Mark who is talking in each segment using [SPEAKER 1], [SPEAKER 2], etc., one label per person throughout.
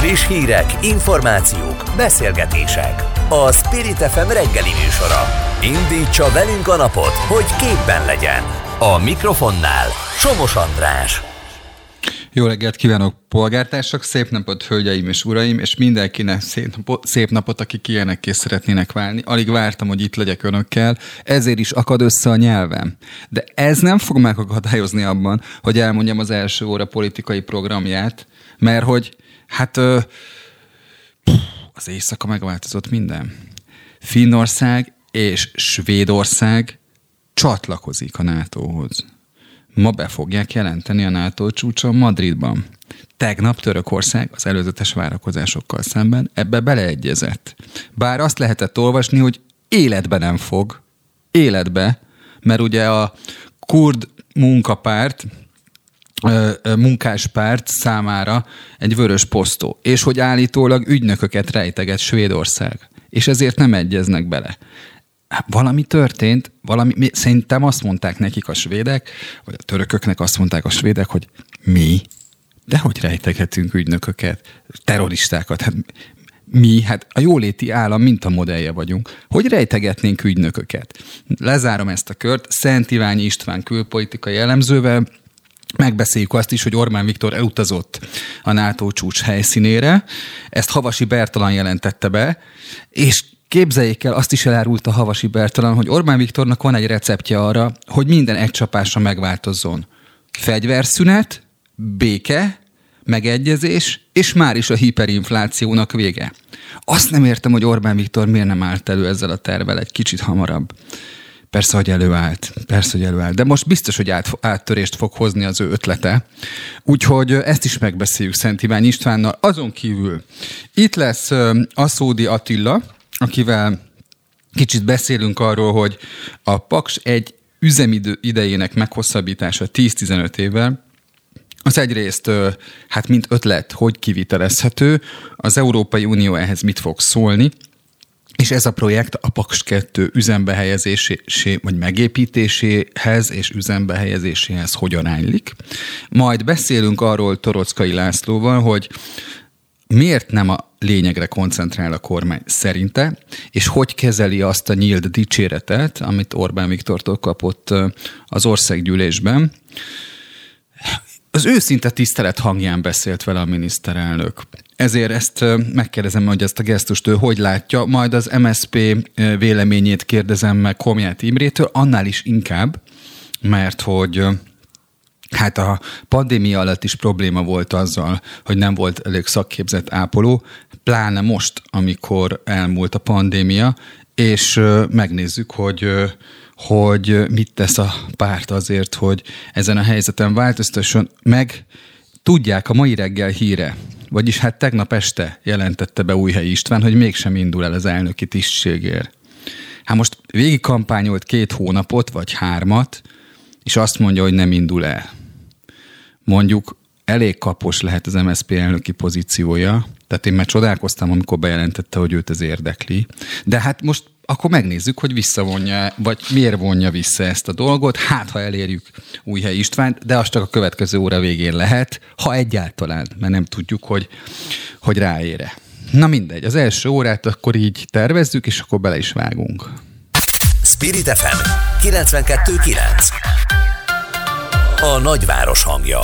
[SPEAKER 1] Friss hírek, információk, beszélgetések. A Spirit FM reggeli műsora. Indítsa velünk a napot, hogy képben legyen. A mikrofonnál Somos András.
[SPEAKER 2] Jó reggelt kívánok, polgártársak! Szép napot, hölgyeim és uraim, és mindenkinek szép napot, szép napot akik szeretnének válni. Alig vártam, hogy itt legyek önökkel, ezért is akad össze a nyelvem. De ez nem fog megakadályozni abban, hogy elmondjam az első óra politikai programját, mert hogy, hát az éjszaka megváltozott minden. Finnország és Svédország csatlakozik a NATO-hoz ma be fogják jelenteni a NATO csúcson Madridban. Tegnap Törökország az előzetes várakozásokkal szemben ebbe beleegyezett. Bár azt lehetett olvasni, hogy életbe nem fog. Életbe, mert ugye a kurd munkapárt, munkáspárt számára egy vörös posztó, és hogy állítólag ügynököket rejteget Svédország, és ezért nem egyeznek bele valami történt, valami, szerintem azt mondták nekik a svédek, vagy a törököknek azt mondták a svédek, hogy mi? De hogy rejtegetünk ügynököket, terroristákat? Hát mi, hát a jóléti állam mintamodellje vagyunk. Hogy rejtegetnénk ügynököket? Lezárom ezt a kört. Szent Iványi István külpolitikai elemzővel, Megbeszéljük azt is, hogy Orbán Viktor elutazott a NATO csúcs helyszínére. Ezt Havasi Bertalan jelentette be, és Képzeljék el, azt is elárult a Havasi Bertalan, hogy Orbán Viktornak van egy receptje arra, hogy minden egy csapásra megváltozzon. Fegyverszünet, béke, megegyezés, és már is a hiperinflációnak vége. Azt nem értem, hogy Orbán Viktor miért nem állt elő ezzel a tervel egy kicsit hamarabb. Persze, hogy előállt. Persze, hogy előállt. De most biztos, hogy át, áttörést fog hozni az ő ötlete. Úgyhogy ezt is megbeszéljük Szent Iván Istvánnal. Azon kívül itt lesz Aszódi Attila, akivel kicsit beszélünk arról, hogy a Paks egy üzemidő idejének meghosszabbítása 10-15 évvel, az egyrészt, hát mint ötlet, hogy kivitelezhető, az Európai Unió ehhez mit fog szólni, és ez a projekt a Paks 2 üzembe helyezésé, vagy megépítéséhez és üzembe helyezéséhez hogyan álllik. Majd beszélünk arról Torockai Lászlóval, hogy miért nem a lényegre koncentrál a kormány szerinte, és hogy kezeli azt a nyílt dicséretet, amit Orbán Viktortól kapott az országgyűlésben. Az őszinte tisztelet hangján beszélt vele a miniszterelnök. Ezért ezt megkérdezem, hogy ezt a gesztust ő hogy látja, majd az MSP véleményét kérdezem meg Komját Imrétől, annál is inkább, mert hogy Hát a pandémia alatt is probléma volt azzal, hogy nem volt elég szakképzett ápoló, pláne most, amikor elmúlt a pandémia, és megnézzük, hogy hogy mit tesz a párt azért, hogy ezen a helyzeten változtasson, meg tudják a mai reggel híre, vagyis hát tegnap este jelentette be Újhelyi István, hogy mégsem indul el az elnöki tisztségért. Hát most végig kampányolt két hónapot, vagy hármat, és azt mondja, hogy nem indul el mondjuk elég kapos lehet az MSZP elnöki pozíciója, tehát én már csodálkoztam, amikor bejelentette, hogy őt ez érdekli. De hát most akkor megnézzük, hogy visszavonja, vagy miért vonja vissza ezt a dolgot. Hát, ha elérjük Újhely Istvánt, de az csak a következő óra végén lehet, ha egyáltalán, mert nem tudjuk, hogy, hogy ráére. Na mindegy, az első órát akkor így tervezzük, és akkor bele is vágunk.
[SPEAKER 1] Spirit FM 92.9 a nagyváros hangja.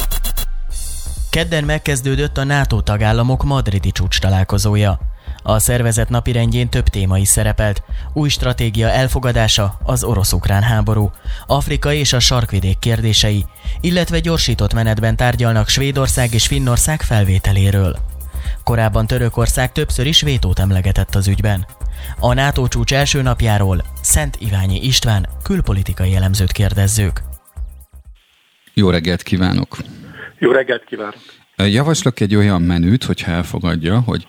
[SPEAKER 3] Kedden megkezdődött a NATO tagállamok madridi csúcs találkozója. A szervezet napirendjén több téma is szerepelt. Új stratégia elfogadása, az orosz-ukrán háború, Afrika és a sarkvidék kérdései, illetve gyorsított menetben tárgyalnak Svédország és Finnország felvételéről. Korábban Törökország többször is vétót emlegetett az ügyben. A NATO csúcs első napjáról Szent Iványi István külpolitikai elemzőt kérdezzük.
[SPEAKER 2] Jó reggelt kívánok!
[SPEAKER 4] Jó reggelt kívánok!
[SPEAKER 2] Javaslok egy olyan menüt, hogyha elfogadja, hogy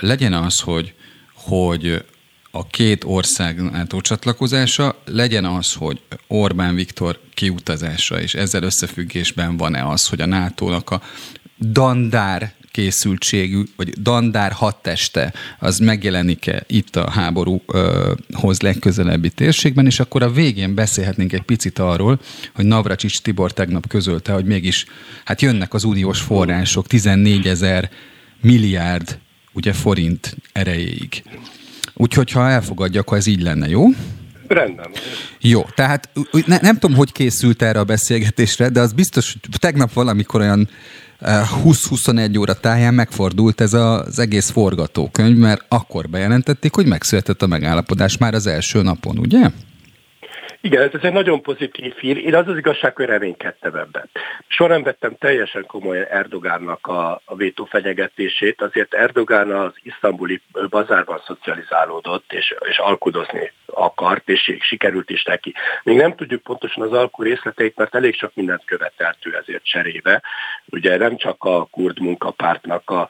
[SPEAKER 2] legyen az, hogy, hogy a két ország NATO csatlakozása, legyen az, hogy Orbán Viktor kiutazása, és ezzel összefüggésben van-e az, hogy a NATO-nak a dandár készültségű, vagy dandár hadteste, az megjelenik-e itt a háborúhoz legközelebbi térségben, és akkor a végén beszélhetnénk egy picit arról, hogy Navracsics Tibor tegnap közölte, hogy mégis hát jönnek az uniós források, 14 ezer milliárd ugye forint erejéig. Úgyhogy ha elfogadja, akkor ez így lenne, jó?
[SPEAKER 4] Rendben.
[SPEAKER 2] Jó, tehát ne, nem tudom, hogy készült erre a beszélgetésre, de az biztos, hogy tegnap valamikor olyan 20-21 óra táján megfordult ez az egész forgatókönyv, mert akkor bejelentették, hogy megszületett a megállapodás már az első napon, ugye?
[SPEAKER 4] Igen, ez egy nagyon pozitív hír. Én az az igazság, hogy reménykedtem ebben. Nem vettem teljesen komolyan Erdogánnak a, a vétó fenyegetését, azért Erdogán az isztambuli bazárban szocializálódott, és, és alkudozni akart, és sikerült is neki. Még nem tudjuk pontosan az alkú részleteit, mert elég sok mindent követelt ő ezért cserébe. Ugye nem csak a kurd munkapártnak a,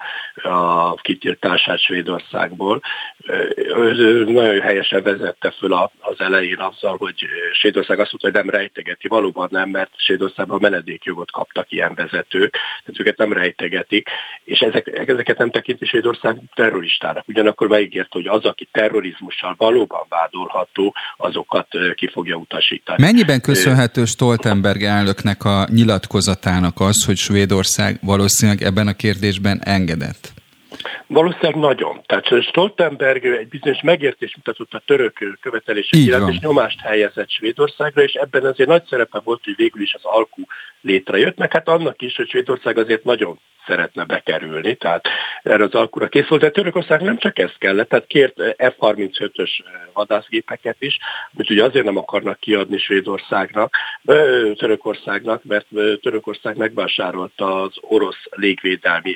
[SPEAKER 4] a kitiltását Svédországból, ő nagyon helyesen vezette föl az elején azzal, hogy Svédország azt mondta, hogy nem rejtegeti. Valóban nem, mert Svédországban menedékjogot kaptak ilyen vezetők, tehát őket nem rejtegetik, és ezek, ezeket nem tekinti Svédország terroristának. Ugyanakkor megígért, hogy az, aki terrorizmussal valóban vádolható, azokat ki fogja utasítani.
[SPEAKER 2] Mennyiben köszönhető Stoltenberg elnöknek a nyilatkozatának az, hogy Svédország valószínűleg ebben a kérdésben engedett?
[SPEAKER 4] Valószínűleg nagyon. Tehát Stoltenberg egy bizonyos megértés mutatott a török követelések iránt, és nyomást helyezett Svédországra, és ebben azért nagy szerepe volt, hogy végül is az alkú létrejött, meg hát annak is, hogy Svédország azért nagyon szeretne bekerülni, tehát erre az alkura kész volt, de Törökország nem csak ezt kellett, tehát kért F-35-ös vadászgépeket is, amit ugye azért nem akarnak kiadni Svédországnak, Törökországnak, mert Törökország megvásárolta az orosz légvédelmi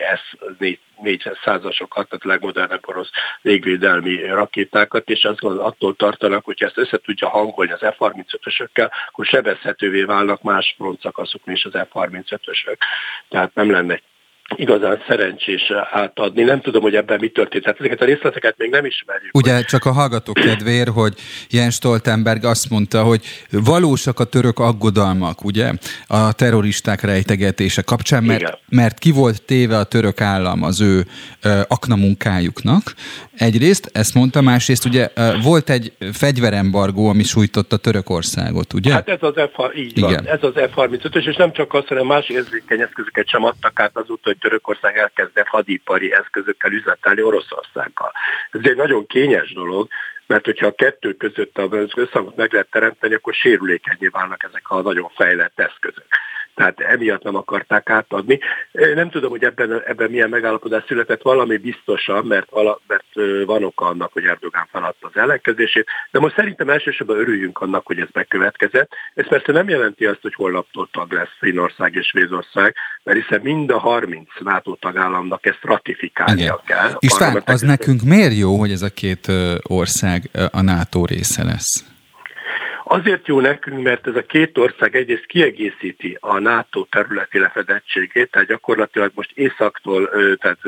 [SPEAKER 4] S-400-asokat, tehát legmodernebb orosz légvédelmi rakétákat, és azt attól tartanak, hogy ezt össze tudja hangolni az F-35-ösökkel, akkor sebezhetővé válnak más frontszakaszokon is az F-35-ösök. Tehát nem lenne igazán szerencsés átadni. Nem tudom, hogy ebben mi történt. Tehát ezeket a részleteket még nem ismerjük.
[SPEAKER 2] Ugye csak a hallgatók kedvéért, hogy Jens Stoltenberg azt mondta, hogy valósak a török aggodalmak, ugye, a terroristák rejtegetése kapcsán, mert, mert ki volt téve a török állam az ő ö, aknamunkájuknak. Egyrészt, ezt mondta, másrészt ugye ö, volt egy fegyverembargó, ami sújtotta Törökországot, ugye?
[SPEAKER 4] Hát ez az F, így Igen. van, ez az F-35-ös, és nem csak az, hanem más érzékeny eszközöket sem adtak át azóta, hogy Törökország elkezdett hadipari eszközökkel üzletelni Oroszországgal. Ez egy nagyon kényes dolog, mert hogyha a kettő között az összhangot meg lehet teremteni, akkor sérülékenyé válnak ezek a nagyon fejlett eszközök tehát emiatt nem akarták átadni. Nem tudom, hogy ebben, ebben milyen megállapodás született, valami biztosan, mert, vala, mert van oka annak, hogy Erdogán feladta az ellenkezését, de most szerintem elsősorban örüljünk annak, hogy ez bekövetkezett. Ez persze nem jelenti azt, hogy holnaptól tag lesz Finnország és Svédország, mert hiszen mind a 30 NATO tagállamnak ezt ratifikálnia Igen. kell.
[SPEAKER 2] István, az nekünk miért jó, hogy ez a két ország a NATO része lesz?
[SPEAKER 4] Azért jó nekünk, mert ez a két ország egyrészt kiegészíti a NATO területi lefedettségét, tehát gyakorlatilag most Északtól, tehát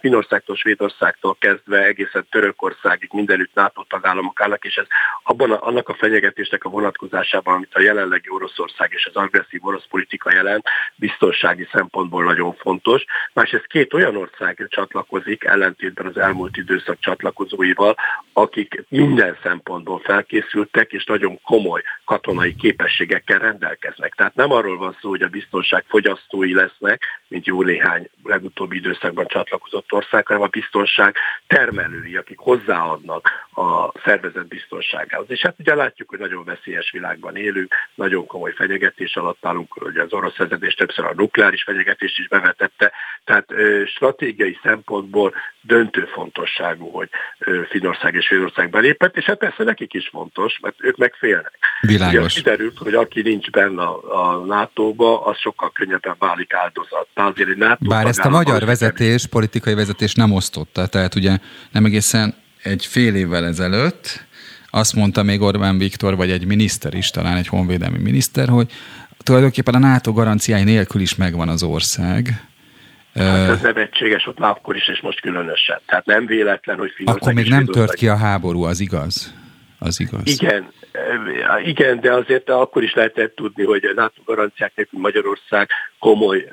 [SPEAKER 4] Finországtól, Svédországtól kezdve egészen Törökországig mindenütt NATO tagállamok állnak, és ez abban a, annak a fenyegetésnek a vonatkozásában, amit a jelenlegi Oroszország és az agresszív orosz politika jelent, biztonsági szempontból nagyon fontos. Másrészt két olyan ország csatlakozik, ellentétben az elmúlt időszak csatlakozóival, akik minden szempontból felkészültek, és nagyon komoly komoly katonai képességekkel rendelkeznek. Tehát nem arról van szó, hogy a biztonság fogyasztói lesznek, mint jó néhány legutóbbi időszakban csatlakozott ország, hanem a biztonság termelői, akik hozzáadnak a szervezet biztonságához. És hát ugye látjuk, hogy nagyon veszélyes világban élünk, nagyon komoly fenyegetés alatt állunk, hogy az orosz vezetés többször a nukleáris fenyegetést is bevetette, tehát ö, stratégiai szempontból döntő fontosságú, hogy ö, Finország és Svédország belépett, és hát persze nekik is fontos, mert ők meg félnek.
[SPEAKER 2] Világos.
[SPEAKER 4] Kiderült, hogy aki nincs benne a, a NATO-ba, az sokkal könnyebben válik áldozat. Azért egy NATO
[SPEAKER 2] Bár ezt a magyar vezetés, politikai vezetés nem osztotta, tehát ugye nem egészen egy fél évvel ezelőtt azt mondta még Orbán Viktor, vagy egy miniszter is, talán egy honvédelmi miniszter, hogy tulajdonképpen a NATO garanciái nélkül is megvan az ország.
[SPEAKER 4] Hát ez nevetséges ott már akkor is, és most különösen. Tehát nem véletlen, hogy
[SPEAKER 2] Akkor még nem tört ki a háború, az igaz? Az igaz.
[SPEAKER 4] Igen, igen, de azért akkor is lehetett tudni, hogy a NATO garanciák nélkül Magyarország komoly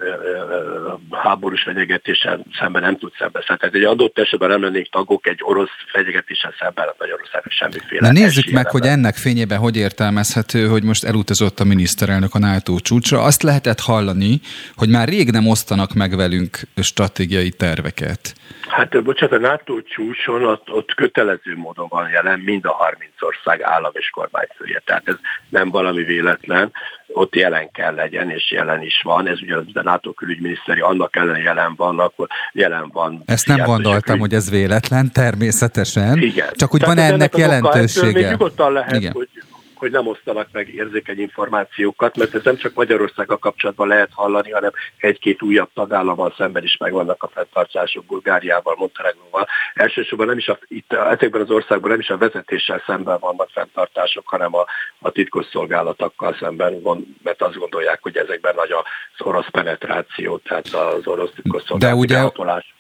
[SPEAKER 4] háborús fenyegetéssel szemben nem tud szembeszállni. Tehát egy adott esetben nem lennénk tagok egy orosz fenyegetéssel szemben a Magyarországnak semmiféle.
[SPEAKER 2] Na nézzük meg, hogy ennek fényében hogy értelmezhető, hogy most elutazott a miniszterelnök a NATO csúcsra. Azt lehetett hallani, hogy már rég nem osztanak meg velünk stratégiai terveket.
[SPEAKER 4] Hát bocsánat, a NATO csúcson ott, ott kötelező módon van jelen mind a 30 ország állam és kormányfője. Tehát ez nem valami véletlen, ott jelen kell legyen, és jelen is van. Ez ugyanaz, a NATO külügyminiszteri, annak ellen jelen van, akkor jelen van.
[SPEAKER 2] Ezt nem gondoltam, hogy ez véletlen, természetesen.
[SPEAKER 4] Igen.
[SPEAKER 2] Csak úgy van ennek jelentősége.
[SPEAKER 4] Még nyugodtan lehet, Igen. hogy hogy nem osztanak meg érzékeny információkat, mert ez nem csak Magyarországgal kapcsolatban lehet hallani, hanem egy-két újabb tagállammal szemben is megvannak a fenntartások, Bulgáriával, Montenegróval. Elsősorban nem is a, itt, ezekben az országban nem is a vezetéssel szemben vannak fenntartások, hanem a, a titkos szolgálatokkal szemben van, mert azt gondolják, hogy ezekben nagy az orosz penetráció, tehát az orosz titkos
[SPEAKER 2] De ugye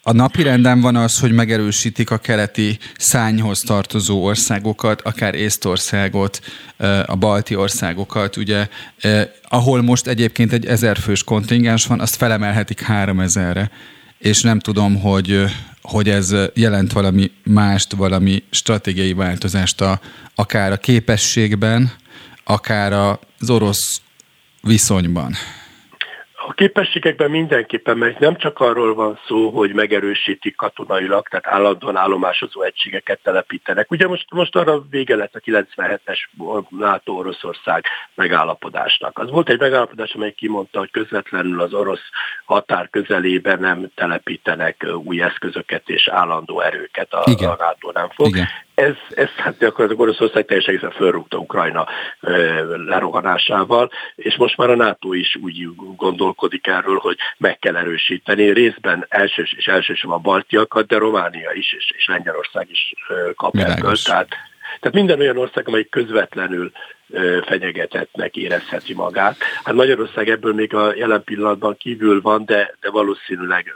[SPEAKER 2] a napi renden van az, hogy megerősítik a keleti szányhoz tartozó országokat, akár Észtországot, a balti országokat, ugye, ahol most egyébként egy ezerfős kontingens van, azt felemelhetik három ezerre, és nem tudom, hogy, hogy ez jelent valami mást, valami stratégiai változást a, akár a képességben, akár az orosz viszonyban.
[SPEAKER 4] A képességekben mindenképpen, mert nem csak arról van szó, hogy megerősítik katonailag, tehát állandóan állomásozó egységeket telepítenek. Ugye most, most arra vége lett a 97-es NATO-Oroszország megállapodásnak. Az volt egy megállapodás, amely kimondta, hogy közvetlenül az orosz határ közelében nem telepítenek új eszközöket és állandó erőket a, a NATO nem fog. Igen ez, ez hát gyakorlatilag Oroszország teljesen egészen fölrúgta Ukrajna lerohanásával, és most már a NATO is úgy gondolkodik erről, hogy meg kell erősíteni részben elsős és elsősorban a baltiakat, de Románia is és, és Lengyelország is kap ebből. Tehát, tehát minden olyan ország, amely közvetlenül fenyegetetnek érezheti magát. Hát Magyarország ebből még a jelen pillanatban kívül van, de, de valószínűleg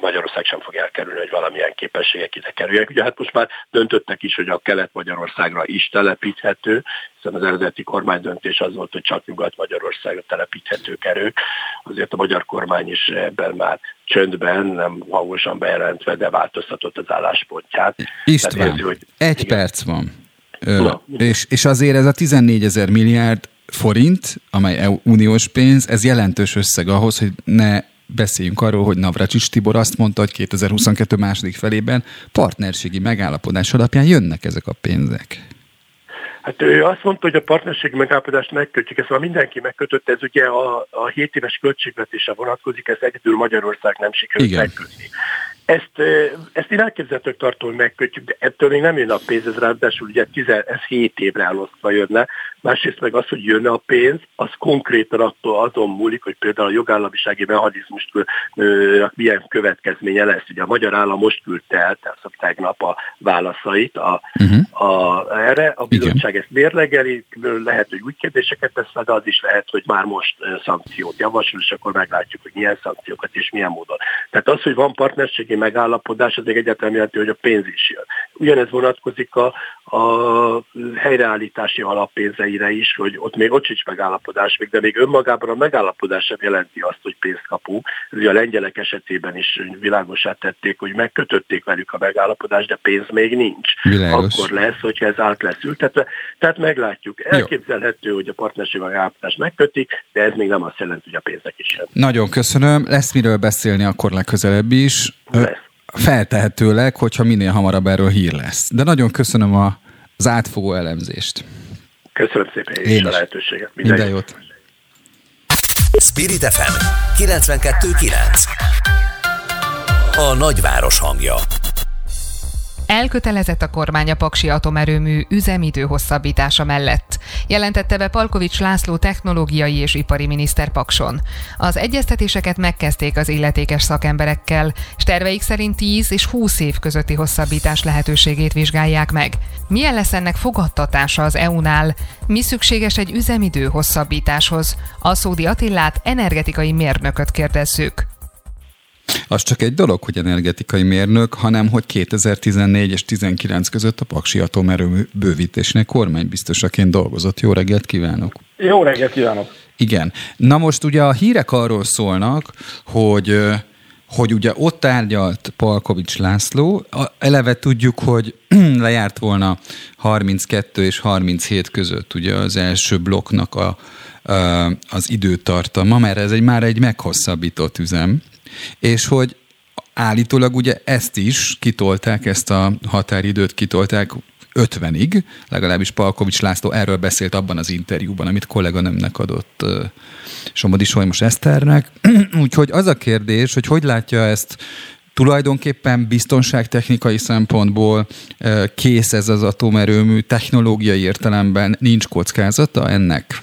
[SPEAKER 4] Magyarország sem fog elkerülni, hogy valamilyen képességek ide kerüljenek. Ugye hát most már döntöttek is, hogy a Kelet-Magyarországra is telepíthető, hiszen az eredeti kormány döntés az volt, hogy csak Nyugat-Magyarországra telepíthető erők. Azért a magyar kormány is ebben már csöndben, nem hangosan bejelentve, de változtatott az álláspontját.
[SPEAKER 2] István, érzi, hogy egy igen. perc van. Ö, és, és azért ez a 14 ezer milliárd forint, amely uniós pénz, ez jelentős összeg ahhoz, hogy ne beszéljünk arról, hogy Navracsics Tibor azt mondta, hogy 2022 második felében partnerségi megállapodás alapján jönnek ezek a pénzek.
[SPEAKER 4] Hát ő azt mondta, hogy a partnerségi megállapodást megkötjük, ezt már mindenki megkötött, ez ugye a, a 7 éves költségvetése vonatkozik, ez egyedül Magyarország nem sikerült megkötni. Ezt, ezt én elképzelhetők tartom, hogy megkötjük, de ettől még nem jön a pénz, ez ráadásul ugye 10, ez 7 évre elosztva jönne. Másrészt meg az, hogy jönne a pénz, az konkrétan attól azon múlik, hogy például a jogállamisági mechanizmust milyen következménye lesz. Ugye a magyar állam most küldte el, tehát tegnap a válaszait a, uh-huh. a, erre, a bizottság Igen. ezt mérlegeli, lehet, hogy úgy kérdéseket tesz, de az is lehet, hogy már most szankciót javasol, és akkor meglátjuk, hogy milyen szankciókat és milyen módon. Tehát az, hogy van partnerségi megállapodás, az még egyáltalán jelenti, hogy a pénz is jön. Ugyanez vonatkozik a, a helyreállítási alappénzeire is, hogy ott még ott sincs megállapodás még, de még önmagában a megállapodás sem jelenti azt, hogy pénzt kapunk. Ez a lengyelek esetében is világosát tették, hogy megkötötték velük a megállapodást, de pénz még nincs. Világos. Akkor lesz, hogyha ez át lesz ültetve. Tehát meglátjuk. Elképzelhető, Jó. hogy a partnerség megállapodást megkötik, de ez még nem azt jelenti, hogy a pénzek is jön.
[SPEAKER 2] Nagyon köszönöm. Lesz miről beszélni akkor legközelebb is. Lesz feltehetőleg, hogyha minél hamarabb erről hír lesz. De nagyon köszönöm a, az átfogó elemzést.
[SPEAKER 4] Köszönöm szépen én, én is a lehetőséget.
[SPEAKER 2] Minden, Minden jót.
[SPEAKER 1] Spirit FM 92.9 A nagyváros hangja
[SPEAKER 5] Elkötelezett a kormány a Paksi atomerőmű üzemidő hosszabbítása mellett, jelentette be Palkovics László technológiai és ipari miniszter Pakson. Az egyeztetéseket megkezdték az illetékes szakemberekkel, és terveik szerint 10 és 20 év közötti hosszabbítás lehetőségét vizsgálják meg. Milyen lesz ennek fogadtatása az EU-nál? Mi szükséges egy üzemidő hosszabbításhoz? A Szódi Attillát energetikai mérnököt kérdezzük.
[SPEAKER 2] Az csak egy dolog, hogy energetikai mérnök, hanem hogy 2014 és 19 között a Paksi atomerőmű bővítésének kormánybiztosaként dolgozott. Jó reggelt kívánok!
[SPEAKER 6] Jó reggelt kívánok!
[SPEAKER 2] Igen. Na most ugye a hírek arról szólnak, hogy hogy ugye ott tárgyalt Palkovics László, eleve tudjuk, hogy lejárt volna 32 és 37 között ugye az első blokknak a, a, az időtartama, mert ez egy már egy meghosszabbított üzem, és hogy állítólag ugye ezt is kitolták, ezt a határidőt kitolták 50-ig, legalábbis Palkovics László erről beszélt abban az interjúban, amit kolléganőmnek adott Somodi Solymos Eszternek. Úgyhogy az a kérdés, hogy hogy látja ezt tulajdonképpen biztonságtechnikai szempontból kész ez az atomerőmű, technológiai értelemben nincs kockázata ennek?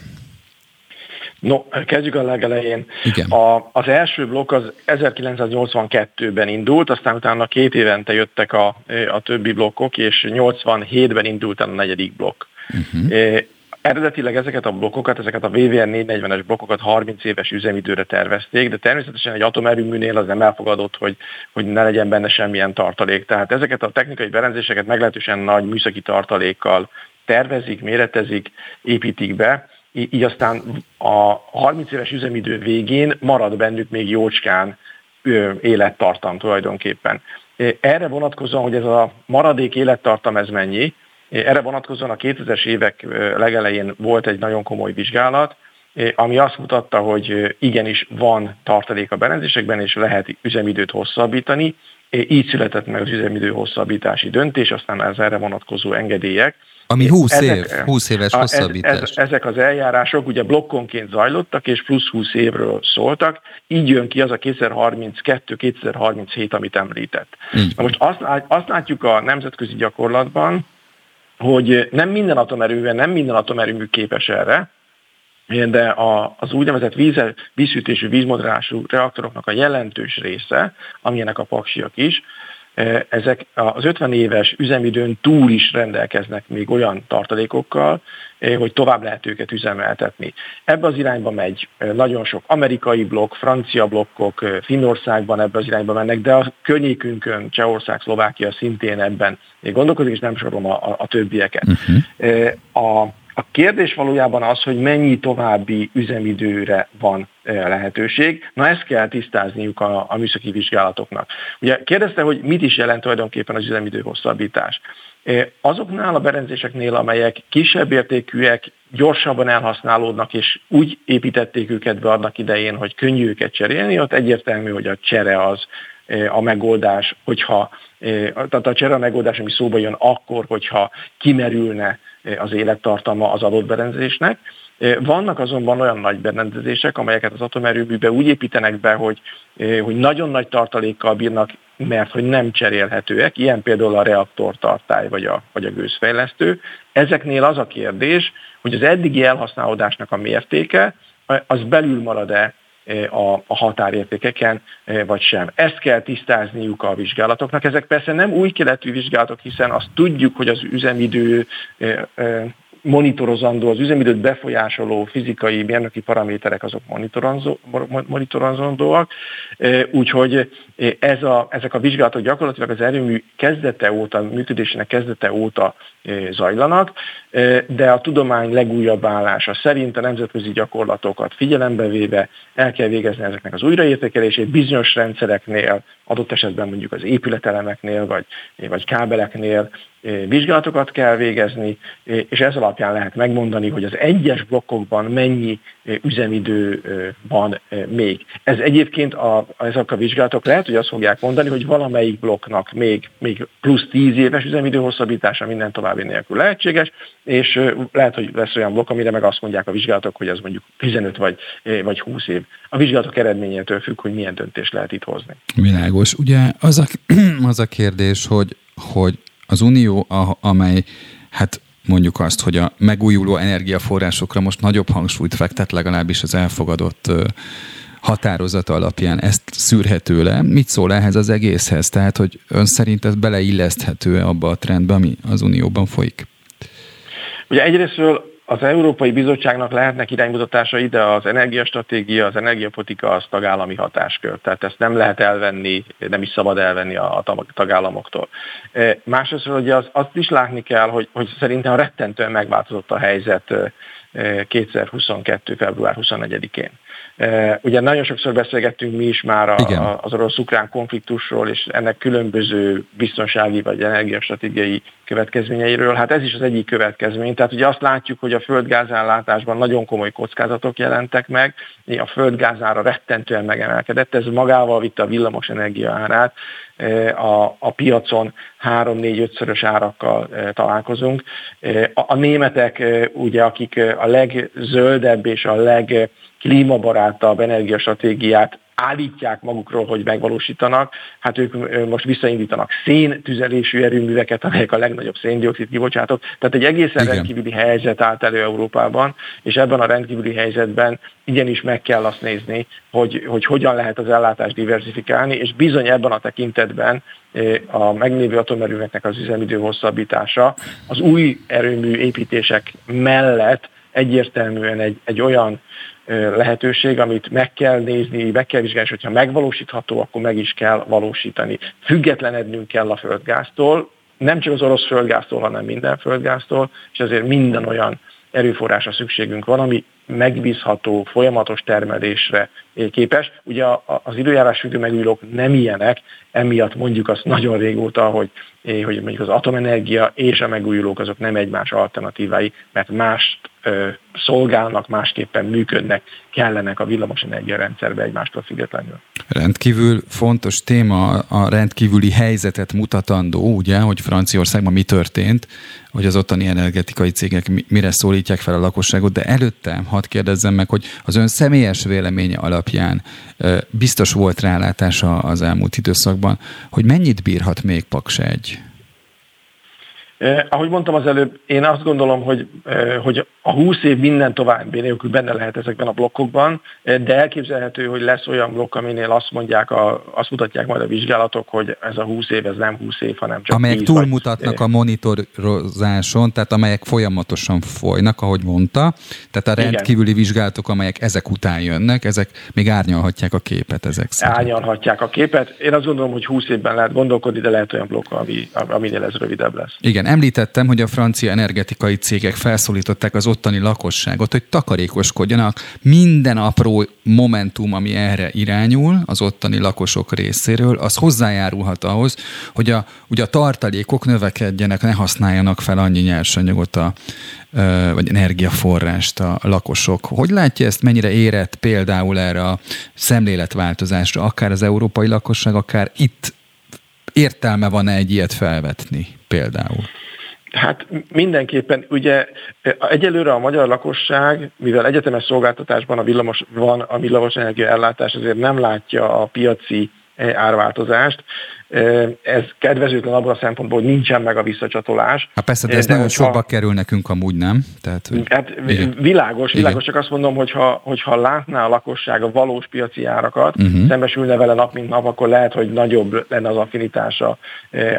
[SPEAKER 6] No, kezdjük a legelején. Igen. A, az első blokk az 1982-ben indult, aztán utána két évente jöttek a, a többi blokkok, és 87-ben indult a negyedik blokk. Uh-huh. É, Eredetileg ezeket a blokkokat, ezeket a VVR 440-es blokkokat 30 éves üzemidőre tervezték, de természetesen egy atomerőműnél az nem elfogadott, hogy, hogy ne legyen benne semmilyen tartalék. Tehát ezeket a technikai berendezéseket meglehetősen nagy műszaki tartalékkal tervezik, méretezik, építik be, így aztán a 30 éves üzemidő végén marad bennük még jócskán élettartam tulajdonképpen. Erre vonatkozóan, hogy ez a maradék élettartam ez mennyi, erre vonatkozóan a 2000-es évek legelején volt egy nagyon komoly vizsgálat, ami azt mutatta, hogy igenis van tartalék a berendezésekben, és lehet üzemidőt hosszabbítani. Így született meg az üzemidő hosszabbítási döntés, aztán az erre vonatkozó engedélyek.
[SPEAKER 2] Ami 20 ezek, év, 20 éves hosszabbítás. Ez,
[SPEAKER 6] ezek az eljárások ugye blokkonként zajlottak, és plusz 20 évről szóltak, így jön ki az a 2032-2037, amit említett. Na most azt, azt látjuk a nemzetközi gyakorlatban, hogy nem minden atomerőben, nem minden atomerőmű képes erre, de a, az úgynevezett víz, vízhűtésű, vízmoderálású reaktoroknak a jelentős része, amilyenek a paksiak is, ezek az 50 éves üzemidőn túl is rendelkeznek még olyan tartalékokkal, e, hogy tovább lehet őket üzemeltetni. Ebbe az irányba megy e, nagyon sok amerikai blokk, francia blokkok, Finnországban ebbe az irányba mennek, de a környékünkön Csehország, Szlovákia szintén ebben gondolkozik, és nem sorolom a, a, a többieket. Uh-huh. A a kérdés valójában az, hogy mennyi további üzemidőre van lehetőség. Na ezt kell tisztázniuk a, a műszaki vizsgálatoknak. Ugye kérdezte, hogy mit is jelent tulajdonképpen az üzemidő hosszabbítás. Azoknál a berendezéseknél, amelyek kisebb értékűek, gyorsabban elhasználódnak, és úgy építették őket be annak idején, hogy könnyű őket cserélni, ott egyértelmű, hogy a csere az a megoldás, hogyha, tehát a csere a megoldás, ami szóba jön akkor, hogyha kimerülne az élettartama az adott berendezésnek. Vannak azonban olyan nagy berendezések, amelyeket az atomerőműbe úgy építenek be, hogy, hogy nagyon nagy tartalékkal bírnak, mert hogy nem cserélhetőek, ilyen például a reaktortartály vagy a, vagy a gőzfejlesztő. Ezeknél az a kérdés, hogy az eddigi elhasználódásnak a mértéke, az belül marad-e a, a határértékeken, vagy sem. Ezt kell tisztázniuk a vizsgálatoknak. Ezek persze nem új keletű vizsgálatok, hiszen azt tudjuk, hogy az üzemidő monitorozandó, az üzemidőt befolyásoló fizikai, mérnöki paraméterek azok monitorozandóak, úgyhogy ez a, ezek a vizsgálatok gyakorlatilag az erőmű kezdete óta, működésének kezdete óta zajlanak, de a tudomány legújabb állása szerint a nemzetközi gyakorlatokat figyelembe véve el kell végezni ezeknek az újraértékelését. Bizonyos rendszereknél, adott esetben mondjuk az épületelemeknél vagy, vagy kábeleknél vizsgálatokat kell végezni, és ez alapján lehet megmondani, hogy az egyes blokkokban mennyi üzemidő van még. Ez egyébként a, ezek a vizsgálatok lehet, hogy azt fogják mondani, hogy valamelyik blokknak még, még plusz 10 éves üzemidő hosszabbítása minden további nélkül lehetséges, és lehet, hogy lesz olyan blokk, amire meg azt mondják a vizsgálatok, hogy ez mondjuk 15 vagy, vagy 20 év. A vizsgálatok eredményétől függ, hogy milyen döntést lehet itt hozni.
[SPEAKER 2] Világos. Ugye az a, az a kérdés, hogy, hogy az Unió, a, amely hát mondjuk azt, hogy a megújuló energiaforrásokra most nagyobb hangsúlyt fektet, legalábbis az elfogadott határozata alapján ezt szűrhető le. Mit szól ehhez az egészhez? Tehát, hogy ön szerint ez beleilleszthető abba a trendbe, ami az Unióban folyik?
[SPEAKER 6] Ugye egyrésztről az Európai Bizottságnak lehetnek iránymutatása ide az energiastratégia, az energiapolitika, az tagállami hatáskör. Tehát ezt nem lehet elvenni, nem is szabad elvenni a tagállamoktól. Másrészt, hogy az, azt is látni kell, hogy, hogy szerintem rettentően megváltozott a helyzet 2022. február 24-én. Ugye nagyon sokszor beszélgettünk mi is már a, az orosz-ukrán konfliktusról, és ennek különböző biztonsági vagy energiastratégiai következményeiről. Hát ez is az egyik következmény. Tehát ugye azt látjuk, hogy a földgázállátásban nagyon komoly kockázatok jelentek meg, a földgázára rettentően megemelkedett, ez magával vitte a villamos energia árát, a, a piacon 3-4-5-szörös árakkal találkozunk. A, a németek, ugye, akik a legzöldebb és a leg klímabarátabb energiastratégiát állítják magukról, hogy megvalósítanak, hát ők most visszaindítanak szén tüzelésű erőműveket, amelyek a legnagyobb széndiokszid kibocsátók. Tehát egy egészen Igen. rendkívüli helyzet állt elő Európában, és ebben a rendkívüli helyzetben igenis meg kell azt nézni, hogy, hogy hogyan lehet az ellátást diversifikálni, és bizony ebben a tekintetben a meglévő atomerőmeknek az üzemidő hosszabbítása az új erőmű építések mellett egyértelműen egy, egy olyan lehetőség, amit meg kell nézni, meg kell vizsgálni, és hogyha megvalósítható, akkor meg is kell valósítani. Függetlenednünk kell a földgáztól, nem csak az orosz földgáztól, hanem minden földgáztól, és ezért minden olyan erőforrásra szükségünk van, ami megbízható, folyamatos termelésre képes. Ugye az időjárás függő megújulók nem ilyenek, emiatt mondjuk azt nagyon régóta, hogy, hogy mondjuk az atomenergia és a megújulók azok nem egymás alternatívái, mert mást szolgálnak, másképpen működnek, kellenek a villamosenergia rendszerbe egymástól függetlenül.
[SPEAKER 2] Rendkívül fontos téma a rendkívüli helyzetet mutatandó, ugye, hogy Franciaországban mi történt, hogy az ottani energetikai cégek mire szólítják fel a lakosságot, de előtte hadd kérdezzem meg, hogy az ön személyes véleménye alapján biztos volt rálátása az elmúlt időszakban, hogy mennyit bírhat még Paks egy?
[SPEAKER 6] Eh, ahogy mondtam az előbb, én azt gondolom, hogy, eh, hogy a 20 év minden további nélkül benne lehet ezekben a blokkokban, eh, de elképzelhető, hogy lesz olyan blokk, aminél azt mondják, a, azt mutatják majd a vizsgálatok, hogy ez a 20 év, ez nem 20 év, hanem csak
[SPEAKER 2] Amelyek túlmutatnak vagy, a monitorozáson, tehát amelyek folyamatosan folynak, ahogy mondta, tehát a rendkívüli igen. vizsgálatok, amelyek ezek után jönnek, ezek még árnyalhatják a képet ezek
[SPEAKER 6] szerint. Árnyalhatják a képet. Én azt gondolom, hogy 20 évben lehet gondolkodni, de lehet olyan blokk, ami, aminél ez rövidebb lesz.
[SPEAKER 2] Igen, említettem, hogy a francia energetikai cégek felszólították az ottani lakosságot, hogy takarékoskodjanak. Minden apró momentum, ami erre irányul az ottani lakosok részéről, az hozzájárulhat ahhoz, hogy a, ugye a tartalékok növekedjenek, ne használjanak fel annyi nyersanyagot a, vagy energiaforrást a lakosok. Hogy látja ezt, mennyire érett például erre a szemléletváltozásra, akár az európai lakosság, akár itt értelme van-e egy ilyet felvetni például?
[SPEAKER 6] Hát mindenképpen, ugye egyelőre a magyar lakosság, mivel egyetemes szolgáltatásban a villamos, van a villamos energia ellátás, azért nem látja a piaci árváltozást, ez kedvezőtlen abban a szempontból, hogy nincsen meg a visszacsatolás.
[SPEAKER 2] Hát persze, de ez de nagyon sokba kerül nekünk amúgy, nem?
[SPEAKER 6] Tehát, hogy... Hát világos, világos, csak azt mondom, hogyha, hogyha látná a lakosság a valós piaci árakat, uh-huh. szembesülne vele nap mint nap, akkor lehet, hogy nagyobb lenne az affinitása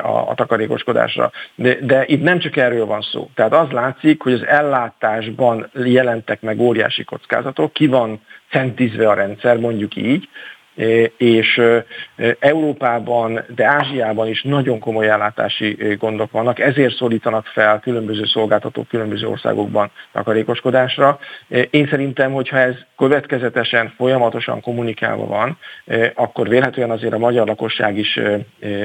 [SPEAKER 6] a, a takarékoskodásra. De, de itt nem csak erről van szó. Tehát az látszik, hogy az ellátásban jelentek meg óriási kockázatok, ki van centizve a rendszer, mondjuk így, és Európában, de Ázsiában is nagyon komoly ellátási gondok vannak, ezért szólítanak fel különböző szolgáltatók különböző országokban takarékoskodásra. Én szerintem, hogyha ez következetesen, folyamatosan kommunikálva van, akkor vélhetően azért a magyar lakosság is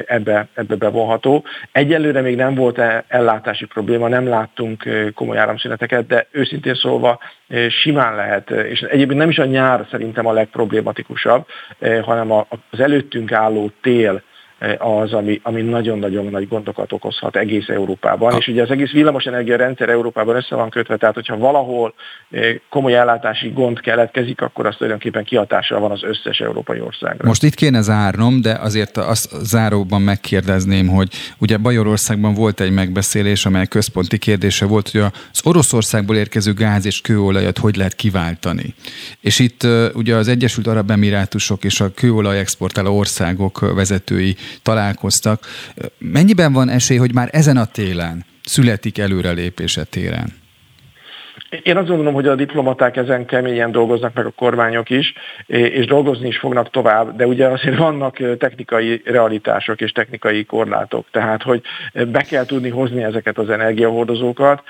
[SPEAKER 6] ebbe, ebbe bevonható. Egyelőre még nem volt e, ellátási probléma, nem láttunk komoly áramszüneteket, de őszintén szólva simán lehet, és egyébként nem is a nyár szerintem a legproblématikusabb, hanem az előttünk álló tél az, ami, ami nagyon-nagyon nagy gondokat okozhat egész Európában. És ugye az egész villamosenergia rendszer Európában össze van kötve, tehát hogyha valahol komoly ellátási gond keletkezik, akkor az tulajdonképpen kihatással van az összes európai országra.
[SPEAKER 2] Most itt kéne zárnom, de azért azt záróban megkérdezném, hogy ugye Bajorországban volt egy megbeszélés, amely központi kérdése volt, hogy az Oroszországból érkező gáz és kőolajat hogy lehet kiváltani. És itt ugye az Egyesült Arab Emirátusok és a kőolaj exportáló országok vezetői találkoztak. Mennyiben van esély, hogy már ezen a télen születik előrelépése téren?
[SPEAKER 6] Én azt gondolom, hogy a diplomaták ezen keményen dolgoznak, meg a kormányok is, és dolgozni is fognak tovább, de ugye azért vannak technikai realitások és technikai korlátok. Tehát, hogy be kell tudni hozni ezeket az energiahordozókat,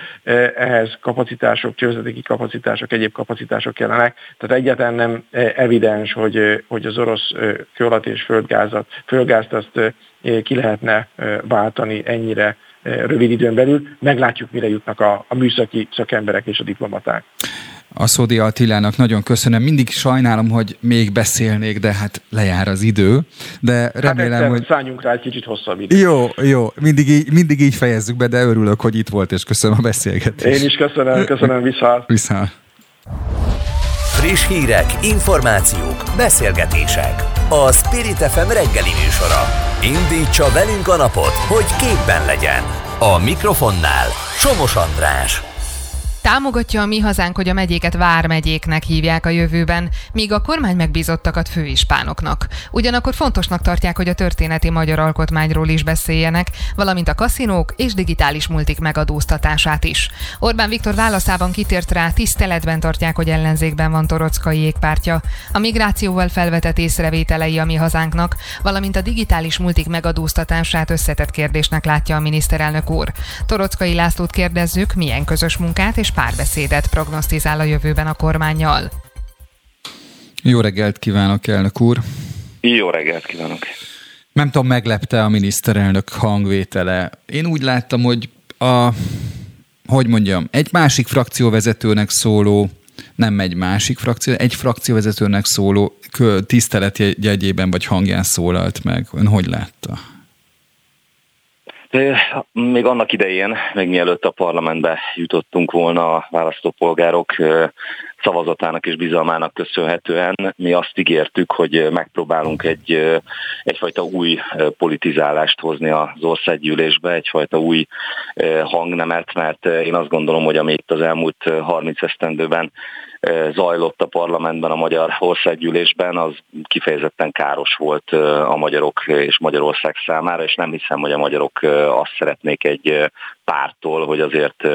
[SPEAKER 6] ehhez kapacitások, csőzetéki kapacitások, egyéb kapacitások kellenek. Tehát egyáltalán nem evidens, hogy, hogy az orosz kőolat és földgázat, földgázt azt ki lehetne váltani ennyire rövid időn belül. Meglátjuk, mire jutnak a, a műszaki szakemberek és a diplomaták.
[SPEAKER 2] A Szódi Attilának nagyon köszönöm. Mindig sajnálom, hogy még beszélnék, de hát lejár az idő. De hát remélem, hát hogy...
[SPEAKER 6] Szálljunk rá egy kicsit hosszabb időt.
[SPEAKER 2] Jó, jó. Mindig így, mindig így fejezzük be, de örülök, hogy itt volt, és köszönöm a beszélgetést.
[SPEAKER 6] Én is köszönöm, köszönöm, viszont.
[SPEAKER 2] Viszont.
[SPEAKER 1] Friss hírek, információk, beszélgetések. A Spirit FM reggeli műsora. Indítsa velünk a napot, hogy képben legyen. A mikrofonnál Somos András.
[SPEAKER 5] Támogatja a mi hazánk, hogy a megyéket vármegyéknek hívják a jövőben, míg a kormány megbízottakat főispánoknak. Ugyanakkor fontosnak tartják, hogy a történeti magyar alkotmányról is beszéljenek, valamint a kaszinók és digitális multik megadóztatását is. Orbán Viktor válaszában kitért rá, tiszteletben tartják, hogy ellenzékben van Torockai égpártja. A migrációval felvetett észrevételei a mi hazánknak, valamint a digitális multik megadóztatását összetett kérdésnek látja a miniszterelnök úr. Torockai Lászlót kérdezzük, milyen közös munkát és párbeszédet prognosztizál a jövőben a kormányjal.
[SPEAKER 2] Jó reggelt kívánok, elnök úr!
[SPEAKER 7] Jó reggelt kívánok!
[SPEAKER 2] Nem tudom, meglepte a miniszterelnök hangvétele. Én úgy láttam, hogy a, hogy mondjam, egy másik frakcióvezetőnek szóló, nem egy másik frakció, egy frakcióvezetőnek szóló tisztelet jegyében vagy hangján szólalt meg. Ön hogy látta?
[SPEAKER 7] Még annak idején, még mielőtt a parlamentbe jutottunk volna a választópolgárok szavazatának és bizalmának köszönhetően mi azt ígértük, hogy megpróbálunk egy, egyfajta új politizálást hozni az országgyűlésbe, egyfajta új hangnemet, mert én azt gondolom, hogy amit az elmúlt 30 esztendőben zajlott a parlamentben, a Magyar Országgyűlésben, az kifejezetten káros volt a magyarok és Magyarország számára, és nem hiszem, hogy a magyarok azt szeretnék egy pártól, hogy azért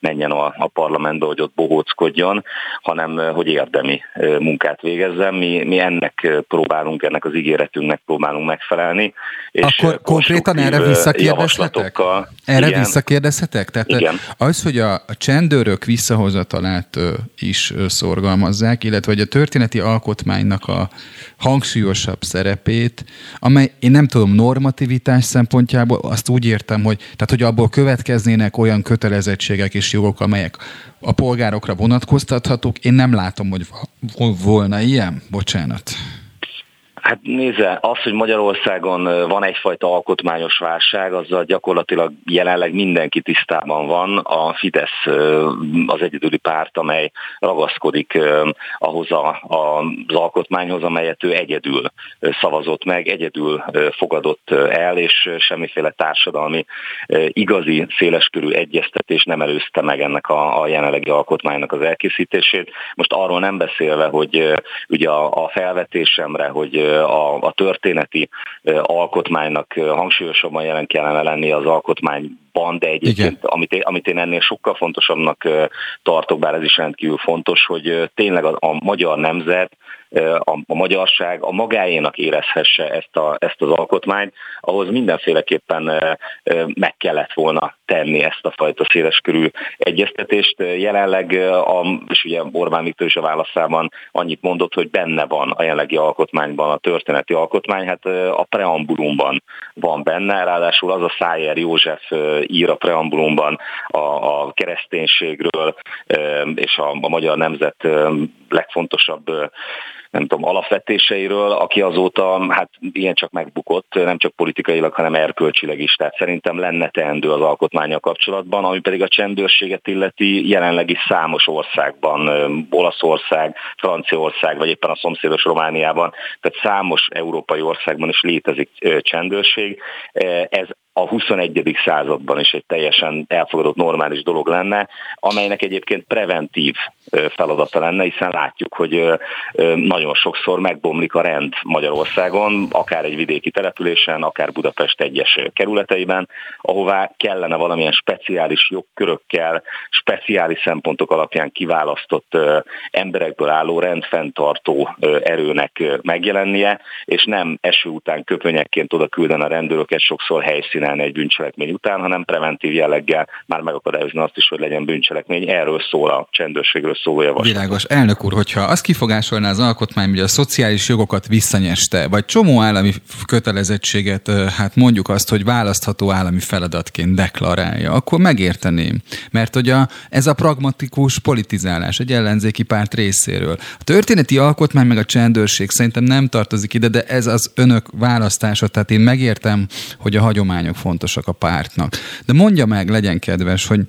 [SPEAKER 7] menjen a, a parlamentbe, hogy ott bohóckodjon, hanem hogy érdemi munkát végezzen. Mi, mi ennek próbálunk, ennek az ígéretünknek próbálunk megfelelni.
[SPEAKER 2] És Akkor konkrétan erre visszakérdezhetek? Erre igen. visszakérdezhetek? Tehát igen. az, hogy a, csendőrök visszahozatalát is szorgalmazzák, illetve hogy a történeti alkotmánynak a hangsúlyosabb szerepét, amely én nem tudom, normativitás szempontjából azt úgy értem, hogy, tehát, hogy abból következnének olyan kötelezettségek és jogok, amelyek a polgárokra vonatkoztathatók. Én nem látom, hogy volna ilyen. Bocsánat.
[SPEAKER 7] Hát nézze, az, hogy Magyarországon van egyfajta alkotmányos válság, azzal gyakorlatilag jelenleg mindenki tisztában van. A Fidesz az egyedüli párt, amely ragaszkodik ahhoz a, az alkotmányhoz, amelyet ő egyedül szavazott meg, egyedül fogadott el, és semmiféle társadalmi igazi széleskörű egyeztetés nem előzte meg ennek a, a jelenlegi alkotmánynak az elkészítését. Most arról nem beszélve, hogy ugye a, a felvetésemre, hogy a, a történeti alkotmánynak hangsúlyosabban jelen kellene lenni az alkotmányban, de egyébként amit én, amit én ennél sokkal fontosabbnak tartok, bár ez is rendkívül fontos, hogy tényleg a, a magyar nemzet a, a magyarság a magáénak érezhesse ezt, a, ezt az alkotmányt, ahhoz mindenféleképpen meg kellett volna tenni ezt a fajta széleskörű egyeztetést. Jelenleg, a, és ugye Orbán Viktor is a válaszában annyit mondott, hogy benne van a jelenlegi alkotmányban a történeti alkotmány, hát a preambulumban van benne, ráadásul az a Szájer József ír a preambulumban a, a kereszténységről és a, a magyar nemzet legfontosabb nem tudom, alapvetéseiről, aki azóta hát ilyen csak megbukott, nem csak politikailag, hanem erkölcsileg is. Tehát szerintem lenne teendő az alkotmánya kapcsolatban, ami pedig a csendőrséget illeti jelenlegi számos országban, Olaszország, Franciaország, vagy éppen a szomszédos Romániában, tehát számos európai országban is létezik csendőrség. Ez a 21. században is egy teljesen elfogadott normális dolog lenne, amelynek egyébként preventív feladata lenne, hiszen látjuk, hogy nagyon sokszor megbomlik a rend Magyarországon, akár egy vidéki településen, akár Budapest egyes kerületeiben, ahová kellene valamilyen speciális jogkörökkel, speciális szempontok alapján kiválasztott emberekből álló rendfenntartó erőnek megjelennie, és nem eső után köpönyekként oda küldeni a rendőröket sokszor helyszínen egy bűncselekmény után, hanem preventív jelleggel már megakadályozni azt is, hogy legyen bűncselekmény. Erről szól a csendőrségről szóló javaslat.
[SPEAKER 2] Világos. Elnök úr, hogyha azt kifogásolná az alkotmány, hogy a szociális jogokat visszanyeste, vagy csomó állami kötelezettséget, hát mondjuk azt, hogy választható állami feladatként deklarálja, akkor megérteném. Mert hogy a, ez a pragmatikus politizálás egy ellenzéki párt részéről. A történeti alkotmány meg a csendőrség szerintem nem tartozik ide, de ez az önök választása, tehát én megértem, hogy a hagyományok fontosak a pártnak. De mondja meg, legyen kedves, hogy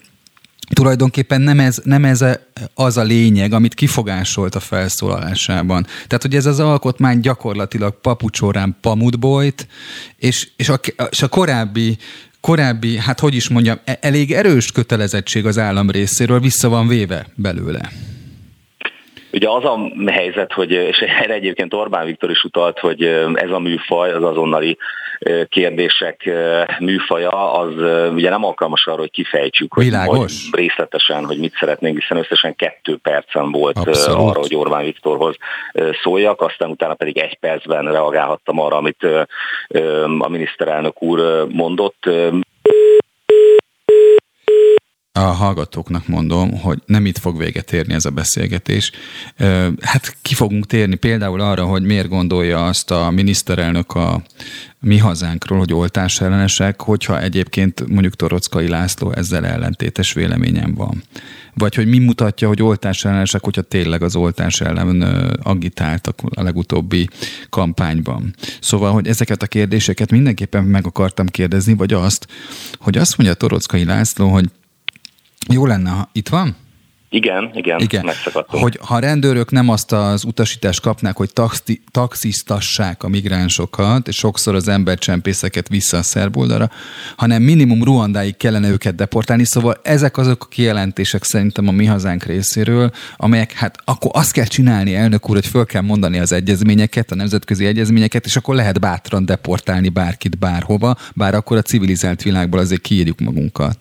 [SPEAKER 2] tulajdonképpen nem ez, nem ez a, az a lényeg, amit kifogásolt a felszólalásában. Tehát, hogy ez az alkotmány gyakorlatilag papucsorán pamutbojt, és, és, a, és a korábbi korábbi, hát hogy is mondjam, e, elég erős kötelezettség az állam részéről vissza van véve belőle.
[SPEAKER 7] Ugye az a helyzet, hogy, és erre egyébként Orbán Viktor is utalt, hogy ez a műfaj, az azonnali kérdések műfaja, az ugye nem alkalmas arra, hogy kifejtsük, hogy, hogy részletesen, hogy mit szeretnénk, hiszen összesen kettő percen volt Abszolút. arra, hogy Orbán Viktorhoz szóljak, aztán utána pedig egy percben reagálhattam arra, amit a miniszterelnök úr mondott
[SPEAKER 2] a hallgatóknak mondom, hogy nem itt fog véget érni ez a beszélgetés. Hát ki fogunk térni például arra, hogy miért gondolja azt a miniszterelnök a mi hazánkról, hogy oltás ellenesek, hogyha egyébként mondjuk Torockai László ezzel ellentétes véleményem van. Vagy hogy mi mutatja, hogy oltás ellenesek, hogyha tényleg az oltás ellen agitáltak a legutóbbi kampányban. Szóval, hogy ezeket a kérdéseket mindenképpen meg akartam kérdezni, vagy azt, hogy azt mondja Torockai László, hogy jó lenne, ha itt van?
[SPEAKER 7] Igen, igen, igen.
[SPEAKER 2] Hogy ha a rendőrök nem azt az utasítást kapnák, hogy taxi, taxisztassák a migránsokat, és sokszor az embercsempészeket vissza a szerb oldalra, hanem minimum Ruandáig kellene őket deportálni, szóval ezek azok a kijelentések szerintem a mi hazánk részéről, amelyek hát akkor azt kell csinálni, elnök úr, hogy föl kell mondani az egyezményeket, a nemzetközi egyezményeket, és akkor lehet bátran deportálni bárkit bárhova, bár akkor a civilizált világból azért kiírjuk magunkat.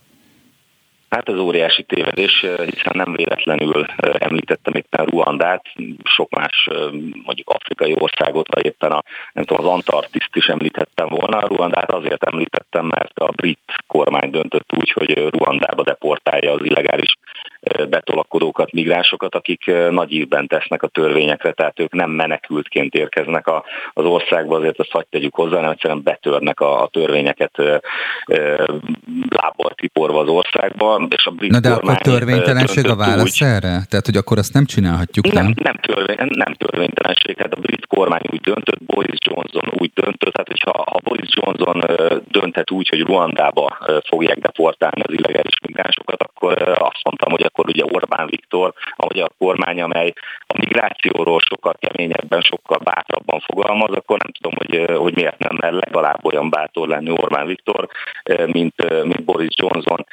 [SPEAKER 7] Hát ez óriási tévedés, hiszen nem véletlenül említettem éppen Ruandát, sok más mondjuk afrikai országot, vagy éppen a, nem tudom, az Antarktiszt is említettem volna. Ruandát azért említettem, mert a brit kormány döntött úgy, hogy Ruandába deportálja az illegális betolakodókat, migránsokat, akik nagy ívben tesznek a törvényekre, tehát ők nem menekültként érkeznek a, az országba, azért azt hagyd tegyük hozzá, nem egyszerűen betörnek a, a törvényeket lábbal tiporva az országba. És a brit
[SPEAKER 2] Na de akkor törvénytelenség a válasz úgy, erre? Tehát, hogy akkor azt nem csinálhatjuk,
[SPEAKER 7] nem? Nem, nem, törvény, nem törvénytelenség, hát a brit kormány úgy döntött, Boris Johnson úgy döntött, tehát hogyha ha Boris Johnson dönthet úgy, hogy Ruandába fogják deportálni az illegális migránsokat, akkor azt mondtam, hogy akkor ugye Orbán Viktor, a kormány, amely a migrációról sokkal keményebben, sokkal bátrabban fogalmaz, akkor nem tudom, hogy, hogy miért nem mert legalább olyan bátor lenni Orbán Viktor, mint, mint Boris Johnson.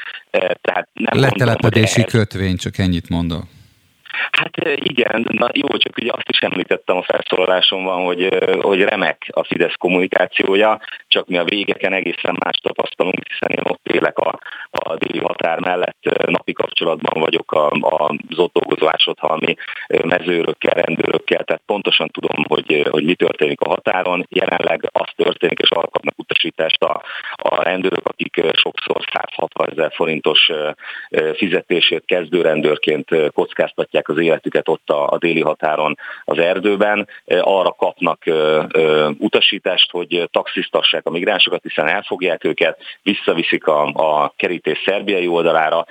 [SPEAKER 2] Tehát nem Letelepedési mondom, kötvény, csak ennyit mondok.
[SPEAKER 7] Hát igen, na jó, csak ugye azt is említettem a felszólalásomban, hogy, hogy remek a Fidesz kommunikációja, csak mi a végeken egészen más tapasztalunk, hiszen én ott élek a, a déli határ mellett, napi kapcsolatban vagyok a, a, az ott dolgozó ásodhalmi mezőrökkel, rendőrökkel, tehát pontosan tudom, hogy, hogy mi történik a határon. Jelenleg az történik, és arra kapnak utasítást a, a rendőrök, akik sokszor 160 ezer forintos fizetését kezdőrendőrként kockáztatják az életüket ott a, a déli határon az erdőben. Arra kapnak utasítást, hogy taxisztassák a migránsokat, hiszen elfogják őket, visszaviszik a, a kerítés szerbiai oldalára,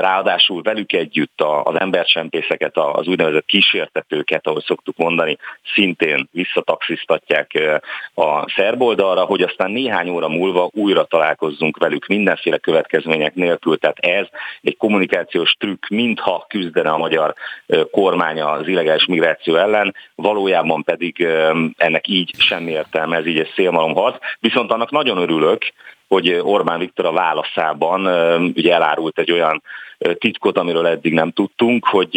[SPEAKER 7] ráadásul velük együtt az embercsempészeket, az úgynevezett kísértetőket, ahogy szoktuk mondani, szintén visszataxisztatják a szerb oldalra, hogy aztán néhány óra múlva újra találkozzunk velük mindenféle következmények nélkül. Tehát ez egy kommunikációs trükk, mintha küzdene a magyar kormánya az illegális migráció ellen, valójában pedig ennek így semmi értelme, ez így egy szélmalomharc. Viszont annak nagyon örülök, hogy Orbán Viktor a válaszában ugye elárult egy olyan titkot, amiről eddig nem tudtunk, hogy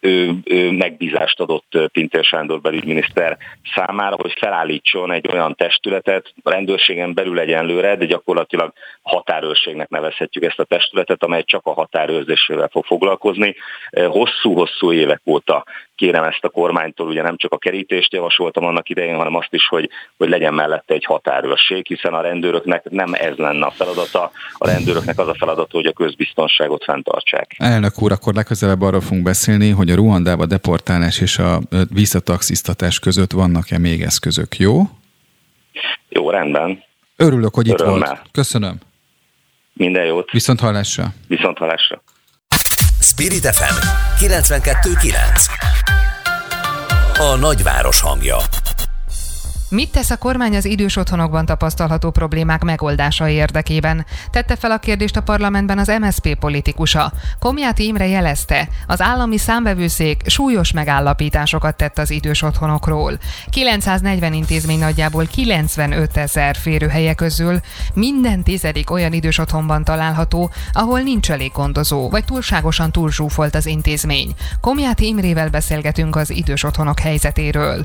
[SPEAKER 7] ő, ő megbízást adott Pintér Sándor belügyminiszter számára, hogy felállítson egy olyan testületet, a rendőrségen belül egyenlőre, de gyakorlatilag határőrségnek nevezhetjük ezt a testületet, amely csak a határőrzésével fog foglalkozni. Hosszú-hosszú évek óta kérem ezt a kormánytól, ugye nem csak a kerítést javasoltam annak idején, hanem azt is, hogy, hogy legyen mellette egy határőrség, hiszen a rendőröknek nem ez lenne a feladata, a rendőröknek az a feladata, hogy a közbiztonságot fenntartsák.
[SPEAKER 2] Elnök úr, akkor legközelebb arról fogunk beszélni, hogy a Ruandába deportálás és a visszataxisztatás között vannak-e még eszközök, jó?
[SPEAKER 7] Jó, rendben.
[SPEAKER 2] Örülök, hogy Örömmel. itt volt. Köszönöm.
[SPEAKER 7] Minden jót.
[SPEAKER 2] Viszont hallásra.
[SPEAKER 7] Viszont hallásra.
[SPEAKER 1] Spirit FM 92.9 A nagyváros hangja
[SPEAKER 5] Mit tesz a kormány az idős otthonokban tapasztalható problémák megoldása érdekében? Tette fel a kérdést a parlamentben az MSP politikusa. Komjáti Imre jelezte, az állami számbevőszék súlyos megállapításokat tett az idős otthonokról. 940 intézmény nagyjából 95 ezer férőhelye közül minden tizedik olyan idős otthonban található, ahol nincs elég gondozó, vagy túlságosan túlzsúfolt az intézmény. Komjáti Imrével beszélgetünk az idős otthonok helyzetéről.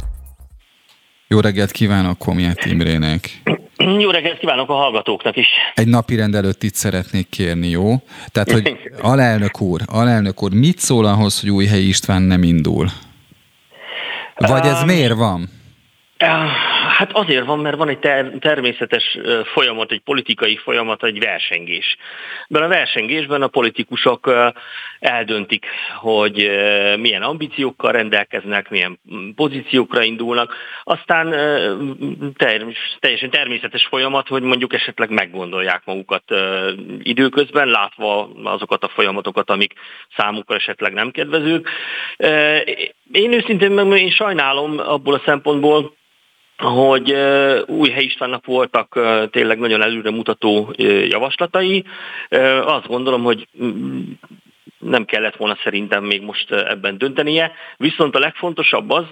[SPEAKER 2] Jó reggelt kívánok Komiát Imrének!
[SPEAKER 8] Jó reggelt kívánok a hallgatóknak is!
[SPEAKER 2] Egy napi rendelőtt itt szeretnék kérni, jó? Tehát, hogy alelnök úr, alelnök úr, mit szól ahhoz, hogy Újhelyi István nem indul? Vagy ez um, miért van?
[SPEAKER 8] Hát azért van, mert van egy ter- természetes folyamat, egy politikai folyamat, egy versengés. Mert a versengésben a politikusok eldöntik, hogy milyen ambíciókkal rendelkeznek, milyen pozíciókra indulnak. Aztán teljesen természetes folyamat, hogy mondjuk esetleg meggondolják magukat időközben, látva azokat a folyamatokat, amik számukra esetleg nem kedvezők. Én őszintén meg én sajnálom abból a szempontból, hogy új Istvánnak voltak tényleg nagyon előre mutató javaslatai. Azt gondolom, hogy nem kellett volna szerintem még most ebben döntenie. Viszont a legfontosabb az,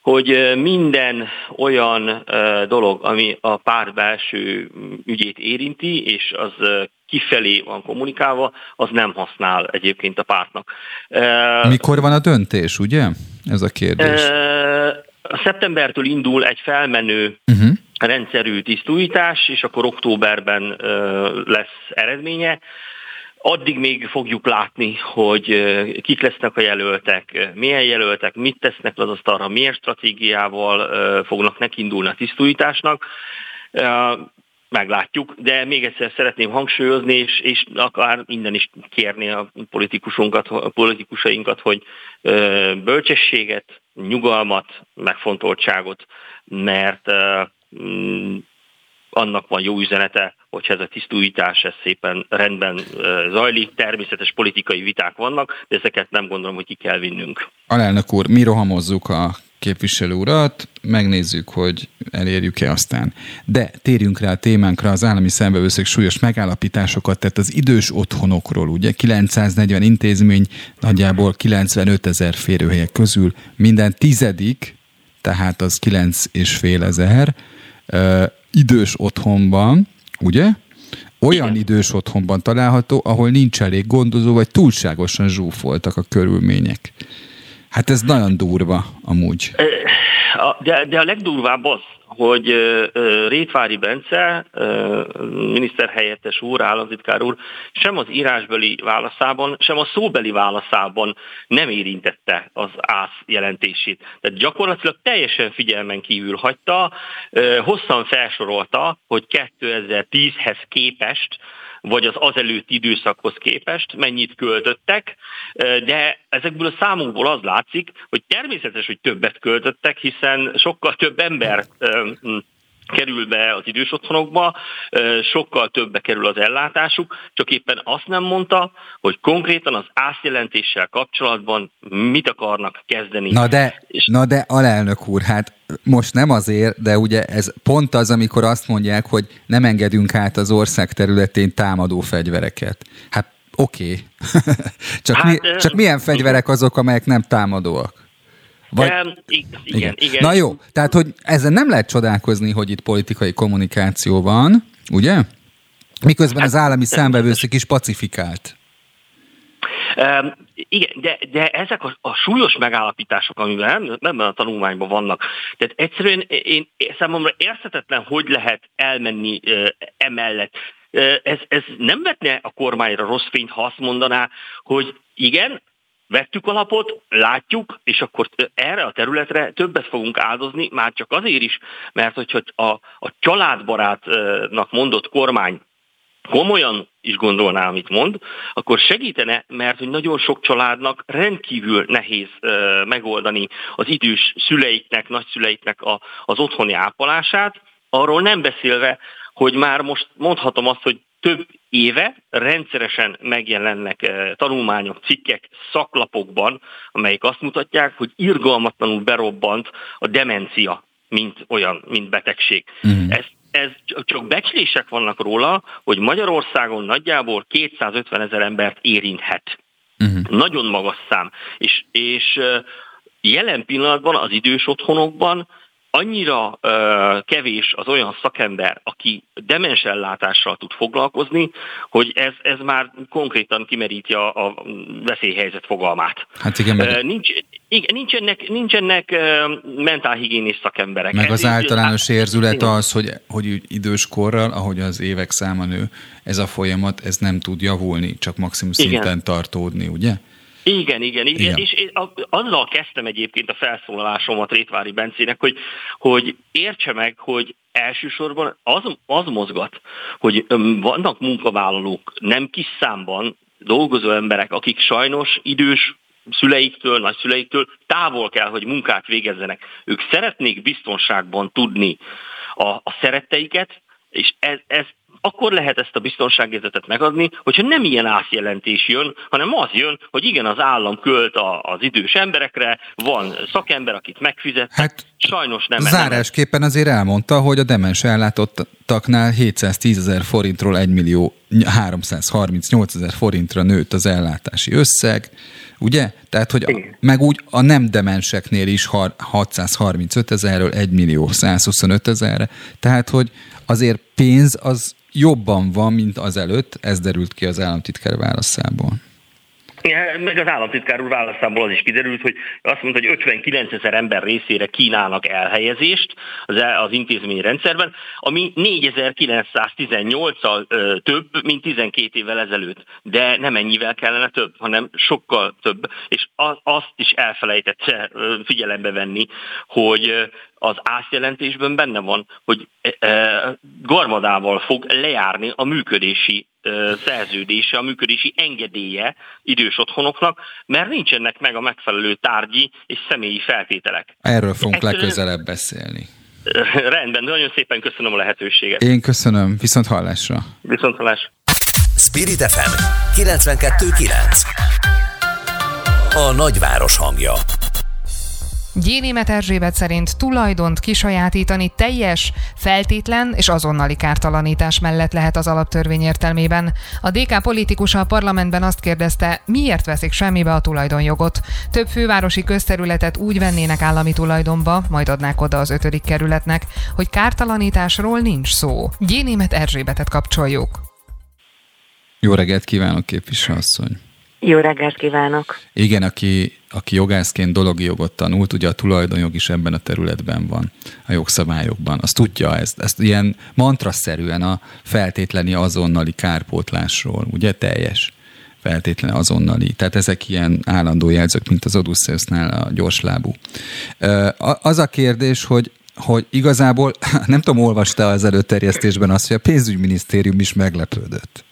[SPEAKER 8] hogy minden olyan dolog, ami a párt belső ügyét érinti, és az kifelé van kommunikálva, az nem használ egyébként a pártnak.
[SPEAKER 2] Mikor van a döntés, ugye? Ez a kérdés.
[SPEAKER 8] A szeptembertől indul egy felmenő uh-huh. rendszerű tisztújítás, és akkor októberben lesz eredménye. Addig még fogjuk látni, hogy kik lesznek a jelöltek, milyen jelöltek, mit tesznek az asztalra, milyen stratégiával fognak nekindulni a tisztújításnak meglátjuk, de még egyszer szeretném hangsúlyozni, és, és akár minden is kérni a politikusunkat, a politikusainkat, hogy bölcsességet, nyugalmat, megfontoltságot, mert mm, annak van jó üzenete, hogyha ez a tisztújítás ez szépen rendben zajlik. Természetes politikai viták vannak, de ezeket nem gondolom, hogy ki kell vinnünk.
[SPEAKER 2] Alelnök úr, mi rohamozzuk a képviselő urat, megnézzük, hogy elérjük-e aztán. De térjünk rá a témánkra, az állami szembevőszék súlyos megállapításokat tett az idős otthonokról, ugye 940 intézmény, nagyjából 95 ezer férőhelyek közül minden tizedik, tehát az 9 és fél ezer idős otthonban, ugye? Olyan Igen. idős otthonban található, ahol nincs elég gondozó, vagy túlságosan zsúfoltak a körülmények. Hát ez nagyon durva amúgy.
[SPEAKER 8] De, de a legdurvább az, hogy Rétvári Bence, miniszterhelyettes úr, államtitkár úr, sem az írásbeli válaszában, sem a szóbeli válaszában nem érintette az ász jelentését. Tehát gyakorlatilag teljesen figyelmen kívül hagyta, hosszan felsorolta, hogy 2010-hez képest vagy az azelőtti időszakhoz képest mennyit költöttek, de ezekből a számokból az látszik, hogy természetes, hogy többet költöttek, hiszen sokkal több ember kerül be az idős otthonokba, sokkal többbe kerül az ellátásuk, csak éppen azt nem mondta, hogy konkrétan az ászjelentéssel kapcsolatban mit akarnak kezdeni.
[SPEAKER 2] Na de, És... na de alelnök úr, hát most nem azért, de ugye ez pont az, amikor azt mondják, hogy nem engedünk át az ország területén támadó fegyvereket. Hát oké. Okay. csak, hát, mi, csak milyen fegyverek azok, amelyek nem támadóak?
[SPEAKER 8] Vagy... Um, igen, igen, igen.
[SPEAKER 2] Na jó, tehát hogy ezen nem lehet csodálkozni, hogy itt politikai kommunikáció van, ugye? Miközben az állami számbevőszék is pacifikált.
[SPEAKER 8] Um, igen, de, de ezek a, a súlyos megállapítások, amiben ebben a tanulmányban vannak, tehát egyszerűen én, számomra érthetetlen, hogy lehet elmenni uh, emellett. Uh, ez, ez nem vetne a kormányra rossz fényt, ha azt mondaná, hogy igen, vettük alapot, látjuk, és akkor erre a területre többet fogunk áldozni, már csak azért is, mert hogyha a, a családbarátnak mondott kormány komolyan is gondolná, amit mond, akkor segítene, mert hogy nagyon sok családnak rendkívül nehéz uh, megoldani az idős szüleiknek, nagyszüleiknek a, az otthoni ápolását, arról nem beszélve, hogy már most mondhatom azt, hogy több éve rendszeresen megjelennek tanulmányok, cikkek szaklapokban, amelyek azt mutatják, hogy irgalmatlanul berobbant a demencia, mint olyan, mint betegség. Uh-huh. Ez ez csak becslések vannak róla, hogy Magyarországon nagyjából 250 ezer embert érinthet. Uh-huh. Nagyon magas szám. És, és jelen pillanatban az idős otthonokban annyira ö, kevés az olyan szakember, aki demens ellátással tud foglalkozni, hogy ez, ez már konkrétan kimeríti a, a veszélyhelyzet fogalmát.
[SPEAKER 2] Hát igen, meg...
[SPEAKER 8] Nincs, igen, nincsenek, nincsenek mentálhigiénis szakemberek.
[SPEAKER 2] Meg az általános így, érzület az, hogy, hogy idős korral, ahogy az évek száma nő, ez a folyamat, ez nem tud javulni, csak maximum szinten igen. tartódni, ugye?
[SPEAKER 8] Igen, igen, igen, igen. és azzal kezdtem egyébként a felszólalásomat Rétvári Bencének, hogy, hogy értse meg, hogy elsősorban az, az mozgat, hogy vannak munkavállalók nem kis számban, dolgozó emberek, akik sajnos idős szüleiktől, nagyszüleiktől távol kell, hogy munkát végezzenek. Ők szeretnék biztonságban tudni a, a szeretteiket, és ez, ez akkor lehet ezt a biztonságérzetet megadni, hogyha nem ilyen átjelentés jön, hanem az jön, hogy igen, az állam költ az idős emberekre, van szakember, akit megfizet, hát, sajnos nem.
[SPEAKER 2] Zárásképpen azért elmondta, hogy a demens ellátottaknál 710 ezer forintról 1 millió 338 ezer forintra nőtt az ellátási összeg, ugye? Tehát, hogy a, meg úgy a nem demenseknél is 635 ezerről 1 millió 125 ezerre, tehát, hogy azért pénz az jobban van, mint az előtt, ez derült ki az államtitkár válaszából.
[SPEAKER 8] Meg az államtitkár úr válaszából az is kiderült, hogy azt mondta, hogy 59 ezer ember részére kínálnak elhelyezést az, e- az intézményrendszerben, ami 4918-al több, mint 12 évvel ezelőtt. De nem ennyivel kellene több, hanem sokkal több. És azt is elfelejtette figyelembe venni, hogy az átjelentésben benne van, hogy garmadával fog lejárni a működési szerződése, a működési engedélye idős otthonoknak, mert nincsenek meg a megfelelő tárgyi és személyi feltételek.
[SPEAKER 2] Erről fogunk Egyszerűen... legközelebb beszélni.
[SPEAKER 8] Rendben, nagyon szépen köszönöm a lehetőséget.
[SPEAKER 2] Én köszönöm, viszont hallásra.
[SPEAKER 8] Viszont hallás.
[SPEAKER 1] Spirit FM 92.9 A nagyváros hangja
[SPEAKER 5] Gyénémet Erzsébet szerint tulajdont kisajátítani teljes, feltétlen és azonnali kártalanítás mellett lehet az alaptörvény értelmében. A DK politikusa a parlamentben azt kérdezte, miért veszik semmibe a tulajdonjogot. Több fővárosi közterületet úgy vennének állami tulajdonba, majd adnák oda az ötödik kerületnek, hogy kártalanításról nincs szó. Gyénémet Erzsébetet kapcsoljuk.
[SPEAKER 2] Jó reggelt kívánok, képviselőasszony!
[SPEAKER 9] Jó reggelt kívánok!
[SPEAKER 2] Igen, aki, aki jogászként dologi jogot tanult, ugye a tulajdonjog is ebben a területben van, a jogszabályokban. Azt tudja ezt, ezt ilyen mantraszerűen a feltétleni azonnali kárpótlásról, ugye teljes feltétlen azonnali. Tehát ezek ilyen állandó jelzők, mint az Odysseusnál a gyorslábú. Az a kérdés, hogy hogy igazából, nem tudom, olvasta az előterjesztésben azt, hogy a pénzügyminisztérium is meglepődött.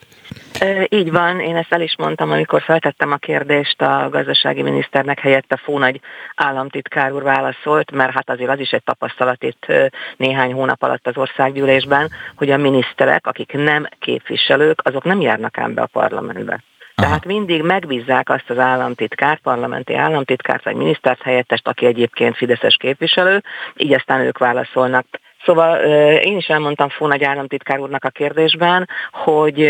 [SPEAKER 9] Így van, én ezt el is mondtam, amikor feltettem a kérdést a gazdasági miniszternek helyette Fónagy államtitkár úr válaszolt, mert hát azért az is egy tapasztalat itt néhány hónap alatt az országgyűlésben, hogy a miniszterek, akik nem képviselők, azok nem járnak ám be a parlamentbe. Tehát mindig megbízzák azt az államtitkár, parlamenti államtitkárt vagy minisztert helyettest, aki egyébként Fideszes képviselő, így aztán ők válaszolnak Szóval én is elmondtam Fónagy államtitkár úrnak a kérdésben, hogy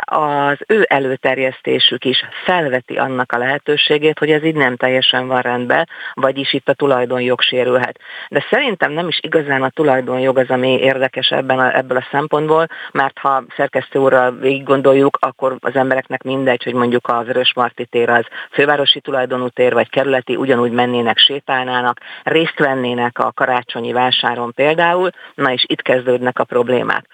[SPEAKER 9] az ő előterjesztésük is felveti annak a lehetőségét, hogy ez így nem teljesen van rendben, vagyis itt a tulajdonjog sérülhet. De szerintem nem is igazán a tulajdonjog az, ami érdekes ebben a, ebből a szempontból, mert ha szerkesztő úrral végig gondoljuk, akkor az embereknek mindegy, hogy mondjuk a Vörösmarty tér az fővárosi tulajdonú tér, vagy kerületi, ugyanúgy mennének, sétálnának, részt vennének a karácsonyi vásáron például, na és itt kezdődnek a problémák.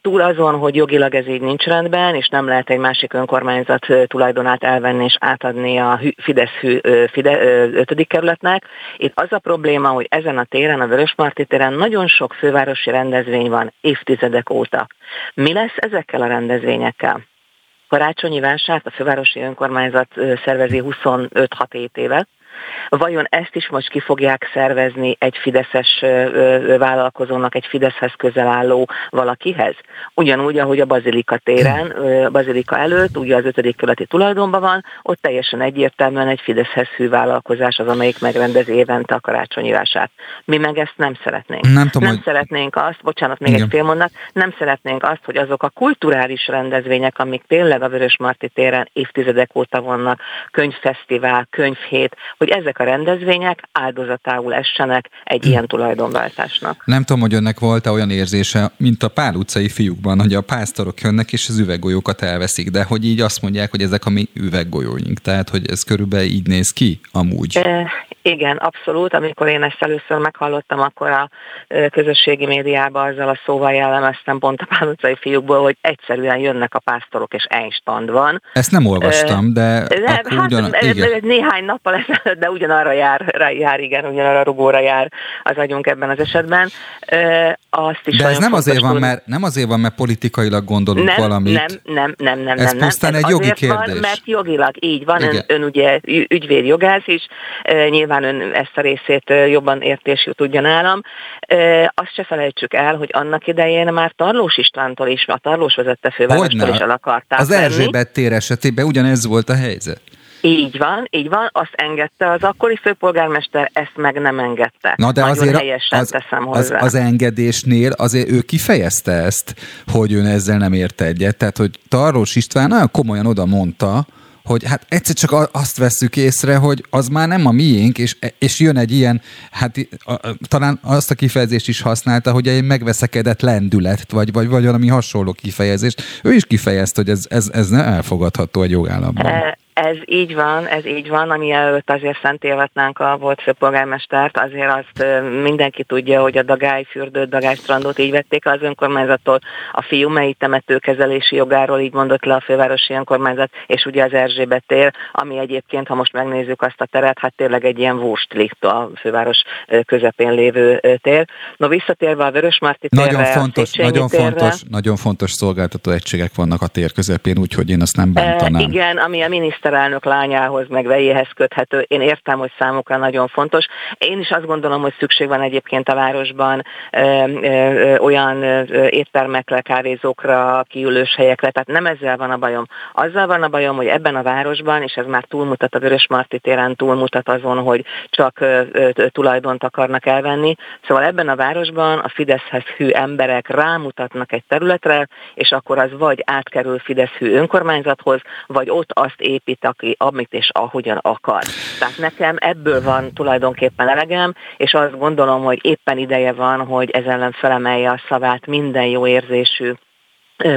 [SPEAKER 9] Túl azon, hogy jogilag ez így nincs rendben, és nem lehet egy másik önkormányzat tulajdonát elvenni és átadni a Fidesz Fide, 5. kerületnek, itt az a probléma, hogy ezen a téren, a Vörösmarty téren nagyon sok fővárosi rendezvény van évtizedek óta. Mi lesz ezekkel a rendezvényekkel? Karácsonyi vásárt a fővárosi önkormányzat szervezi 25-6 éve, Vajon ezt is most ki fogják szervezni egy fideszes vállalkozónak, egy Fideszhez közel álló valakihez? Ugyanúgy, ahogy a Bazilika téren, Bazilika előtt, ugye az ötödik keleti tulajdonban van, ott teljesen egyértelműen egy Fideszhez hű vállalkozás az, amelyik megrendez évente a karácsonyi vását. Mi meg ezt nem szeretnénk.
[SPEAKER 2] Nem, tudom,
[SPEAKER 9] nem hogy... szeretnénk azt, bocsánat, még Igen. egy fél mondat, nem szeretnénk azt, hogy azok a kulturális rendezvények, amik tényleg a Vörös Marti téren évtizedek óta vannak, könyvfesztivál, könyvhét, hogy ezek a rendezvények áldozatául essenek egy ilyen tulajdonváltásnak.
[SPEAKER 2] Nem tudom, hogy önnek volt-e olyan érzése, mint a Pál utcai fiúkban, hogy a pásztorok jönnek és az üveggolyókat elveszik, de hogy így azt mondják, hogy ezek a mi üveggolyóink, tehát hogy ez körülbelül így néz ki amúgy.
[SPEAKER 9] E, igen, abszolút. Amikor én ezt először meghallottam, akkor a közösségi médiában azzal a szóval jellemeztem pont a Pál utcai fiúkból, hogy egyszerűen jönnek a pásztorok és Einstein van.
[SPEAKER 2] Ezt nem olvastam, de,
[SPEAKER 9] de hát, ugyan, igen. néhány nappal ezelőtt, de ugyanarra jár, jár, igen, ugyanarra rugóra jár az agyunk ebben az esetben.
[SPEAKER 2] Azt is de ez nem azért, van, mert, nem azért van, mert politikailag gondolunk
[SPEAKER 9] nem,
[SPEAKER 2] valamit.
[SPEAKER 9] Nem, nem, nem, nem.
[SPEAKER 2] Ez
[SPEAKER 9] nem,
[SPEAKER 2] pusztán egy jogi kérdés.
[SPEAKER 9] Van, mert jogilag így van, ön, ön ugye ügyvéd jogász is, nyilván ön ezt a részét jobban értés tudja nálam. Azt se felejtsük el, hogy annak idején már Tarlós Istvántól is, a Tarlós vezette fővárostól is el akarták
[SPEAKER 2] Az Erzsébet tér esetében ugyanez volt a helyzet.
[SPEAKER 9] Így van, így van, azt engedte az akkori főpolgármester, ezt meg nem engedte.
[SPEAKER 2] Na de
[SPEAKER 9] Nagyon
[SPEAKER 2] azért
[SPEAKER 9] helyesen
[SPEAKER 2] az,
[SPEAKER 9] teszem
[SPEAKER 2] hozzá. Az, az engedésnél azért ő kifejezte ezt, hogy ön ezzel nem ért egyet. Tehát, hogy Tarlós István nagyon komolyan oda mondta, hogy hát egyszer csak azt veszük észre, hogy az már nem a miénk, és, és jön egy ilyen, hát talán azt a kifejezést is használta, hogy egy megveszekedett lendület, vagy, vagy, vagy valami hasonló kifejezést. Ő is kifejezte, hogy ez, ez, ez nem elfogadható egy jogállamban.
[SPEAKER 9] Ez így van, ez így van, ami előtt azért szent évetnánk a volt főpolgármestert, azért azt mindenki tudja, hogy a Dagály fürdőt, Dagály strandot így vették az önkormányzattól, a fiumei temetőkezelési jogáról így mondott le a fővárosi önkormányzat, és ugye az Erzsébet tér, ami egyébként, ha most megnézzük azt a teret, hát tényleg egy ilyen vústlikt a főváros közepén lévő tér. No visszatérve a Vörösmarty térre,
[SPEAKER 2] nagyon fontos, nagyon térre, fontos, nagyon fontos szolgáltató egységek vannak a tér közepén, úgyhogy én azt nem bántanám.
[SPEAKER 9] Igen, ami a miniszter miniszterelnök lányához, meg vejéhez köthető. Én értem, hogy számukra nagyon fontos. Én is azt gondolom, hogy szükség van egyébként a városban ö, ö, olyan éttermekre, kávézókra, kiülős helyekre, tehát nem ezzel van a bajom. Azzal van a bajom, hogy ebben a városban, és ez már túlmutat a Vörös Marti téren, túlmutat azon, hogy csak ö, ö, tulajdont akarnak elvenni. Szóval ebben a városban a Fideszhez hű emberek rámutatnak egy területre, és akkor az vagy átkerül Fidesz hű önkormányzathoz, vagy ott azt épít, épít, aki amit és ahogyan akar. Tehát nekem ebből van tulajdonképpen elegem, és azt gondolom, hogy éppen ideje van, hogy ez ellen felemelje a szavát minden jó érzésű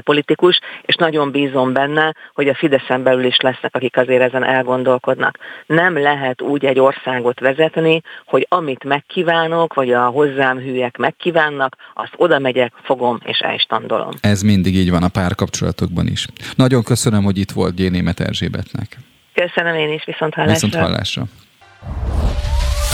[SPEAKER 9] politikus, és nagyon bízom benne, hogy a Fideszen belül is lesznek, akik azért ezen elgondolkodnak. Nem lehet úgy egy országot vezetni, hogy amit megkívánok, vagy a hozzám hűek megkívánnak, azt oda megyek, fogom és elstandolom.
[SPEAKER 2] Ez mindig így van a párkapcsolatokban is. Nagyon köszönöm, hogy itt volt Génémet Erzsébetnek.
[SPEAKER 9] Köszönöm én is, viszont hallásra.
[SPEAKER 2] Viszont hallásra.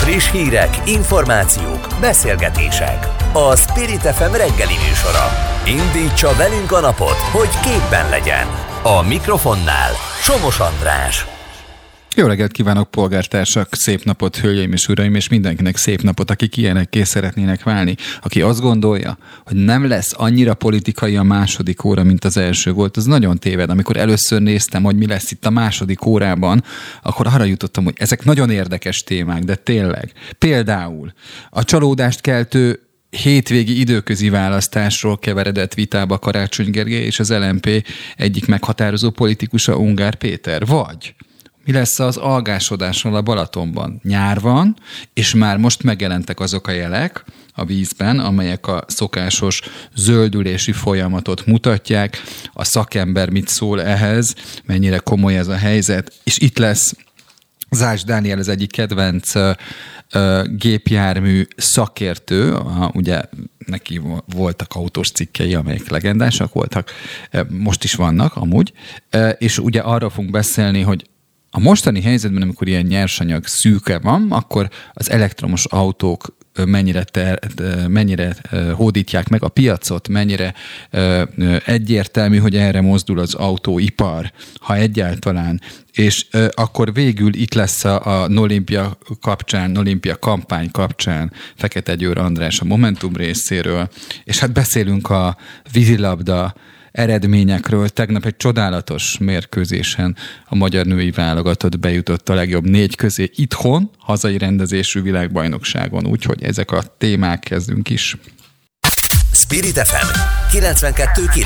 [SPEAKER 1] Friss hírek, információk, beszélgetések. A Spirit FM reggeli műsora. Indítsa velünk a napot, hogy képben legyen. A mikrofonnál Somos András.
[SPEAKER 2] Jó reggelt kívánok, polgártársak! Szép napot, hölgyeim és uraim, és mindenkinek szép napot, akik ilyenekké szeretnének válni. Aki azt gondolja, hogy nem lesz annyira politikai a második óra, mint az első volt, az nagyon téved. Amikor először néztem, hogy mi lesz itt a második órában, akkor arra jutottam, hogy ezek nagyon érdekes témák, de tényleg. Például a csalódást keltő hétvégi időközi választásról keveredett vitába Karácsony Gergely és az LMP egyik meghatározó politikusa Ungár Péter, vagy mi lesz az algásodással a Balatonban? Nyár van, és már most megjelentek azok a jelek a vízben, amelyek a szokásos zöldülési folyamatot mutatják. A szakember mit szól ehhez, mennyire komoly ez a helyzet, és itt lesz Zás Dániel az egyik kedvenc gépjármű szakértő, ugye neki voltak autós cikkei, amelyek legendásak voltak, most is vannak amúgy, és ugye arra fogunk beszélni, hogy a mostani helyzetben, amikor ilyen nyersanyag szűke van, akkor az elektromos autók mennyire, ter, mennyire hódítják meg a piacot, mennyire egyértelmű, hogy erre mozdul az autóipar, ha egyáltalán. És akkor végül itt lesz a, Nolimpia kapcsán, Nolimpia kampány kapcsán Fekete Győr András a Momentum részéről, és hát beszélünk a vízilabda eredményekről. Tegnap egy csodálatos mérkőzésen a magyar női válogatott bejutott a legjobb négy közé itthon, hazai rendezésű világbajnokságon, úgyhogy ezek a témák kezdünk is.
[SPEAKER 1] Spirit FM 92.9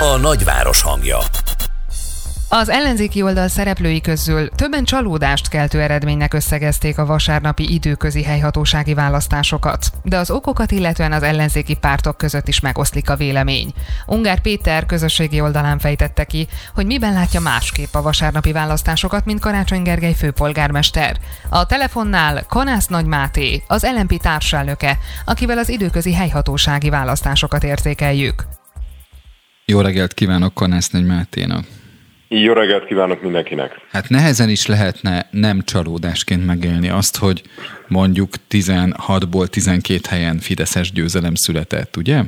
[SPEAKER 1] A nagyváros hangja
[SPEAKER 5] az ellenzéki oldal szereplői közül többen csalódást keltő eredménynek összegezték a vasárnapi időközi helyhatósági választásokat, de az okokat illetően az ellenzéki pártok között is megoszlik a vélemény. Ungár Péter közösségi oldalán fejtette ki, hogy miben látja másképp a vasárnapi választásokat, mint Karácsony Gergely főpolgármester. A telefonnál Kanász Nagy Máté, az LNP társelnöke, akivel az időközi helyhatósági választásokat értékeljük.
[SPEAKER 2] Jó reggelt kívánok Kanász Nagy Máténak!
[SPEAKER 10] Jó reggelt kívánok mindenkinek!
[SPEAKER 2] Hát nehezen is lehetne nem csalódásként megélni azt, hogy mondjuk 16-ból 12 helyen Fideszes győzelem született, ugye?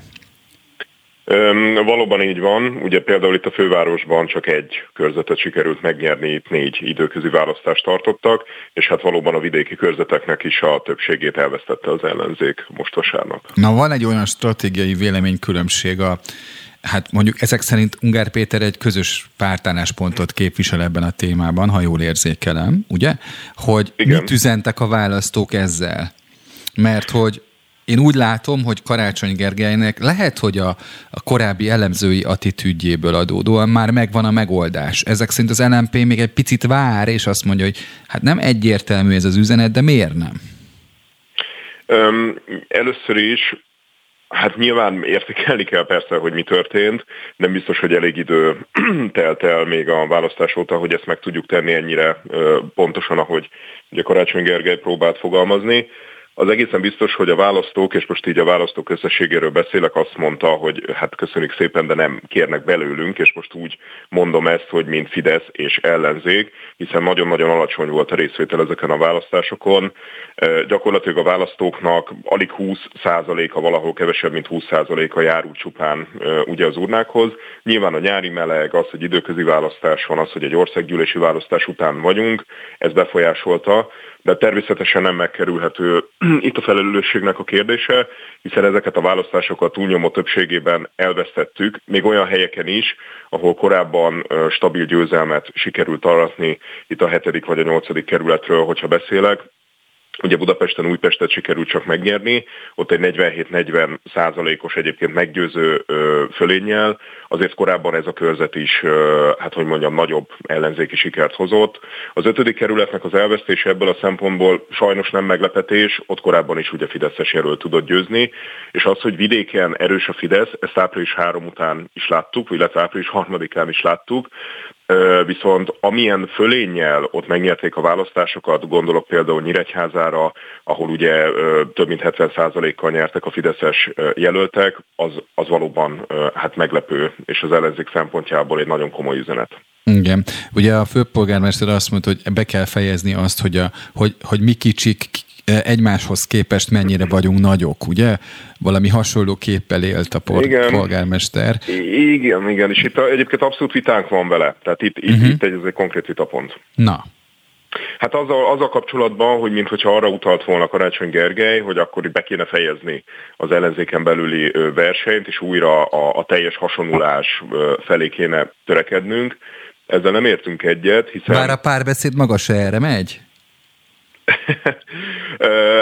[SPEAKER 10] Üm, valóban így van. Ugye például itt a fővárosban csak egy körzetet sikerült megnyerni, itt négy időközi választást tartottak, és hát valóban a vidéki körzeteknek is a többségét elvesztette az ellenzék most vasárnap.
[SPEAKER 2] Na van egy olyan stratégiai véleménykülönbség a hát mondjuk ezek szerint Ungár Péter egy közös pártálláspontot képvisel ebben a témában, ha jól érzékelem, ugye? Hogy Igen. mit üzentek a választók ezzel? Mert hogy én úgy látom, hogy Karácsony Gergelynek lehet, hogy a, a korábbi elemzői attitűdjéből adódóan már megvan a megoldás. Ezek szerint az LMP még egy picit vár, és azt mondja, hogy hát nem egyértelmű ez az üzenet, de miért nem?
[SPEAKER 10] Um, először is Hát nyilván értékelni kell persze, hogy mi történt, nem biztos, hogy elég idő telt el még a választás óta, hogy ezt meg tudjuk tenni ennyire pontosan, ahogy ugye Karácsony Gergely próbált fogalmazni. Az egészen biztos, hogy a választók, és most így a választók összességéről beszélek, azt mondta, hogy hát köszönjük szépen, de nem kérnek belőlünk, és most úgy mondom ezt, hogy mint Fidesz és ellenzék, hiszen nagyon-nagyon alacsony volt a részvétel ezeken a választásokon. Gyakorlatilag a választóknak alig 20%-a, valahol kevesebb, mint 20%-a járult csupán ugye az urnákhoz. Nyilván a nyári meleg, az, hogy időközi választás van, az, hogy egy országgyűlési választás után vagyunk, ez befolyásolta, de természetesen nem megkerülhető itt a felelősségnek a kérdése, hiszen ezeket a választásokat túlnyomó többségében elvesztettük, még olyan helyeken is, ahol korábban stabil győzelmet sikerült aratni, itt a hetedik vagy a nyolcadik kerületről, hogyha beszélek, Ugye Budapesten, Újpestet sikerült csak megnyerni, ott egy 47-40 százalékos egyébként meggyőző fölénnyel, azért korábban ez a körzet is, hát hogy mondjam, nagyobb ellenzéki sikert hozott. Az ötödik kerületnek az elvesztése ebből a szempontból sajnos nem meglepetés, ott korábban is ugye Fideszes jelölt tudott győzni, és az, hogy vidéken erős a Fidesz, ezt április 3 után is láttuk, illetve április 3-án is láttuk, Viszont amilyen fölénnyel ott megnyerték a választásokat, gondolok például Nyíregyházára, ahol ugye több mint 70%-kal nyertek a fideszes jelöltek, az, az valóban hát meglepő, és az ellenzék szempontjából egy nagyon komoly üzenet.
[SPEAKER 2] Igen. Ugye a főpolgármester azt mondta, hogy be kell fejezni azt, hogy, a, hogy, hogy mi kicsik egymáshoz képest mennyire vagyunk nagyok, ugye? Valami hasonló képpel élt a por- igen. polgármester.
[SPEAKER 10] Igen, igen, és itt egyébként abszolút vitánk van vele. Tehát itt, uh-huh. itt egy, ez egy konkrét vitapont.
[SPEAKER 2] Na,
[SPEAKER 10] Hát azzal, azzal kapcsolatban, hogy mintha arra utalt volna Karácsony Gergely, hogy akkor be kéne fejezni az ellenzéken belüli versenyt, és újra a, a teljes hasonlulás felé kéne törekednünk. Ezzel nem értünk egyet, hiszen...
[SPEAKER 2] Bár a párbeszéd maga se erre megy?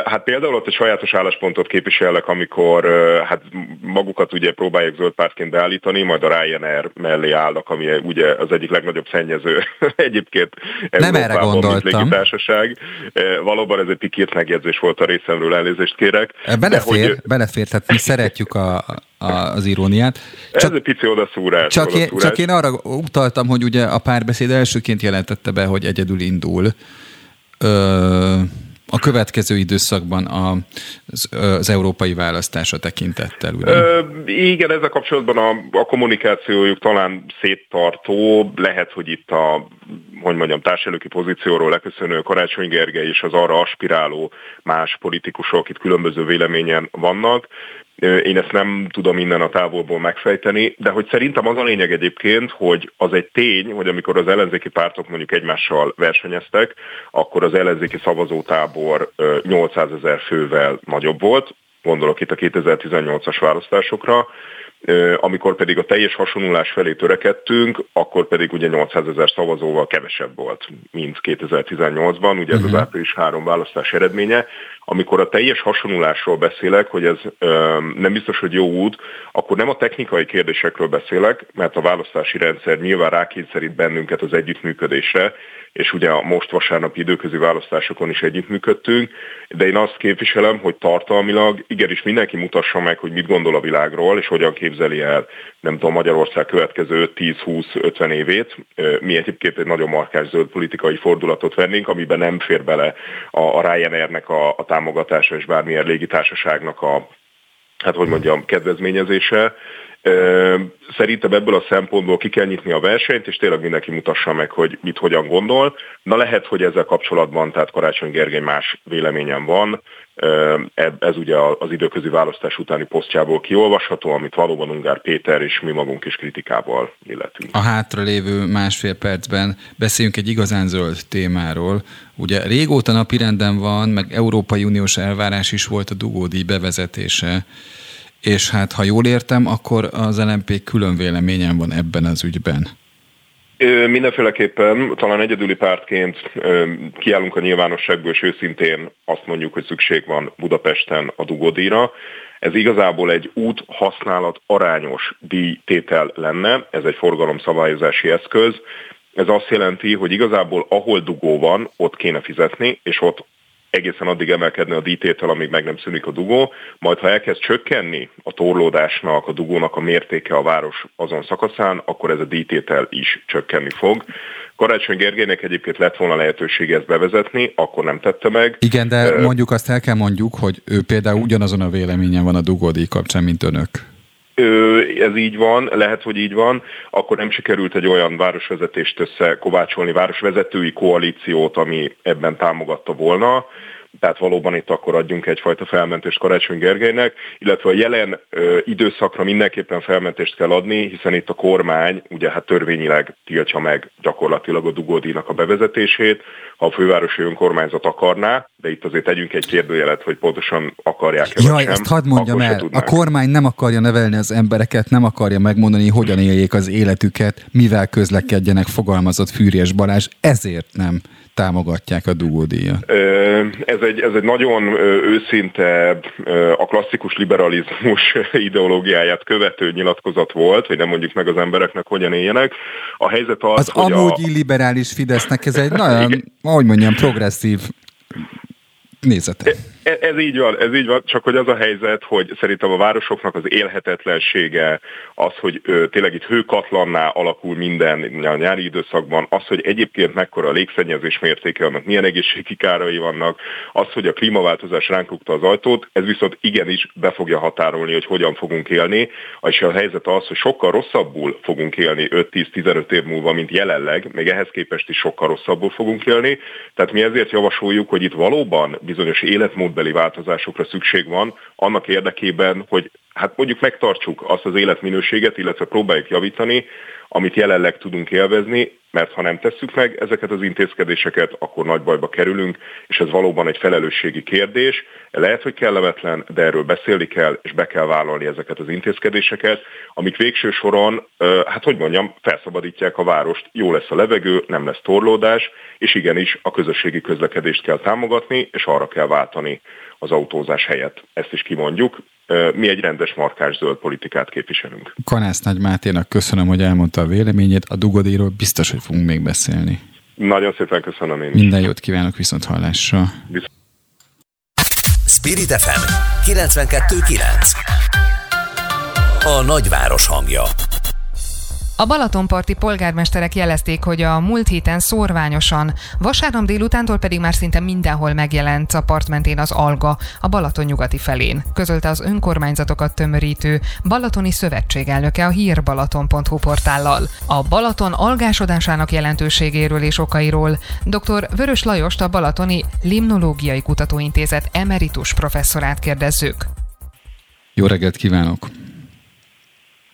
[SPEAKER 10] Hát például ott egy sajátos álláspontot képviselek, amikor hát magukat ugye próbálják zöld pártként beállítani, majd a Ryanair mellé állnak, ami ugye az egyik legnagyobb szennyező egyébként
[SPEAKER 2] Nem erre gondoltam.
[SPEAKER 10] Társaság. Valóban ez egy pikírt megjegyzés volt a részemről, elnézést kérek.
[SPEAKER 2] Belefér, hogy... belefér, tehát mi szeretjük a, a, az iróniát.
[SPEAKER 10] Csak, Ez egy pici odaszúrás.
[SPEAKER 2] Csak, odaszúrás. Én, csak én arra utaltam, hogy ugye a párbeszéd elsőként jelentette be, hogy egyedül indul. Ö, a következő időszakban a, az, az európai választása tekintettel, ugye? Ö,
[SPEAKER 10] igen, ezzel kapcsolatban a, a kommunikációjuk talán széttartó, lehet, hogy itt a hogy mondjam, társelőki pozícióról leköszönő Karácsony Gergely és az arra aspiráló más politikusok itt különböző véleményen vannak. Én ezt nem tudom innen a távolból megfejteni, de hogy szerintem az a lényeg egyébként, hogy az egy tény, hogy amikor az ellenzéki pártok mondjuk egymással versenyeztek, akkor az ellenzéki szavazótábor 800 ezer fővel nagyobb volt, gondolok itt a 2018-as választásokra, amikor pedig a teljes hasonlulás felé törekedtünk, akkor pedig ugye 800 ezer szavazóval kevesebb volt, mint 2018-ban, ugye ez az mhm. április három választás eredménye. Amikor a teljes hasonlulásról beszélek, hogy ez nem biztos, hogy jó út, akkor nem a technikai kérdésekről beszélek, mert a választási rendszer nyilván rákényszerít bennünket az együttműködésre, és ugye a most vasárnapi időközi választásokon is együttműködtünk, de én azt képviselem, hogy tartalmilag igenis mindenki mutassa meg, hogy mit gondol a világról, és hogyan képzeli el, nem tudom, Magyarország következő 10-20-50 évét. Mi egyébként egy nagyon markás zöld politikai fordulatot vennénk, amiben nem fér bele a, a Ryanairnek a, a támogatása és bármilyen légitársaságnak a hát hogy mondjam, kedvezményezése, Szerintem ebből a szempontból ki kell nyitni a versenyt, és tényleg mindenki mutassa meg, hogy mit hogyan gondol. Na lehet, hogy ezzel kapcsolatban, tehát Karácsony Gergely más véleményem van, ez ugye az időközi választás utáni posztjából kiolvasható, amit valóban Ungár Péter és mi magunk is kritikával illetünk.
[SPEAKER 2] A hátra lévő másfél percben beszéljünk egy igazán zöld témáról. Ugye régóta napirenden van, meg Európai Uniós elvárás is volt a dugódíj bevezetése és hát ha jól értem, akkor az LMP külön véleményen van ebben az ügyben.
[SPEAKER 10] Mindenféleképpen talán egyedüli pártként kiállunk a nyilvánosságból, és őszintén azt mondjuk, hogy szükség van Budapesten a dugódíjra. Ez igazából egy út használat arányos díjtétel lenne, ez egy forgalomszabályozási eszköz. Ez azt jelenti, hogy igazából ahol dugó van, ott kéne fizetni, és ott egészen addig emelkedne a díjtétel, amíg meg nem szűnik a dugó, majd ha elkezd csökkenni a torlódásnak, a dugónak a mértéke a város azon szakaszán, akkor ez a díjtétel is csökkenni fog. Karácsony Gergelynek egyébként lett volna lehetősége ezt bevezetni, akkor nem tette meg.
[SPEAKER 2] Igen, de mondjuk azt el kell mondjuk, hogy ő például ugyanazon a véleményen van a dugódíj kapcsán, mint önök
[SPEAKER 10] ez így van, lehet, hogy így van, akkor nem sikerült egy olyan városvezetést összekovácsolni, városvezetői koalíciót, ami ebben támogatta volna tehát valóban itt akkor adjunk egyfajta felmentést Karácsony Gergelynek, illetve a jelen ö, időszakra mindenképpen felmentést kell adni, hiszen itt a kormány ugye hát törvényileg tiltja meg gyakorlatilag a dugódíjnak a bevezetését, ha a fővárosi önkormányzat akarná, de itt azért tegyünk egy kérdőjelet, hogy pontosan akarják-e
[SPEAKER 2] Jaj, sem, ezt hadd mondjam el, a kormány nem akarja nevelni az embereket, nem akarja megmondani, hogyan éljék az életüket, mivel közlekedjenek, fogalmazott Fűrjes Balázs, ezért nem támogatják a dugódíjat?
[SPEAKER 10] Ez egy, ez egy nagyon őszinte, a klasszikus liberalizmus ideológiáját követő nyilatkozat volt, hogy nem mondjuk meg az embereknek, hogyan éljenek. A helyzet az,
[SPEAKER 2] az hogy amúgy a... illiberális Fidesznek ez egy nagyon, ahogy mondjam, progresszív nézete.
[SPEAKER 10] E, ez így van, ez így van, csak hogy az a helyzet, hogy szerintem a városoknak az élhetetlensége, az, hogy ö, tényleg itt hőkatlanná alakul minden a nyári időszakban, az, hogy egyébként mekkora a légszennyezés mértéke, annak milyen egészségi kárai vannak, az, hogy a klímaváltozás ránk rúgta az ajtót, ez viszont igenis be fogja határolni, hogy hogyan fogunk élni, és a helyzet az, hogy sokkal rosszabbul fogunk élni 5-10-15 év múlva, mint jelenleg, még ehhez képest is sokkal rosszabbul fogunk élni, tehát mi ezért javasoljuk, hogy itt valóban bizonyos életmód módbeli változásokra szükség van, annak érdekében, hogy hát mondjuk megtartsuk azt az életminőséget, illetve próbáljuk javítani, amit jelenleg tudunk élvezni, mert ha nem tesszük meg ezeket az intézkedéseket, akkor nagy bajba kerülünk, és ez valóban egy felelősségi kérdés. Lehet, hogy kellemetlen, de erről beszélni kell, és be kell vállalni ezeket az intézkedéseket, amik végső soron, hát hogy mondjam, felszabadítják a várost, jó lesz a levegő, nem lesz torlódás, és igenis a közösségi közlekedést kell támogatni, és arra kell váltani az autózás helyett. Ezt is kimondjuk. Mi egy rendes markás zöld politikát képviselünk.
[SPEAKER 2] Kanász Nagy Máténak köszönöm, hogy elmondta a véleményét. A Dugodéról biztos, hogy fogunk még beszélni.
[SPEAKER 10] Nagyon szépen köszönöm én
[SPEAKER 2] is. Minden jót kívánok viszont hallásra. Viszont...
[SPEAKER 1] Spirit FM 92.9 A nagyváros hangja
[SPEAKER 5] a Balatonparti polgármesterek jelezték, hogy a múlt héten szorványosan, vasárnap délutántól pedig már szinte mindenhol megjelent a part mentén az alga a Balaton nyugati felén, közölte az önkormányzatokat tömörítő Balatoni Szövetség elnöke a hírbalaton.hu portállal. A Balaton algásodásának jelentőségéről és okairól dr. Vörös Lajost a Balatoni Limnológiai Kutatóintézet emeritus professzorát kérdezzük.
[SPEAKER 2] Jó reggelt kívánok!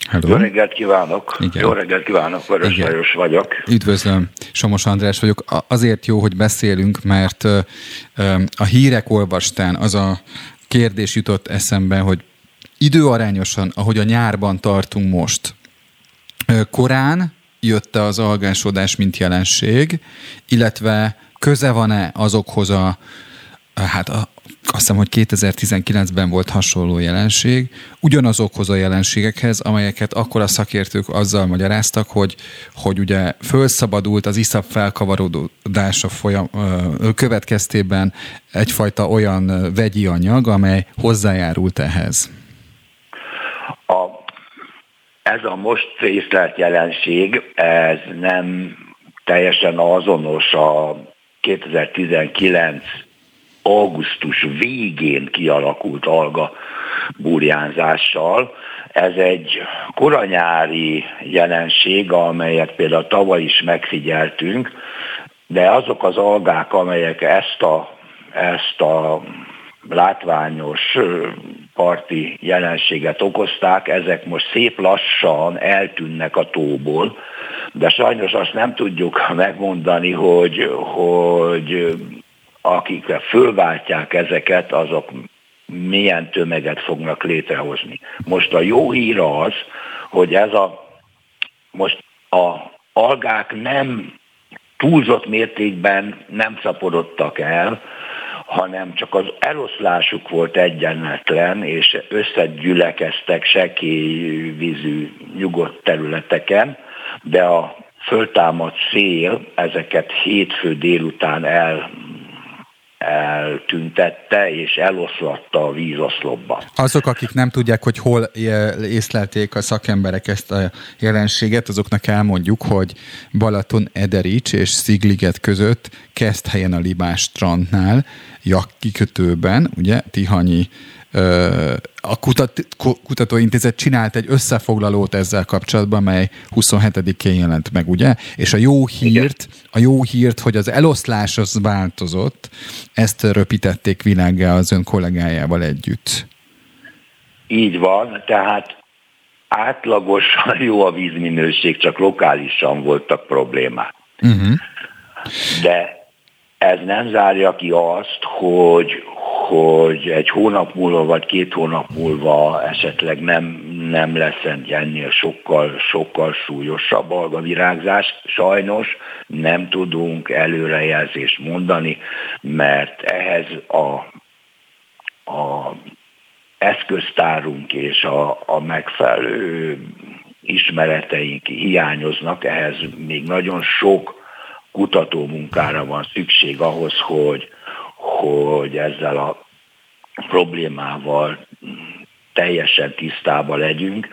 [SPEAKER 11] Hello. Jó reggelt kívánok! Igen. Jó reggelt kívánok, Vörös Igen. Lajos vagyok.
[SPEAKER 2] Üdvözlöm, Somos András vagyok. Azért jó, hogy beszélünk, mert a hírek olvastán az a kérdés jutott eszembe, hogy időarányosan, ahogy a nyárban tartunk most, korán jött az algásodás, mint jelenség, illetve köze van-e azokhoz a, hát a, azt hiszem, hogy 2019-ben volt hasonló jelenség, ugyanazokhoz a jelenségekhez, amelyeket akkor a szakértők azzal magyaráztak, hogy, hogy ugye fölszabadult az iszap felkavarodása folyam, következtében egyfajta olyan vegyi anyag, amely hozzájárult ehhez.
[SPEAKER 11] A, ez a most észlelt jelenség, ez nem teljesen azonos a 2019 augusztus végén kialakult alga burjánzással. Ez egy koranyári jelenség, amelyet például tavaly is megfigyeltünk, de azok az algák, amelyek ezt a, ezt a látványos parti jelenséget okozták, ezek most szép lassan eltűnnek a tóból, de sajnos azt nem tudjuk megmondani, hogy, hogy akikre fölváltják ezeket, azok milyen tömeget fognak létrehozni. Most a jó hír az, hogy ez a most a algák nem túlzott mértékben nem szaporodtak el, hanem csak az eloszlásuk volt egyenletlen, és összegyülekeztek sekély vízű nyugodt területeken, de a föltámadt szél ezeket hétfő délután el eltüntette és eloszlatta a vízoszlopba.
[SPEAKER 2] Azok, akik nem tudják, hogy hol észlelték a szakemberek ezt a jelenséget, azoknak elmondjuk, hogy Balaton Ederics és Szigliget között kezd helyen a Libás strandnál, Jak kikötőben, ugye, Tihanyi a kutat, kutatóintézet csinált egy összefoglalót ezzel kapcsolatban, mely 27-én jelent meg, ugye? És a jó hírt, a jó hírt, hogy az eloszlás az változott, ezt röpítették világgá az ön kollégájával együtt.
[SPEAKER 11] Így van, tehát átlagosan jó a vízminőség, csak lokálisan voltak problémák. Uh-huh. De ez nem zárja ki azt, hogy, hogy egy hónap múlva vagy két hónap múlva esetleg nem, nem lesz ennél sokkal, sokkal súlyosabb algavirágzás. Sajnos nem tudunk előrejelzést mondani, mert ehhez a, a eszköztárunk és a, a megfelelő ismereteink hiányoznak, ehhez még nagyon sok kutató munkára van szükség ahhoz, hogy, hogy ezzel a problémával teljesen tisztában legyünk.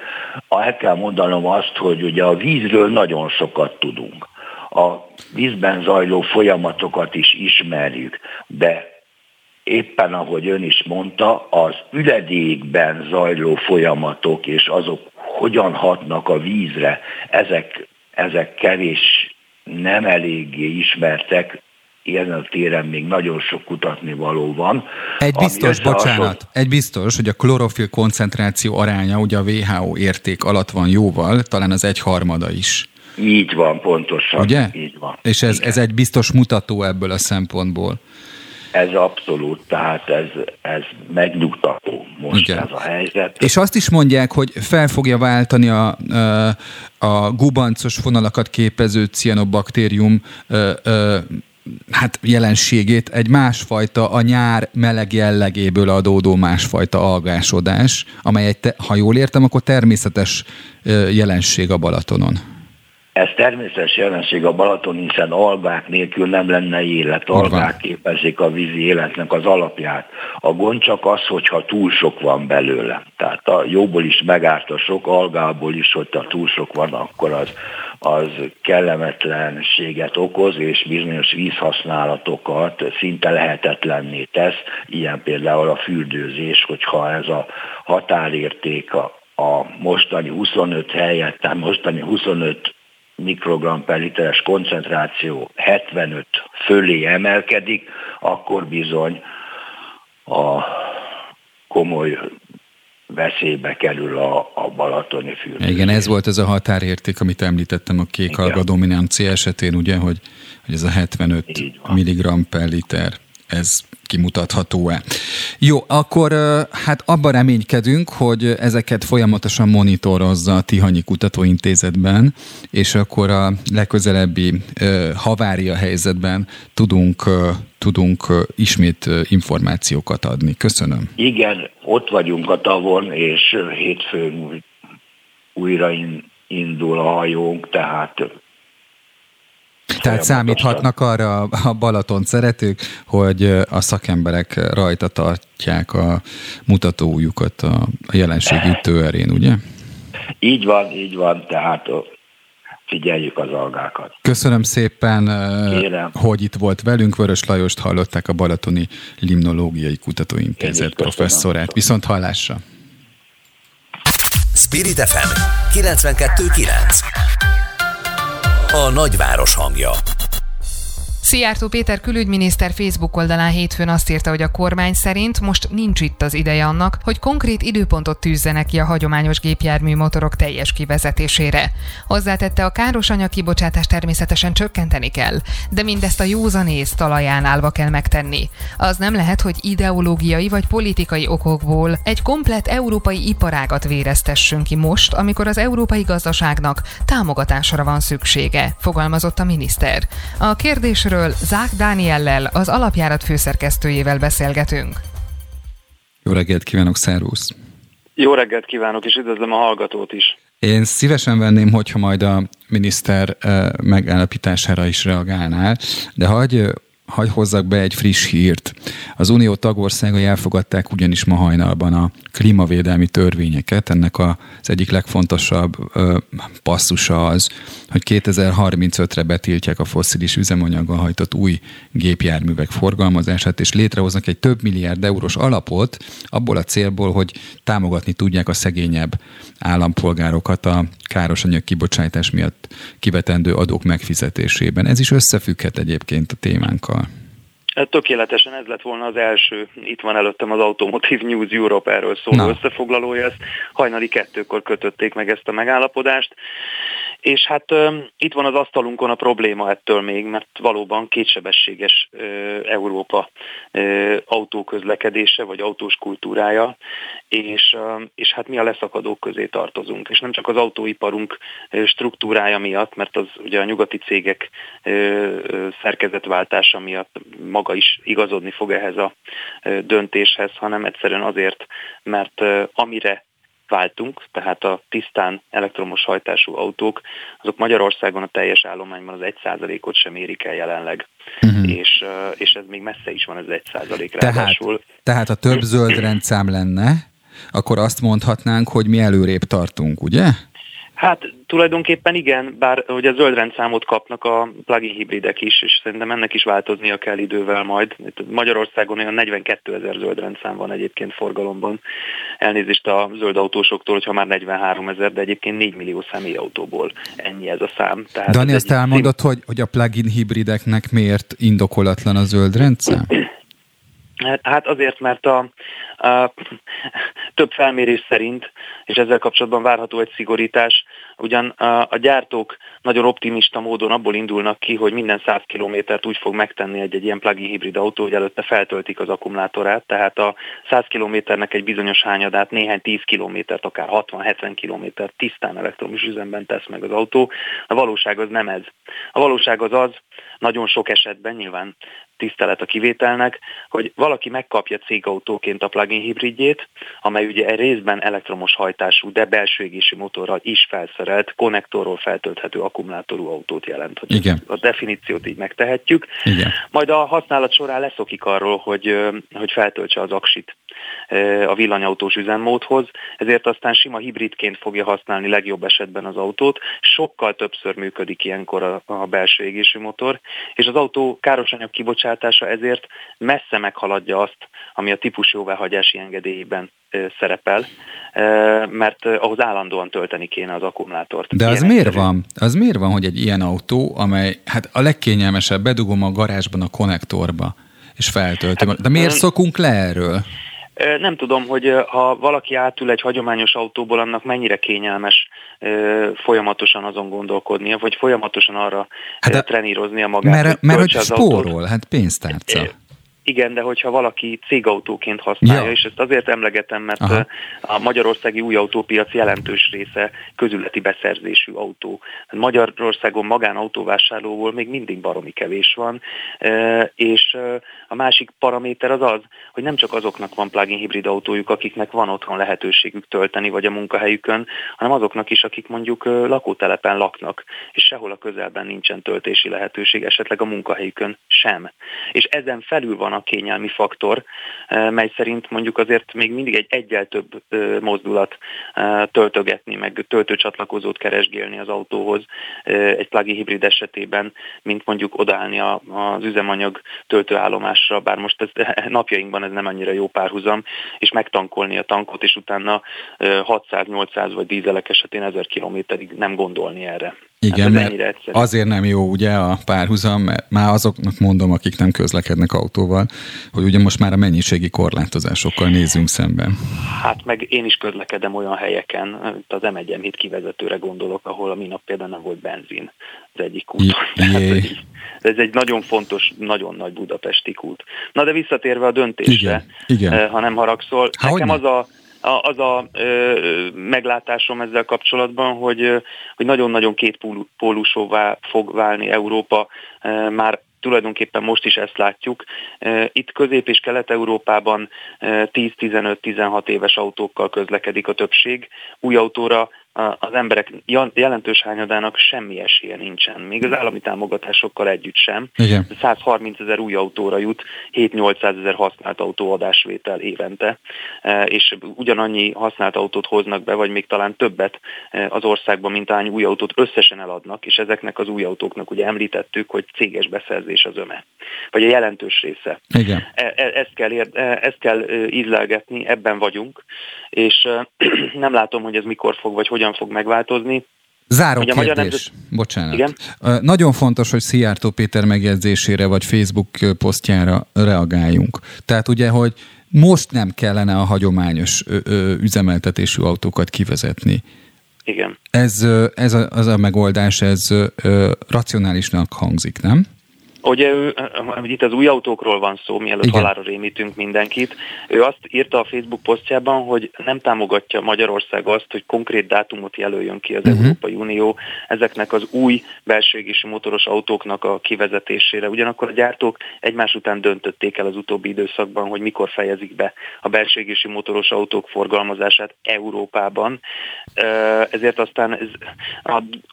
[SPEAKER 11] El kell mondanom azt, hogy ugye a vízről nagyon sokat tudunk. A vízben zajló folyamatokat is ismerjük, de éppen ahogy ön is mondta, az üledékben zajló folyamatok és azok hogyan hatnak a vízre, ezek, ezek kevés nem eléggé ismertek, ilyen a téren még nagyon sok kutatni való van.
[SPEAKER 2] Egy biztos, bocsánat, egy biztos, hogy a klorofil koncentráció aránya ugye a WHO érték alatt van jóval, talán az egyharmada is
[SPEAKER 11] Így van, pontosan.
[SPEAKER 2] Ugye?
[SPEAKER 11] Így van.
[SPEAKER 2] És ez, ez egy biztos mutató ebből a szempontból.
[SPEAKER 11] Ez abszolút, tehát ez, ez megnyugtató most Igen. ez a helyzet.
[SPEAKER 2] És azt is mondják, hogy fel fogja váltani a, a gubancos fonalakat képező cianobaktérium hát jelenségét egy másfajta, a nyár meleg jellegéből adódó másfajta algásodás, amely egy, ha jól értem, akkor természetes jelenség a Balatonon.
[SPEAKER 11] Ez természetes jelenség a Balaton, hiszen algák nélkül nem lenne élet. Algák képezik a vízi életnek az alapját. A gond csak az, hogyha túl sok van belőle. Tehát a jóból is megárt a sok, algából is, hogyha túl sok van, akkor az, az kellemetlenséget okoz, és bizonyos vízhasználatokat szinte lehetetlenné tesz. Ilyen például a fürdőzés, hogyha ez a határérték a, a mostani 25 helyett, tehát mostani 25 mikrogram per literes koncentráció 75 fölé emelkedik, akkor bizony a komoly veszélybe kerül a, a balatoni fürdő.
[SPEAKER 2] Igen, ez volt ez a határérték, amit említettem a kék alga dominancia esetén, ugye, hogy, hogy ez a 75 mg per liter, ez kimutatható-e. Jó, akkor hát abban reménykedünk, hogy ezeket folyamatosan monitorozza a Tihanyi Kutatóintézetben, és akkor a legközelebbi havária helyzetben tudunk tudunk ismét információkat adni. Köszönöm.
[SPEAKER 11] Igen, ott vagyunk a tavon, és hétfőn újra indul a hajónk, tehát
[SPEAKER 2] tehát számíthatnak arra a Balaton szeretők, hogy a szakemberek rajta tartják a mutatójukat a jelenség ütőerén, ugye?
[SPEAKER 11] Így van, így van, tehát figyeljük az algákat.
[SPEAKER 2] Köszönöm szépen, Kérem. hogy itt volt velünk. Vörös Lajost hallották a Balatoni Limnológiai Kutatóintézet professzorát. Viszont hallásra!
[SPEAKER 1] Spirit FM 92.9 a nagyváros hangja.
[SPEAKER 5] Szijjártó Péter külügyminiszter Facebook oldalán hétfőn azt írta, hogy a kormány szerint most nincs itt az ideje annak, hogy konkrét időpontot tűzzenek ki a hagyományos gépjármű motorok teljes kivezetésére. Hozzátette, a káros anyag kibocsátást természetesen csökkenteni kell, de mindezt a józanész talaján állva kell megtenni. Az nem lehet, hogy ideológiai vagy politikai okokból egy komplett európai iparágat véreztessünk ki most, amikor az európai gazdaságnak támogatásra van szüksége, fogalmazott a miniszter. A kérdésről Erről Zák Dániellel, az alapjárat főszerkesztőjével beszélgetünk.
[SPEAKER 2] Jó reggelt kívánok, szervusz!
[SPEAKER 12] Jó reggelt kívánok, és üdvözlöm a hallgatót is!
[SPEAKER 2] Én szívesen venném, hogyha majd a miniszter eh, megállapítására is reagálnál, de hagyj hagy hozzak be egy friss hírt. Az Unió tagországai elfogadták ugyanis ma hajnalban a klímavédelmi törvényeket. Ennek az egyik legfontosabb passzusa az, hogy 2035-re betiltják a fosszilis üzemanyaggal hajtott új gépjárművek forgalmazását, és létrehoznak egy több milliárd eurós alapot abból a célból, hogy támogatni tudják a szegényebb állampolgárokat a károsanyag kibocsátás miatt kivetendő adók megfizetésében. Ez is összefügghet egyébként a témánkkal.
[SPEAKER 12] Hát tökéletesen ez lett volna az első. Itt van előttem az Automotive News Europe erről szóló Na. összefoglalója. Ezt hajnali kettőkor kötötték meg ezt a megállapodást. És hát itt van az asztalunkon a probléma ettől még, mert valóban kétsebességes Európa autóközlekedése, vagy autós kultúrája, és, és hát mi a leszakadók közé tartozunk. És nem csak az autóiparunk struktúrája miatt, mert az ugye a nyugati cégek szerkezetváltása miatt maga is igazodni fog ehhez a döntéshez, hanem egyszerűen azért, mert amire váltunk, tehát a tisztán elektromos hajtású autók, azok Magyarországon a teljes állományban az 1%-ot sem érik el jelenleg. Uh-huh. És, és ez még messze is van, ez 1%
[SPEAKER 2] ráadásul. Tehát, tehát ha több zöld rendszám lenne, akkor azt mondhatnánk, hogy mi előrébb tartunk, ugye?
[SPEAKER 12] Hát tulajdonképpen igen, bár a zöld rendszámot kapnak a plug-in hibridek is, és szerintem ennek is változnia kell idővel majd. Itt Magyarországon olyan 42 ezer zöld rendszám van egyébként forgalomban. Elnézést a zöld autósoktól, hogyha már 43 ezer, de egyébként 4 millió személyautóból ennyi ez a szám.
[SPEAKER 2] Tehát Dani, azt elmondott, szín... hogy, hogy a plug-in hibrideknek miért indokolatlan a zöld rendszám?
[SPEAKER 12] Hát azért, mert a, Több felmérés szerint, és ezzel kapcsolatban várható egy szigorítás, ugyan a gyártók nagyon optimista módon abból indulnak ki, hogy minden 100 kilométert úgy fog megtenni egy-egy ilyen plug-in hibrid autó, hogy előtte feltöltik az akkumulátorát, tehát a 100 kilométernek egy bizonyos hányadát, néhány 10 kilométert, akár 60-70 kilométert tisztán elektromos üzemben tesz meg az autó. A valóság az nem ez. A valóság az az, nagyon sok esetben nyilván tisztelet a kivételnek, hogy valaki megkapja cégautóként a plug-in hibridjét, amely ugye részben elektromos hajtású, de belső égési motorral is felszerelt, konnektorról feltölthető akkumulátorú autót jelent. Hogy
[SPEAKER 2] Igen.
[SPEAKER 12] A definíciót így megtehetjük.
[SPEAKER 2] Igen.
[SPEAKER 12] Majd a használat során leszokik arról, hogy, hogy feltöltse az aksit a villanyautós üzemmódhoz, ezért aztán sima hibridként fogja használni legjobb esetben az autót. Sokkal többször működik ilyenkor a, a belső égésű motor, és az autó károsanyag kibocsátása ezért messze meghaladja azt, ami a típus jóváhagyási engedélyében szerepel, mert ahhoz állandóan tölteni kéne az akkumulátort.
[SPEAKER 2] De az miért van? Az miért van, hogy egy ilyen autó, amely hát a legkényelmesebb, bedugom a garázsban a konnektorba, és feltöltöm. Hát, De miért szokunk le erről?
[SPEAKER 12] Nem tudom, hogy ha valaki átül egy hagyományos autóból, annak mennyire kényelmes folyamatosan azon gondolkodnia, vagy folyamatosan arra hát treníroznia magát.
[SPEAKER 2] Mert, mert hogy spórol, hát pénztárca.
[SPEAKER 12] Igen, de hogyha valaki cégautóként használja, ja. és ezt azért emlegetem, mert Aha. a magyarországi új autópiac jelentős része közületi beszerzésű autó. Magyarországon magánautóvásárlóból még mindig baromi kevés van, és a másik paraméter az az, hogy nem csak azoknak van plug-in hibrid autójuk, akiknek van otthon lehetőségük tölteni, vagy a munkahelyükön, hanem azoknak is, akik mondjuk lakótelepen laknak, és sehol a közelben nincsen töltési lehetőség, esetleg a munkahelyükön sem. És ezen felül van van a kényelmi faktor, mely szerint mondjuk azért még mindig egy egyel több mozdulat töltögetni, meg töltőcsatlakozót keresgélni az autóhoz egy plug-in hibrid esetében, mint mondjuk odaállni az üzemanyag töltőállomásra, bár most ez, napjainkban ez nem annyira jó párhuzam, és megtankolni a tankot, és utána 600-800 vagy dízelek esetén 1000 kilométerig nem gondolni erre.
[SPEAKER 2] Igen, hát mert azért nem jó ugye a párhuzam, mert már azoknak mondom, akik nem közlekednek autóval, hogy ugye most már a mennyiségi korlátozásokkal nézzünk szemben.
[SPEAKER 12] Hát meg én is közlekedem olyan helyeken, az M1 híd kivezetőre gondolok, ahol a minap például nem volt benzin az egyik úton. ez egy nagyon fontos, nagyon nagy budapesti út. Na de visszatérve a döntésre,
[SPEAKER 2] igen, igen.
[SPEAKER 12] Eh, ha nem haragszol, Há, nekem az a az a ö, meglátásom ezzel kapcsolatban, hogy, hogy nagyon-nagyon két pólusóvá fog válni Európa már tulajdonképpen most is ezt látjuk. Itt Közép- és Kelet-Európában 10-15-16 éves autókkal közlekedik a többség. Új autóra az emberek jelentős hányadának semmi esélye nincsen. Még az állami támogatásokkal együtt sem.
[SPEAKER 2] Igen.
[SPEAKER 12] 130 ezer új autóra jut, 7-800 ezer használt autó adásvétel évente, e, és ugyanannyi használt autót hoznak be, vagy még talán többet e, az országban, mint annyi új autót összesen eladnak, és ezeknek az új autóknak ugye említettük, hogy céges beszerzés az öme, vagy a jelentős része.
[SPEAKER 2] Igen.
[SPEAKER 12] E, ezt kell, ezt kell ízlelgetni, ebben vagyunk, és nem látom, hogy ez mikor fog, vagy hogy hogyan fog megváltozni.
[SPEAKER 2] Záró Ugye kérdés. Nemzet... Bocsánat. Igen? Nagyon fontos, hogy Szijjártó Péter megjegyzésére vagy Facebook posztjára reagáljunk. Tehát ugye, hogy most nem kellene a hagyományos üzemeltetésű autókat kivezetni.
[SPEAKER 12] Igen.
[SPEAKER 2] Ez, ez a, az a megoldás, ez racionálisnak hangzik, nem?
[SPEAKER 12] Ugye ő, itt az új autókról van szó, mielőtt Igen. halára rémítünk mindenkit. Ő azt írta a Facebook posztjában, hogy nem támogatja Magyarország azt, hogy konkrét dátumot jelöljön ki az uh-huh. Európai Unió ezeknek az új belségési motoros autóknak a kivezetésére. Ugyanakkor a gyártók egymás után döntötték el az utóbbi időszakban, hogy mikor fejezik be a belségési motoros autók forgalmazását Európában. Ezért aztán ez,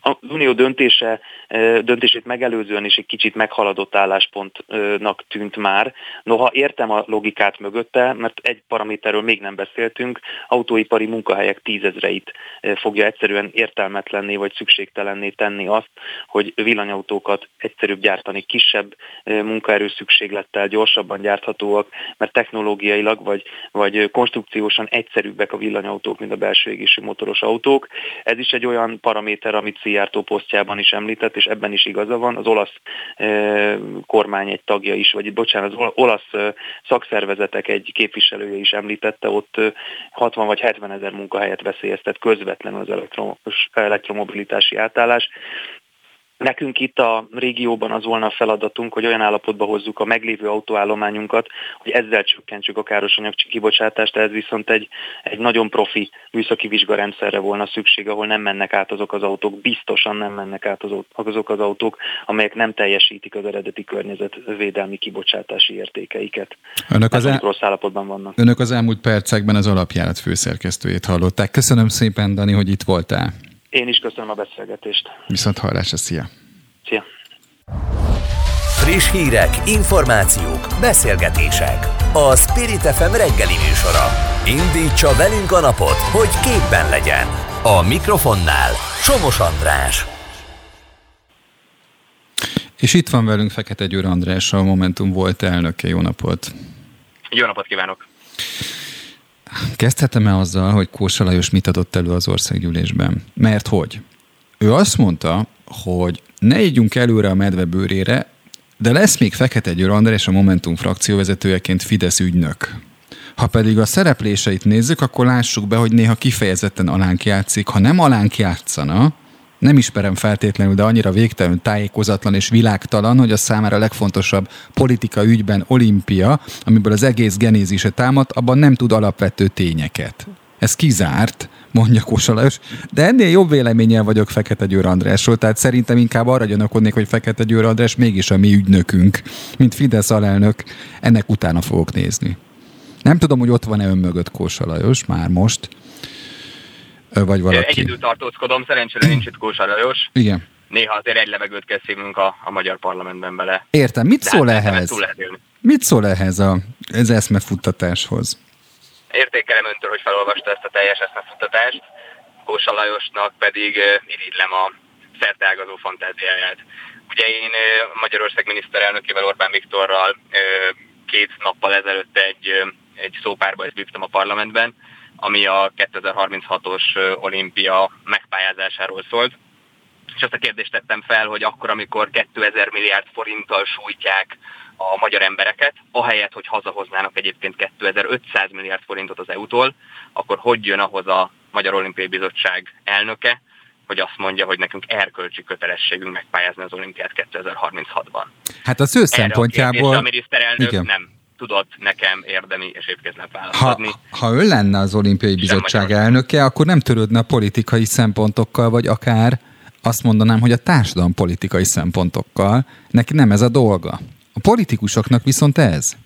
[SPEAKER 12] az Unió döntése, döntését megelőzően is egy kicsit meghalad adott álláspontnak tűnt már. Noha értem a logikát mögötte, mert egy paraméterről még nem beszéltünk, autóipari munkahelyek tízezreit fogja egyszerűen értelmetlenné vagy szükségtelenné tenni azt, hogy villanyautókat egyszerűbb gyártani, kisebb munkaerő szükséglettel gyorsabban gyárthatóak, mert technológiailag vagy, vagy konstrukciósan egyszerűbbek a villanyautók, mint a belső égésű motoros autók. Ez is egy olyan paraméter, amit Szijjártó posztjában is említett, és ebben is igaza van. Az olasz kormány egy tagja is, vagy bocsánat, az olasz szakszervezetek egy képviselője is említette, ott 60 vagy 70 ezer munkahelyet veszélyeztet közvetlenül az elektromobilitási átállás. Nekünk itt a régióban az volna a feladatunk, hogy olyan állapotba hozzuk a meglévő autóállományunkat, hogy ezzel csökkentsük a károsanyag kibocsátást, ez viszont egy, egy nagyon profi műszaki vizsgarendszerre volna szükség, ahol nem mennek át azok az autók, biztosan nem mennek át azok az autók, amelyek nem teljesítik az eredeti környezetvédelmi kibocsátási értékeiket. Önök az, el... rossz állapotban vannak.
[SPEAKER 2] Önök az elmúlt percekben az alapjárat főszerkesztőjét hallották. Köszönöm szépen, Dani, hogy itt voltál.
[SPEAKER 12] Én is köszönöm a beszélgetést.
[SPEAKER 2] Viszont hallásra, szia!
[SPEAKER 12] Szia!
[SPEAKER 1] Friss hírek, információk, beszélgetések. A Spirit FM reggeli műsora. Indítsa velünk a napot, hogy képben legyen. A mikrofonnál Somos András.
[SPEAKER 2] És itt van velünk Fekete Győr András, a Momentum volt elnöke. Jó napot!
[SPEAKER 13] Jó napot kívánok!
[SPEAKER 2] Kezdhetem-e azzal, hogy Kósa Lajos mit adott elő az országgyűlésben? Mert hogy? Ő azt mondta, hogy ne ígyunk előre a medve bőrére, de lesz még Fekete Győr András a Momentum frakcióvezetőjeként Fidesz ügynök. Ha pedig a szerepléseit nézzük, akkor lássuk be, hogy néha kifejezetten alánk játszik. Ha nem alánk játszana, nem ismerem feltétlenül, de annyira végtelenül tájékozatlan és világtalan, hogy a számára a legfontosabb politika ügyben olimpia, amiből az egész genézise támad, abban nem tud alapvető tényeket. Ez kizárt, mondja Kosalajos, de ennél jobb véleménnyel vagyok Fekete Győr Andrásról, tehát szerintem inkább arra gyanakodnék, hogy Fekete Győr András mégis a mi ügynökünk, mint Fidesz alelnök, ennek utána fogok nézni. Nem tudom, hogy ott van-e ön mögött Kósa már most, vagy valaki.
[SPEAKER 13] Egyedül tartózkodom, szerencsére nincs itt Kósa Lajos.
[SPEAKER 2] Igen.
[SPEAKER 13] Néha azért egy levegőt kell a, a magyar parlamentben bele.
[SPEAKER 2] Értem, mit szól hát ehhez? Mit szól ehhez a, ez eszmefuttatáshoz?
[SPEAKER 13] Értékelem öntől, hogy felolvasta ezt a teljes eszmefuttatást, Kósa Lajosnak pedig irigylem a szerteágazó fantáziáját. Ugye én Magyarország miniszterelnökével Orbán Viktorral két nappal ezelőtt egy, egy szópárba vívtam a parlamentben, ami a 2036-os olimpia megpályázásáról szólt. És azt a kérdést tettem fel, hogy akkor, amikor 2000 milliárd forinttal sújtják a magyar embereket, ahelyett, hogy hazahoznának egyébként 2500 milliárd forintot az EU-tól, akkor hogy jön ahhoz a Magyar Olimpiai Bizottság elnöke, hogy azt mondja, hogy nekünk erkölcsi kötelességünk megpályázni az olimpiát 2036-ban.
[SPEAKER 2] Hát az ő szempontjából...
[SPEAKER 13] a miniszterelnök Igen. nem tudott nekem érdemi és épkézlen választani.
[SPEAKER 2] Ha, ha ő lenne az olimpiai bizottság elnöke, akkor nem törődne a politikai szempontokkal, vagy akár azt mondanám, hogy a társadalom politikai szempontokkal. Neki nem ez a dolga. A politikusoknak viszont ez.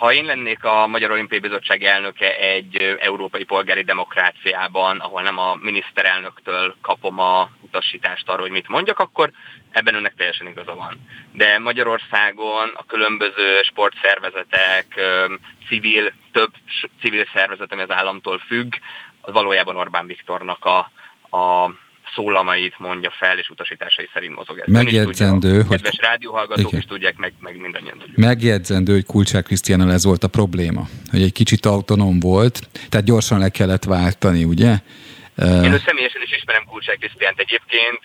[SPEAKER 13] Ha én lennék a Magyar Olimpiai Bizottság elnöke egy európai polgári demokráciában, ahol nem a miniszterelnöktől kapom a utasítást arra, hogy mit mondjak, akkor ebben önnek teljesen igaza van. De Magyarországon a különböző sportszervezetek, civil, több civil szervezet, ami az államtól függ, az valójában Orbán Viktornak a, a szólamait mondja fel, és utasításai szerint mozog.
[SPEAKER 2] Ez Megjegyzendő, hogy...
[SPEAKER 13] Kedves rádióhallgatók Igen. is tudják, meg, meg mindannyian tudjuk.
[SPEAKER 2] Megjegyzendő, hogy Kulcsák Krisztiánnal ez volt a probléma, hogy egy kicsit autonóm volt, tehát gyorsan le kellett váltani, ugye?
[SPEAKER 13] Én ő személyesen is ismerem Kulcsák Krisztiánt egyébként,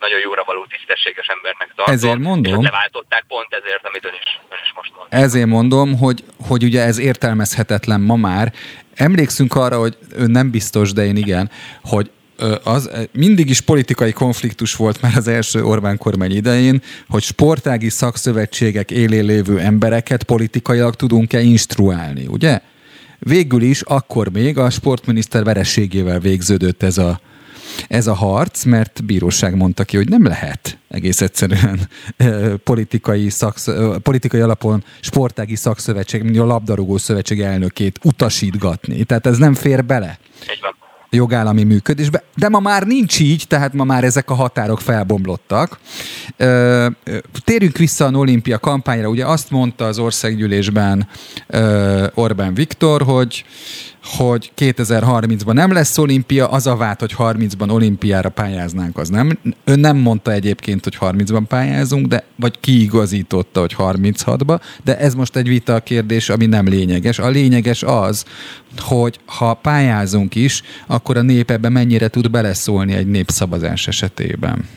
[SPEAKER 13] nagyon jóra való tisztességes embernek tartom.
[SPEAKER 2] Ezért mondom. És
[SPEAKER 13] leváltották pont ezért, amit ön is, ön is most mond.
[SPEAKER 2] Ezért mondom, hogy, hogy ugye ez értelmezhetetlen ma már. Emlékszünk arra, hogy ön nem biztos, de én igen, hogy az mindig is politikai konfliktus volt már az első Orbán kormány idején, hogy sportági szakszövetségek élén lévő embereket politikailag tudunk-e instruálni, ugye? Végül is akkor még a sportminiszter verességével végződött ez a, ez a harc, mert bíróság mondta ki, hogy nem lehet egész egyszerűen politikai, szaksz, politikai alapon sportági szakszövetség, mint a labdarúgó szövetség elnökét utasítgatni. Tehát ez nem fér bele.
[SPEAKER 13] Egy van
[SPEAKER 2] jogállami működésbe, de ma már nincs így, tehát ma már ezek a határok felbomlottak. Térjünk vissza a olimpia kampányra, ugye azt mondta az országgyűlésben Orbán Viktor, hogy hogy 2030-ban nem lesz olimpia, az a vált, hogy 30-ban olimpiára pályáznánk, az nem. Ön nem mondta egyébként, hogy 30-ban pályázunk, de vagy kiigazította, hogy 36-ba, de ez most egy vita kérdés, ami nem lényeges. A lényeges az, hogy ha pályázunk is, akkor a nép ebben mennyire tud beleszólni egy népszavazás esetében.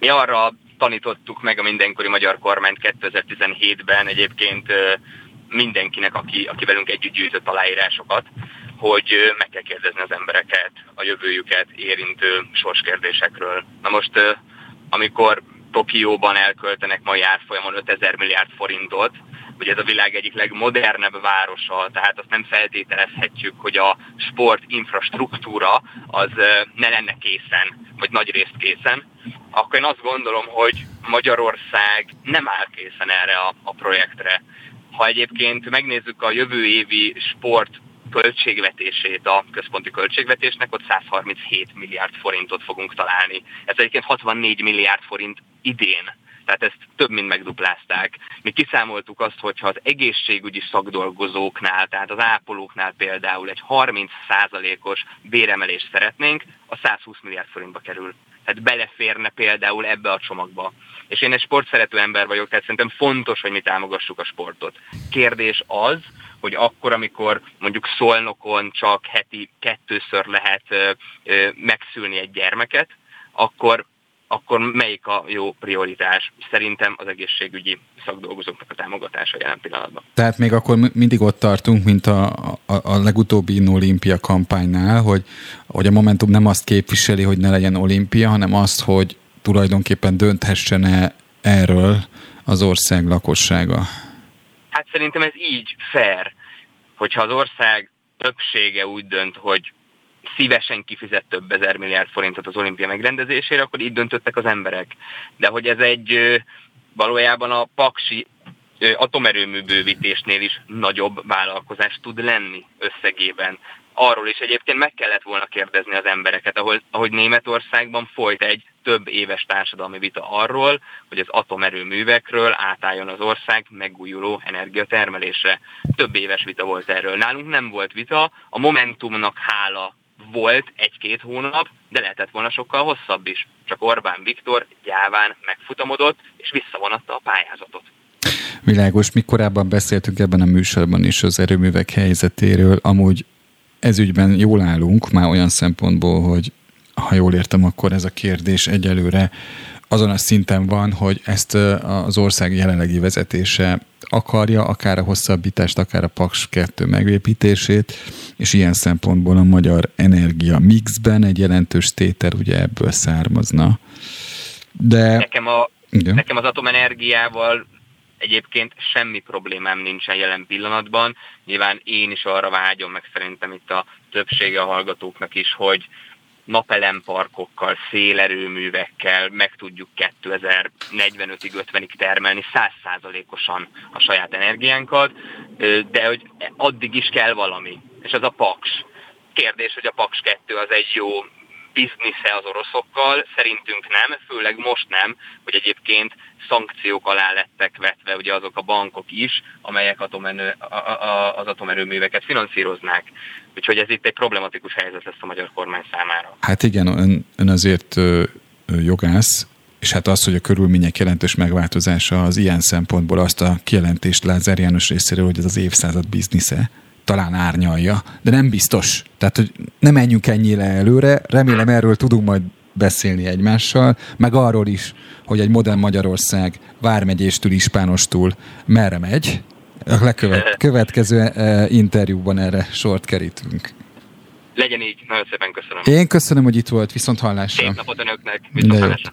[SPEAKER 13] Mi arra tanítottuk meg a mindenkori magyar kormányt 2017-ben egyébként mindenkinek, aki, aki velünk együtt gyűjtött aláírásokat, hogy meg kell kérdezni az embereket a jövőjüket érintő sorskérdésekről. Na most, amikor Tokióban elköltenek mai árfolyamon 5000 milliárd forintot, hogy ez a világ egyik legmodernebb városa, tehát azt nem feltételezhetjük, hogy a sport infrastruktúra az ne lenne készen, vagy nagy részt készen, akkor én azt gondolom, hogy Magyarország nem áll készen erre a, a projektre. Ha egyébként megnézzük a jövő évi sport költségvetését a központi költségvetésnek, ott 137 milliárd forintot fogunk találni. Ez egyébként 64 milliárd forint idén. Tehát ezt több mint megduplázták. Mi kiszámoltuk azt, hogyha az egészségügyi szakdolgozóknál, tehát az ápolóknál például egy 30%-os béremelést szeretnénk, a 120 milliárd forintba kerül. Tehát beleférne például ebbe a csomagba. És én egy sportszerető ember vagyok, tehát szerintem fontos, hogy mi támogassuk a sportot. Kérdés az, hogy akkor, amikor mondjuk Szolnokon csak heti kettőször lehet megszülni egy gyermeket, akkor akkor melyik a jó prioritás? Szerintem az egészségügyi szakdolgozóknak a támogatása jelen pillanatban.
[SPEAKER 2] Tehát még akkor mindig ott tartunk, mint a, a, a legutóbbi olimpia kampánynál, hogy, hogy a Momentum nem azt képviseli, hogy ne legyen olimpia, hanem azt, hogy tulajdonképpen dönthessen-e erről az ország lakossága.
[SPEAKER 13] Hát szerintem ez így fair, hogyha az ország többsége úgy dönt, hogy szívesen kifizet több ezer milliárd forintot az olimpia megrendezésére, akkor így döntöttek az emberek. De hogy ez egy valójában a paksi atomerőmű bővítésnél is nagyobb vállalkozás tud lenni összegében. Arról is egyébként meg kellett volna kérdezni az embereket, ahol, ahogy Németországban folyt egy több éves társadalmi vita arról, hogy az atomerőművekről átálljon az ország megújuló energiatermelésre. Több éves vita volt erről. Nálunk nem volt vita, a Momentumnak hála volt egy-két hónap, de lehetett volna sokkal hosszabb is. Csak Orbán Viktor gyáván megfutamodott, és visszavonatta a pályázatot.
[SPEAKER 2] Világos, mi korábban beszéltünk ebben a műsorban is az erőművek helyzetéről. Amúgy ezügyben jól állunk, már olyan szempontból, hogy ha jól értem, akkor ez a kérdés egyelőre azon a szinten van, hogy ezt az ország jelenlegi vezetése akarja, akár a hosszabbítást, akár a Paks 2 megépítését, és ilyen szempontból a magyar energia mixben egy jelentős tétel ugye ebből származna. De...
[SPEAKER 13] Nekem, a, nekem az atomenergiával egyébként semmi problémám nincsen jelen pillanatban. Nyilván én is arra vágyom, meg szerintem itt a többsége a hallgatóknak is, hogy napelemparkokkal, szélerőművekkel meg tudjuk 2045-ig, 50-ig termelni 100%-osan a saját energiánkat, de hogy addig is kell valami, és az a Paks. Kérdés, hogy a Paks 2 az egy jó biznisze az oroszokkal, szerintünk nem, főleg most nem, hogy egyébként szankciók alá lettek vetve ugye azok a bankok is, amelyek atomerő, az atomerőműveket finanszíroznák. Úgyhogy ez itt egy problematikus helyzet lesz a magyar kormány számára.
[SPEAKER 2] Hát igen, ön, ön azért jogász, és hát az, hogy a körülmények jelentős megváltozása az ilyen szempontból azt a kijelentést Lázár János részéről, hogy ez az évszázad biznisze, talán árnyalja, de nem biztos. Tehát, hogy nem menjünk ennyire előre, remélem erről tudunk majd beszélni egymással, meg arról is, hogy egy modern Magyarország Vármegyéstől, Ispánostól merre megy. A lekövet, következő uh, interjúban erre sort kerítünk.
[SPEAKER 13] Legyen így, nagyon szépen köszönöm.
[SPEAKER 2] Én köszönöm, hogy itt volt, viszont hallásra.
[SPEAKER 13] Szép napot önöknek, viszont hallásra.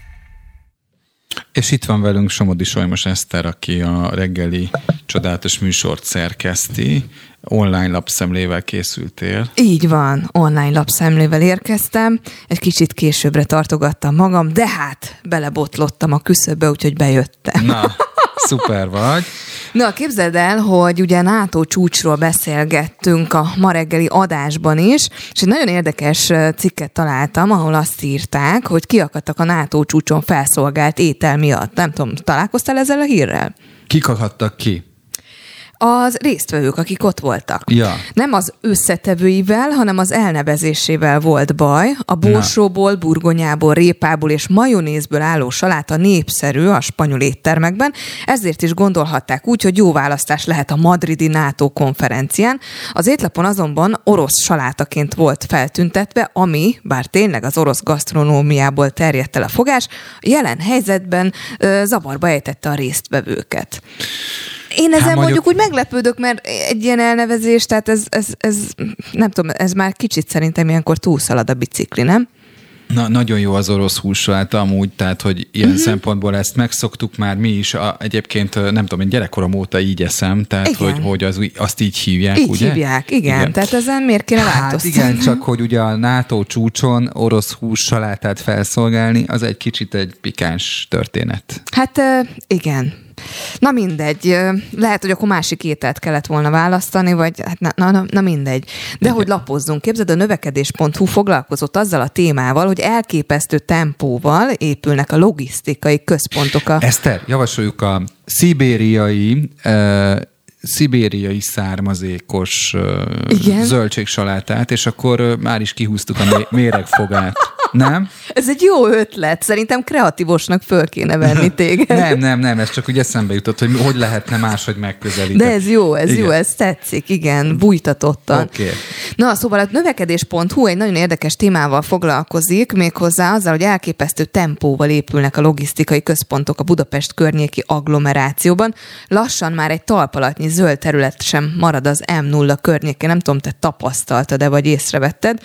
[SPEAKER 2] És itt van velünk Somodi Solymos Eszter, aki a reggeli csodálatos műsort szerkeszti. Online lapszemlével készültél.
[SPEAKER 14] Így van, online lapszemlével érkeztem. Egy kicsit későbbre tartogattam magam, de hát belebotlottam a küszöbbe, úgyhogy bejöttem.
[SPEAKER 2] Na, szuper vagy.
[SPEAKER 14] Na, képzeld el, hogy ugye NATO csúcsról beszélgettünk a ma reggeli adásban is, és egy nagyon érdekes cikket találtam, ahol azt írták, hogy kiakadtak a NATO csúcson felszolgált étel miatt. Nem tudom, találkoztál ezzel a hírrel?
[SPEAKER 2] Kik akadtak ki?
[SPEAKER 14] Az résztvevők, akik ott voltak.
[SPEAKER 2] Ja.
[SPEAKER 14] Nem az összetevőivel, hanem az elnevezésével volt baj. A borsóból, burgonyából, répából és majonézből álló saláta népszerű a spanyol éttermekben, ezért is gondolhatták úgy, hogy jó választás lehet a madridi NATO konferencián. Az étlapon azonban orosz salátaként volt feltüntetve, ami, bár tényleg az orosz gasztronómiából terjedt el a fogás, jelen helyzetben ö, zavarba ejtette a résztvevőket. Én ezen hát mondjuk... mondjuk úgy meglepődök, mert egy ilyen elnevezés, tehát ez, ez, ez, nem tudom, ez már kicsit szerintem ilyenkor túlszalad a bicikli, nem?
[SPEAKER 2] Na, nagyon jó az orosz hússaláta amúgy, tehát, hogy ilyen uh-huh. szempontból ezt megszoktuk már mi is. A, egyébként nem tudom, én gyerekkorom óta így eszem, tehát, igen. hogy, hogy az, azt így hívják,
[SPEAKER 14] így
[SPEAKER 2] ugye?
[SPEAKER 14] hívják, igen. igen. Tehát ezen miért kéne
[SPEAKER 2] Hát igen, csak hogy ugye a NATO csúcson orosz hússalátát felszolgálni, az egy kicsit egy pikáns történet.
[SPEAKER 14] Hát igen. Na mindegy, lehet, hogy akkor másik ételt kellett volna választani, vagy hát na, na, na mindegy. De Igen. hogy lapozzunk, képzeld, a növekedés.hu foglalkozott azzal a témával, hogy elképesztő tempóval épülnek a logisztikai központok. A...
[SPEAKER 2] Eszter, javasoljuk a szibériai uh, szibériai származékos uh, zöldségsalátát, és akkor már is kihúztuk a méregfogát. Nem?
[SPEAKER 14] Ez egy jó ötlet. Szerintem kreatívosnak föl kéne venni téged.
[SPEAKER 2] nem, nem, nem. Ez csak úgy eszembe jutott, hogy hogy lehetne máshogy megközelíteni.
[SPEAKER 14] De ez jó, ez igen. jó, ez tetszik, igen, bújtatottan.
[SPEAKER 2] Okay.
[SPEAKER 14] Na, szóval a növekedés.hu egy nagyon érdekes témával foglalkozik, méghozzá azzal, hogy elképesztő tempóval épülnek a logisztikai központok a Budapest környéki agglomerációban. Lassan már egy talpalatnyi zöld terület sem marad az M0 környékén. Nem tudom, te tapasztaltad-e, vagy észrevetted.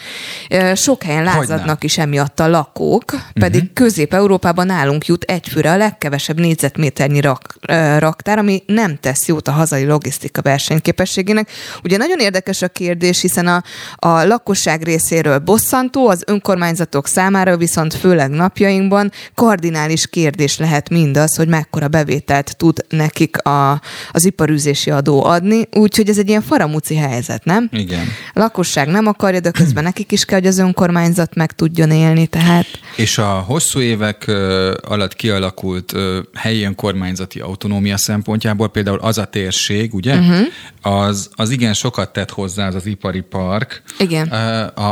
[SPEAKER 14] Sok helyen lázadnak is emiatt miatt a lakók, pedig uh-huh. Közép-Európában nálunk jut egyfőre a legkevesebb négyzetméternyi rak, raktár, ami nem tesz jót a hazai logisztika versenyképességének. Ugye nagyon érdekes a kérdés, hiszen a, a lakosság részéről bosszantó, az önkormányzatok számára viszont főleg napjainkban kardinális kérdés lehet mindaz, hogy mekkora bevételt tud nekik a, az iparűzési adó adni, úgyhogy ez egy ilyen faramúci helyzet, nem?
[SPEAKER 2] Igen.
[SPEAKER 14] A lakosság nem akarja, de közben nekik is kell, hogy az önkormányzat meg tudjon élni élni. Tehát...
[SPEAKER 2] És a hosszú évek alatt kialakult helyi önkormányzati autonómia szempontjából például az a térség, ugye, uh-huh. az, az igen sokat tett hozzá az az ipari park
[SPEAKER 14] igen.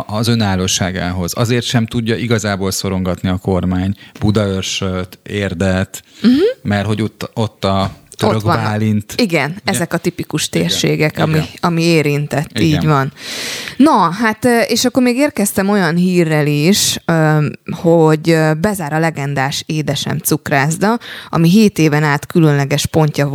[SPEAKER 2] az önállóságához. Azért sem tudja igazából szorongatni a kormány Budaörsöt, Érdet, uh-huh. mert hogy ott, ott a Török Ott Bálint.
[SPEAKER 14] Igen, ugye? ezek a tipikus térségek, Igen. Ami, ami érintett, Igen. így van. Na, hát és akkor még érkeztem olyan hírrel is, hogy bezár a legendás Édesem cukrászda, ami 7 éven át különleges pontja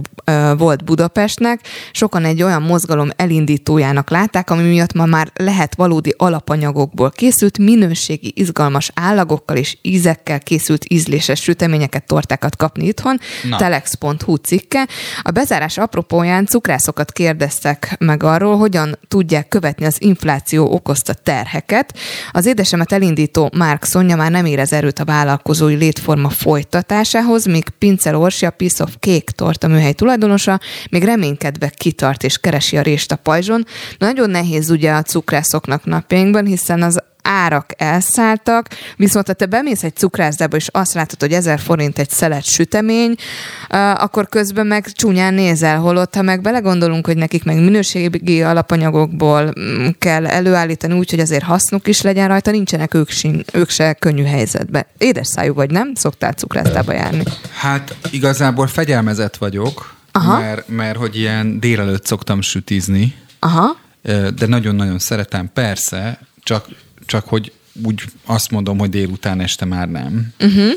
[SPEAKER 14] volt Budapestnek. Sokan egy olyan mozgalom elindítójának látták, ami miatt ma már lehet valódi alapanyagokból készült, minőségi, izgalmas állagokkal és ízekkel készült ízléses süteményeket, tortákat kapni itthon. Telex.hu cikk cikke. A bezárás apropóján cukrászokat kérdeztek meg arról, hogyan tudják követni az infláció okozta terheket. Az édesemet elindító Márk Szonya már nem érez erőt a vállalkozói létforma folytatásához, míg Pincel Orsi, a Piece of Cake torta műhely tulajdonosa még reménykedve kitart és keresi a rést a pajzson. Nagyon nehéz ugye a cukrászoknak napjainkban, hiszen az árak elszálltak, viszont ha te bemész egy cukrászdába, és azt látod, hogy 1000 forint egy szelet sütemény, akkor közben meg csúnyán nézel, holott ha meg belegondolunk, hogy nekik meg minőségi alapanyagokból mm, kell előállítani úgy, hogy azért hasznuk is legyen rajta, nincsenek ők, sin, ők se könnyű helyzetben. Édes szájú vagy, nem? Szoktál cukrászdába járni?
[SPEAKER 2] Hát igazából fegyelmezett vagyok, Aha. Mert, mert hogy ilyen délelőtt szoktam sütizni,
[SPEAKER 14] Aha.
[SPEAKER 2] de nagyon-nagyon szeretem, persze, csak csak hogy úgy azt mondom, hogy délután este már nem.
[SPEAKER 14] Uh-huh.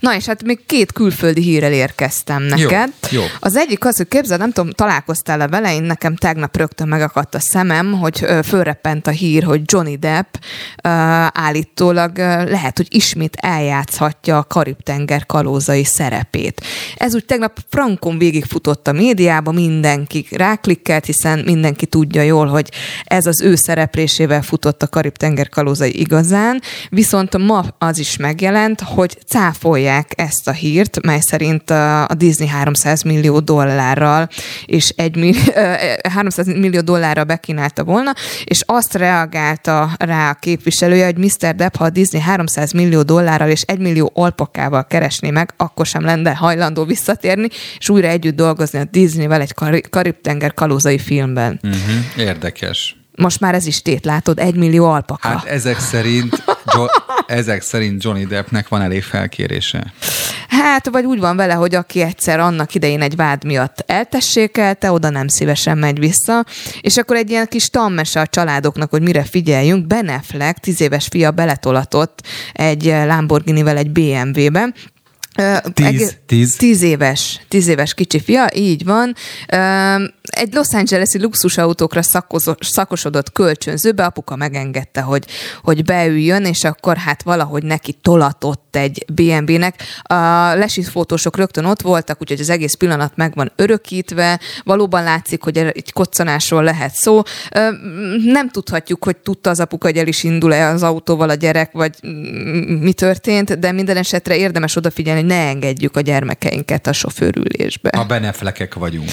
[SPEAKER 14] Na és hát még két külföldi hírrel érkeztem neked.
[SPEAKER 2] Jó, jó.
[SPEAKER 14] Az egyik az, hogy képzeld, nem tudom, találkoztál-e vele, én nekem tegnap rögtön megakadt a szemem, hogy fölreppent a hír, hogy Johnny Depp állítólag lehet, hogy ismét eljátszhatja a Karib-tenger kalózai szerepét. Ez úgy tegnap frankon végigfutott a médiába, mindenki ráklikkelt, hiszen mindenki tudja jól, hogy ez az ő szereplésével futott a Karib-tenger kalózai igazán, viszont ma az is megjelent, hogy cáf cáfolják ezt a hírt, mely szerint a Disney 300 millió dollárral és egy millió, 300 millió dollárra bekínálta volna, és azt reagálta rá a képviselője, hogy Mr. Depp, ha a Disney 300 millió dollárral és egy millió alpakával keresné meg, akkor sem lenne hajlandó visszatérni, és újra együtt dolgozni a Disneyvel egy Karib-tenger kalózai filmben.
[SPEAKER 2] Uh-huh. Érdekes.
[SPEAKER 14] Most már ez is tét, látod, egy millió alpaka.
[SPEAKER 2] Hát ezek szerint, jo- ezek szerint Johnny Deppnek van elég felkérése.
[SPEAKER 14] Hát, vagy úgy van vele, hogy aki egyszer annak idején egy vád miatt eltessékelte, oda nem szívesen megy vissza, és akkor egy ilyen kis tammese a családoknak, hogy mire figyeljünk, Ben Affleck, tíz éves fia beletolatott egy Lamborghini-vel egy BMW-ben,
[SPEAKER 2] Tíz, tíz.
[SPEAKER 14] tíz éves, tíz éves kicsi fia, így van. Egy Los Angeles-i luxusautókra szakosodott kölcsönzőbe, apuka megengedte, hogy, hogy beüljön, és akkor hát valahogy neki tolatott egy BMW-nek. A lesit fotósok rögtön ott voltak, úgyhogy az egész pillanat meg van örökítve, valóban látszik, hogy egy koccanásról lehet szó. Nem tudhatjuk, hogy tudta az apuka, hogy el is indul-e az autóval a gyerek, vagy mi történt, de minden esetre érdemes odafigyelni, hogy ne engedjük a gyermekeinket a sofőrülésbe.
[SPEAKER 2] A beneflekek vagyunk.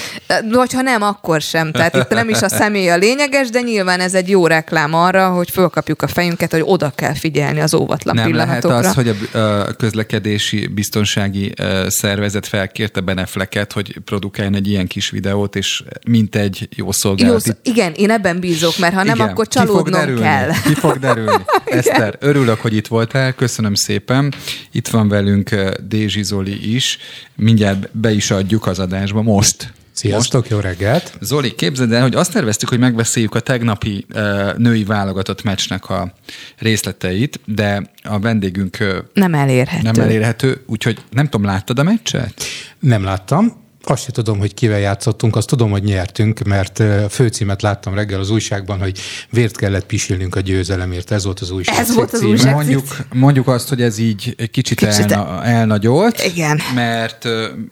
[SPEAKER 14] Vagy ha nem, akkor sem. Tehát itt nem is a személy a lényeges, de nyilván ez egy jó reklám arra, hogy fölkapjuk a fejünket, hogy oda kell figyelni az óvatlan
[SPEAKER 2] nem
[SPEAKER 14] pillanatokra.
[SPEAKER 2] lehet az, hogy a közlekedési biztonsági szervezet felkérte benefleket, hogy produkáljon egy ilyen kis videót, és mint egy jó szolgálat.
[SPEAKER 14] Jó, igen, én ebben bízok, mert ha nem, igen. akkor csalódnom kell.
[SPEAKER 2] Ki fog derülni. Eszter, örülök, hogy itt voltál, köszönöm szépen. Itt van velünk. Dézsi Zoli is. Mindjárt be is adjuk az adásba most.
[SPEAKER 15] Sziasztok, most. jó reggelt!
[SPEAKER 2] Zoli, képzeld el, hogy azt terveztük, hogy megbeszéljük a tegnapi uh, női válogatott meccsnek a részleteit, de a vendégünk uh,
[SPEAKER 14] nem elérhető.
[SPEAKER 2] Nem elérhető, úgyhogy nem tudom, láttad a meccset?
[SPEAKER 15] Nem láttam, azt sem tudom, hogy kivel játszottunk, azt tudom, hogy nyertünk, mert a főcímet láttam reggel az újságban, hogy vért kellett pisilnünk a győzelemért. Ez volt az újság.
[SPEAKER 14] Ez volt az újság.
[SPEAKER 2] Mondjuk, mondjuk azt, hogy ez így egy kicsit, kicsit elna, elnagyolt.
[SPEAKER 14] Igen.
[SPEAKER 2] Mert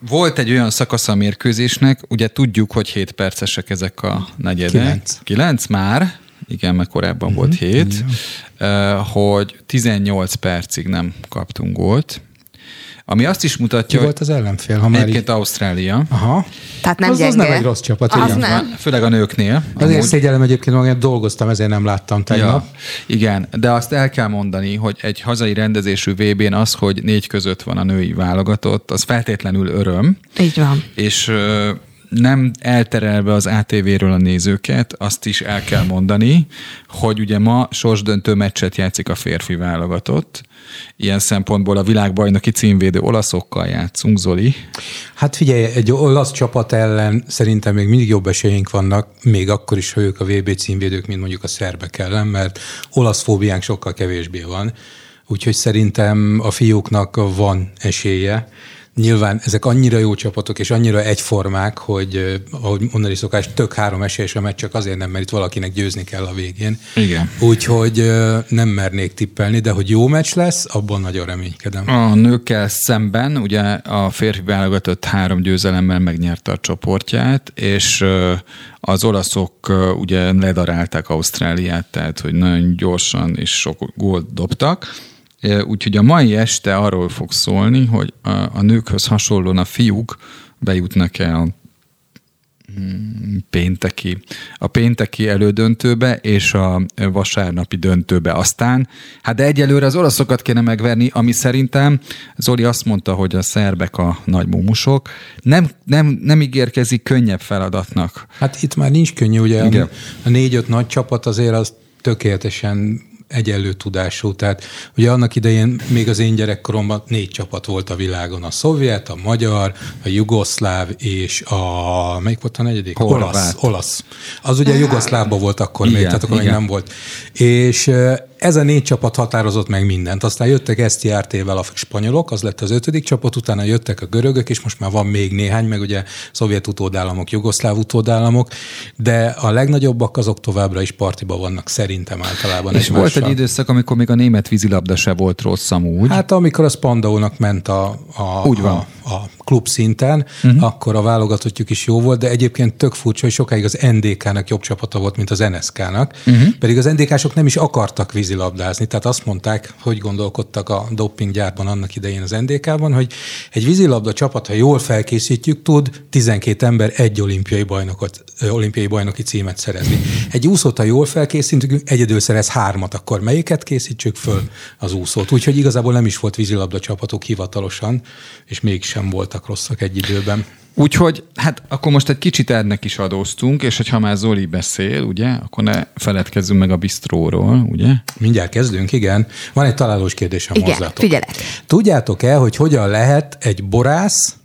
[SPEAKER 2] volt egy olyan szakasz a mérkőzésnek, ugye tudjuk, hogy 7 percesek ezek a negyedek. 9. 9 már, igen, mert korábban uh-huh. volt 7, uh, hogy 18 percig nem kaptunk gólt ami azt is mutatja, Ki
[SPEAKER 15] volt az ellenfél? Ha már
[SPEAKER 2] egyébként így... Ausztrália.
[SPEAKER 15] Aha.
[SPEAKER 14] Tehát nem
[SPEAKER 15] az,
[SPEAKER 14] gyenge.
[SPEAKER 15] az nem egy rossz csapat.
[SPEAKER 14] Az nem.
[SPEAKER 2] Főleg a nőknél.
[SPEAKER 15] Azért amúgy... szégyellem egyébként magam, dolgoztam, ezért nem láttam tegnap. Ja,
[SPEAKER 2] igen, de azt el kell mondani, hogy egy hazai rendezésű VB-n az, hogy négy között van a női válogatott, az feltétlenül öröm.
[SPEAKER 14] Így van.
[SPEAKER 2] És nem elterelve az ATV-ről a nézőket, azt is el kell mondani, hogy ugye ma sorsdöntő meccset játszik a férfi válogatott. Ilyen szempontból a világbajnoki címvédő olaszokkal játszunk, Zoli.
[SPEAKER 15] Hát figyelj, egy olasz csapat ellen szerintem még mindig jobb esélyeink vannak, még akkor is, ha ők a VB címvédők, mint mondjuk a szerbek ellen, mert olasz fóbiánk sokkal kevésbé van. Úgyhogy szerintem a fiúknak van esélye. Nyilván ezek annyira jó csapatok, és annyira egyformák, hogy ahogy mondani szokás, tök három esélyes a meccs, csak azért nem, mert itt valakinek győzni kell a végén.
[SPEAKER 2] Igen.
[SPEAKER 15] Úgyhogy nem mernék tippelni, de hogy jó meccs lesz, abban nagyon reménykedem.
[SPEAKER 2] A nőkkel szemben ugye a férfi válogatott három győzelemmel megnyerte a csoportját, és az olaszok ugye ledarálták Ausztráliát, tehát hogy nagyon gyorsan és sok gólt dobtak Úgyhogy a mai este arról fog szólni, hogy a, a nőkhöz hasonlóan a fiúk bejutnak el mm, pénteki, a pénteki elődöntőbe és a vasárnapi döntőbe. Aztán, hát de egyelőre az olaszokat kéne megverni, ami szerintem Zoli azt mondta, hogy a szerbek a nagy mumusok. Nem, nem, nem ígérkezik könnyebb feladatnak.
[SPEAKER 15] Hát itt már nincs könnyű, ugye Igen. a négy-öt nagy csapat azért az tökéletesen egyenlő tudású. Tehát ugye annak idején még az én gyerekkoromban négy csapat volt a világon. A szovjet, a magyar, a jugoszláv és a... Melyik volt a negyedik?
[SPEAKER 2] Horvát.
[SPEAKER 15] Olasz. olasz. Az ugye a jugoszlávban volt akkor igen, még, tehát akkor igen. még nem volt. És ez a négy csapat határozott meg mindent. Aztán jöttek STRT-vel a spanyolok, az lett az ötödik csapat, utána jöttek a görögök, és most már van még néhány, meg ugye szovjet utódállamok, jugoszláv utódállamok, de a legnagyobbak azok továbbra is partiba vannak szerintem általában.
[SPEAKER 2] És volt egy időszak, amikor még a német vízilabda se volt rossz amúgy.
[SPEAKER 15] Hát amikor a Spandaunak ment a, a,
[SPEAKER 2] Úgy van.
[SPEAKER 15] a, a klub szinten, uh-huh. akkor a válogatottjuk is jó volt, de egyébként tök furcsa, hogy sokáig az NDK-nak jobb csapata volt, mint az NSK-nak, uh-huh. pedig az NDK-sok nem is akartak vízilabdázni, tehát azt mondták, hogy gondolkodtak a dopinggyárban annak idején az NDK-ban, hogy egy vízilabda csapat, ha jól felkészítjük, tud 12 ember egy olimpiai, bajnokot, olimpiai bajnoki címet szerezni. Egy úszót, ha jól felkészítünk, egyedül szerez hármat, akkor melyiket készítsük föl? Az úszót. Úgyhogy igazából nem is volt vízilabda csapatok hivatalosan, és mégsem voltak rosszak egy időben.
[SPEAKER 2] Úgyhogy, hát akkor most egy kicsit ennek is adóztunk, és hogyha már Zoli beszél, ugye, akkor ne feledkezzünk meg a bistróról, ugye?
[SPEAKER 15] Mindjárt kezdünk, igen. Van egy találós kérdésem
[SPEAKER 14] igen,
[SPEAKER 15] hozzátok.
[SPEAKER 14] figyelek.
[SPEAKER 15] Tudjátok-e, hogy hogyan lehet egy borász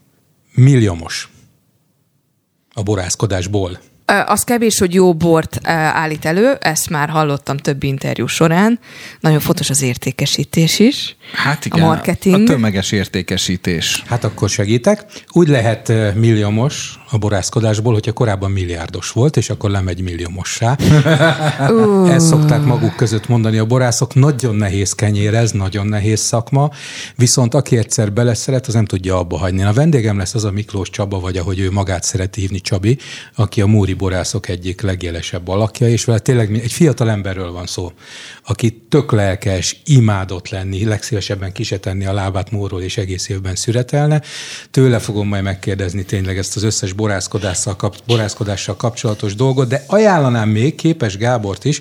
[SPEAKER 15] milliómos a borászkodásból?
[SPEAKER 14] Az kevés, hogy jó bort állít elő, ezt már hallottam több interjú során. Nagyon fontos az értékesítés is.
[SPEAKER 2] Hát igen,
[SPEAKER 14] a marketing.
[SPEAKER 2] A tömeges értékesítés.
[SPEAKER 15] Hát akkor segítek. Úgy lehet milliómos a borászkodásból, hogyha korábban milliárdos volt, és akkor lemegy milliómossá. uh. Ezt szokták maguk között mondani a borászok. Nagyon nehéz kenyérez, nagyon nehéz szakma, viszont aki egyszer beleszeret, az nem tudja abba hagyni. A vendégem lesz az a Miklós Csaba, vagy ahogy ő magát szereti hívni Csabi, aki a Múri borászok egyik legjelesebb alakja, és vele tényleg egy fiatal emberről van szó, aki tök lelkes, imádott lenni, legszívesebben kisetenni a lábát móról, és egész évben szüretelne. Tőle fogom majd megkérdezni tényleg ezt az összes borászkodással, kap, borászkodással kapcsolatos dolgot, de ajánlanám még Képes Gábort is,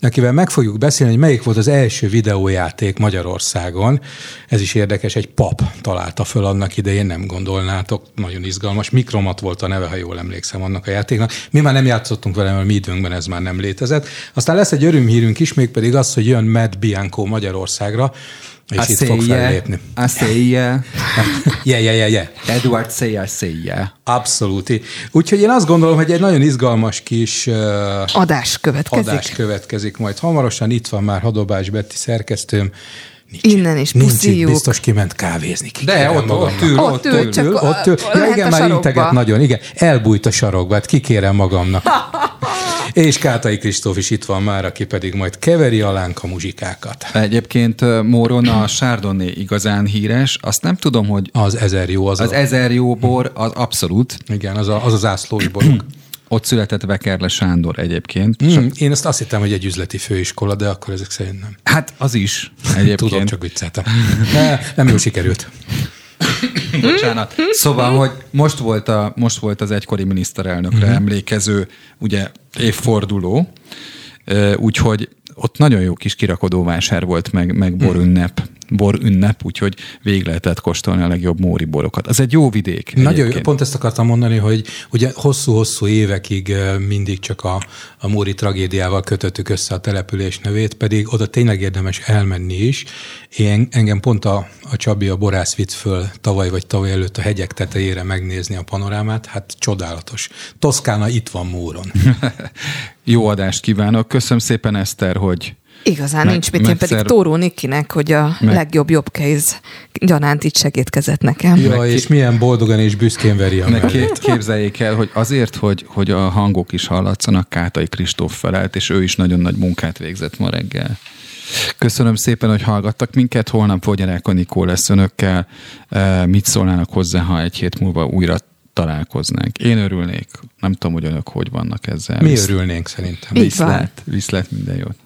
[SPEAKER 15] akivel meg fogjuk beszélni, hogy melyik volt az első videójáték Magyarországon. Ez is érdekes, egy pap találta föl annak idején, nem gondolnátok, nagyon izgalmas. Mikromat volt a neve, ha jól emlékszem annak a játéknak. Mi már nem játszottunk vele, mert mi időnkben ez már nem létezett. Aztán lesz egy örömhírünk is, még pedig az, hogy jön Matt Bianco Magyarországra, és
[SPEAKER 2] I
[SPEAKER 15] itt fog fellépni.
[SPEAKER 2] say yeah.
[SPEAKER 15] yeah, yeah, yeah, yeah.
[SPEAKER 2] Edward say yeah.
[SPEAKER 15] Abszolút. Úgyhogy én azt gondolom, hogy egy nagyon izgalmas kis uh,
[SPEAKER 14] adás következik.
[SPEAKER 15] Adás következik majd hamarosan. Itt van már Hadobás Betti szerkesztőm.
[SPEAKER 14] Nincs, Innen is
[SPEAKER 15] nincs
[SPEAKER 14] puszíjuk.
[SPEAKER 15] itt, biztos kiment kávézni. Ki
[SPEAKER 2] De ott, ott ül,
[SPEAKER 14] Ott ül, csak
[SPEAKER 15] ül, ott ül. Ja, igen,
[SPEAKER 14] a
[SPEAKER 15] már integet nagyon. Igen, elbújt a sarokba, hát kikérem magamnak. És Kátai Kristóf is itt van már, aki pedig majd keveri alánk a muzsikákat.
[SPEAKER 2] Egyébként Móron a Chardonnay igazán híres. Azt nem tudom, hogy
[SPEAKER 15] Az ezer jó, az,
[SPEAKER 2] az
[SPEAKER 15] a,
[SPEAKER 2] ezer jó bor, az abszolút.
[SPEAKER 15] igen, az, a, az az ászlós borunk.
[SPEAKER 2] Ott született Bekerle Sándor egyébként. Mm.
[SPEAKER 15] Mm, én azt azt hittem, hogy egy üzleti főiskola, de akkor ezek szerint nem.
[SPEAKER 2] Hát az is egyébként.
[SPEAKER 15] Tudom, csak vicceltem. Ne, nem jó sikerült.
[SPEAKER 2] Bocsánat. Szóval, hogy most volt, a, most volt az egykori miniszterelnökre
[SPEAKER 15] Mhm.
[SPEAKER 2] emlékező ugye, évforduló, úgyhogy ott nagyon jó kis kirakodóvásár volt, meg, meg borünnep, borünnep, úgyhogy végig lehetett kóstolni a legjobb móri borokat. Az egy jó vidék.
[SPEAKER 15] Nagyon jó,
[SPEAKER 2] egyébként.
[SPEAKER 15] pont ezt akartam mondani, hogy ugye hosszú-hosszú évekig mindig csak a, a Móri tragédiával kötöttük össze a település nevét, pedig oda tényleg érdemes elmenni is. Én, engem pont a, a Csabi a borász vitt föl tavaly vagy tavaly előtt a hegyek tetejére megnézni a panorámát, hát csodálatos. Toszkána itt van Móron.
[SPEAKER 2] Jó adást kívánok. Köszönöm szépen, Eszter, hogy
[SPEAKER 14] Igazán
[SPEAKER 2] Meg-
[SPEAKER 14] nincs mit, én pedig
[SPEAKER 2] megszer-
[SPEAKER 14] Tóró Nikinek, hogy a
[SPEAKER 2] Meg-
[SPEAKER 14] legjobb jobbkéz gyanánt itt segítkezett nekem.
[SPEAKER 15] Ja, és milyen boldogan és büszkén veri a
[SPEAKER 2] Meg kép- képzeljék el, hogy azért, hogy, hogy a hangok is hallatszanak, Kátai Kristóf felelt, és ő is nagyon nagy munkát végzett ma reggel. Köszönöm szépen, hogy hallgattak minket. Holnap Fogyarák Anikó lesz önökkel. E, Mit szólnának hozzá, ha egy hét múlva újra találkoznánk? Én örülnék. Nem tudom, hogy önök hogy vannak ezzel.
[SPEAKER 15] Mi
[SPEAKER 2] Visz-
[SPEAKER 15] örülnénk szerintem.
[SPEAKER 2] Viszlát, viszlát minden jót.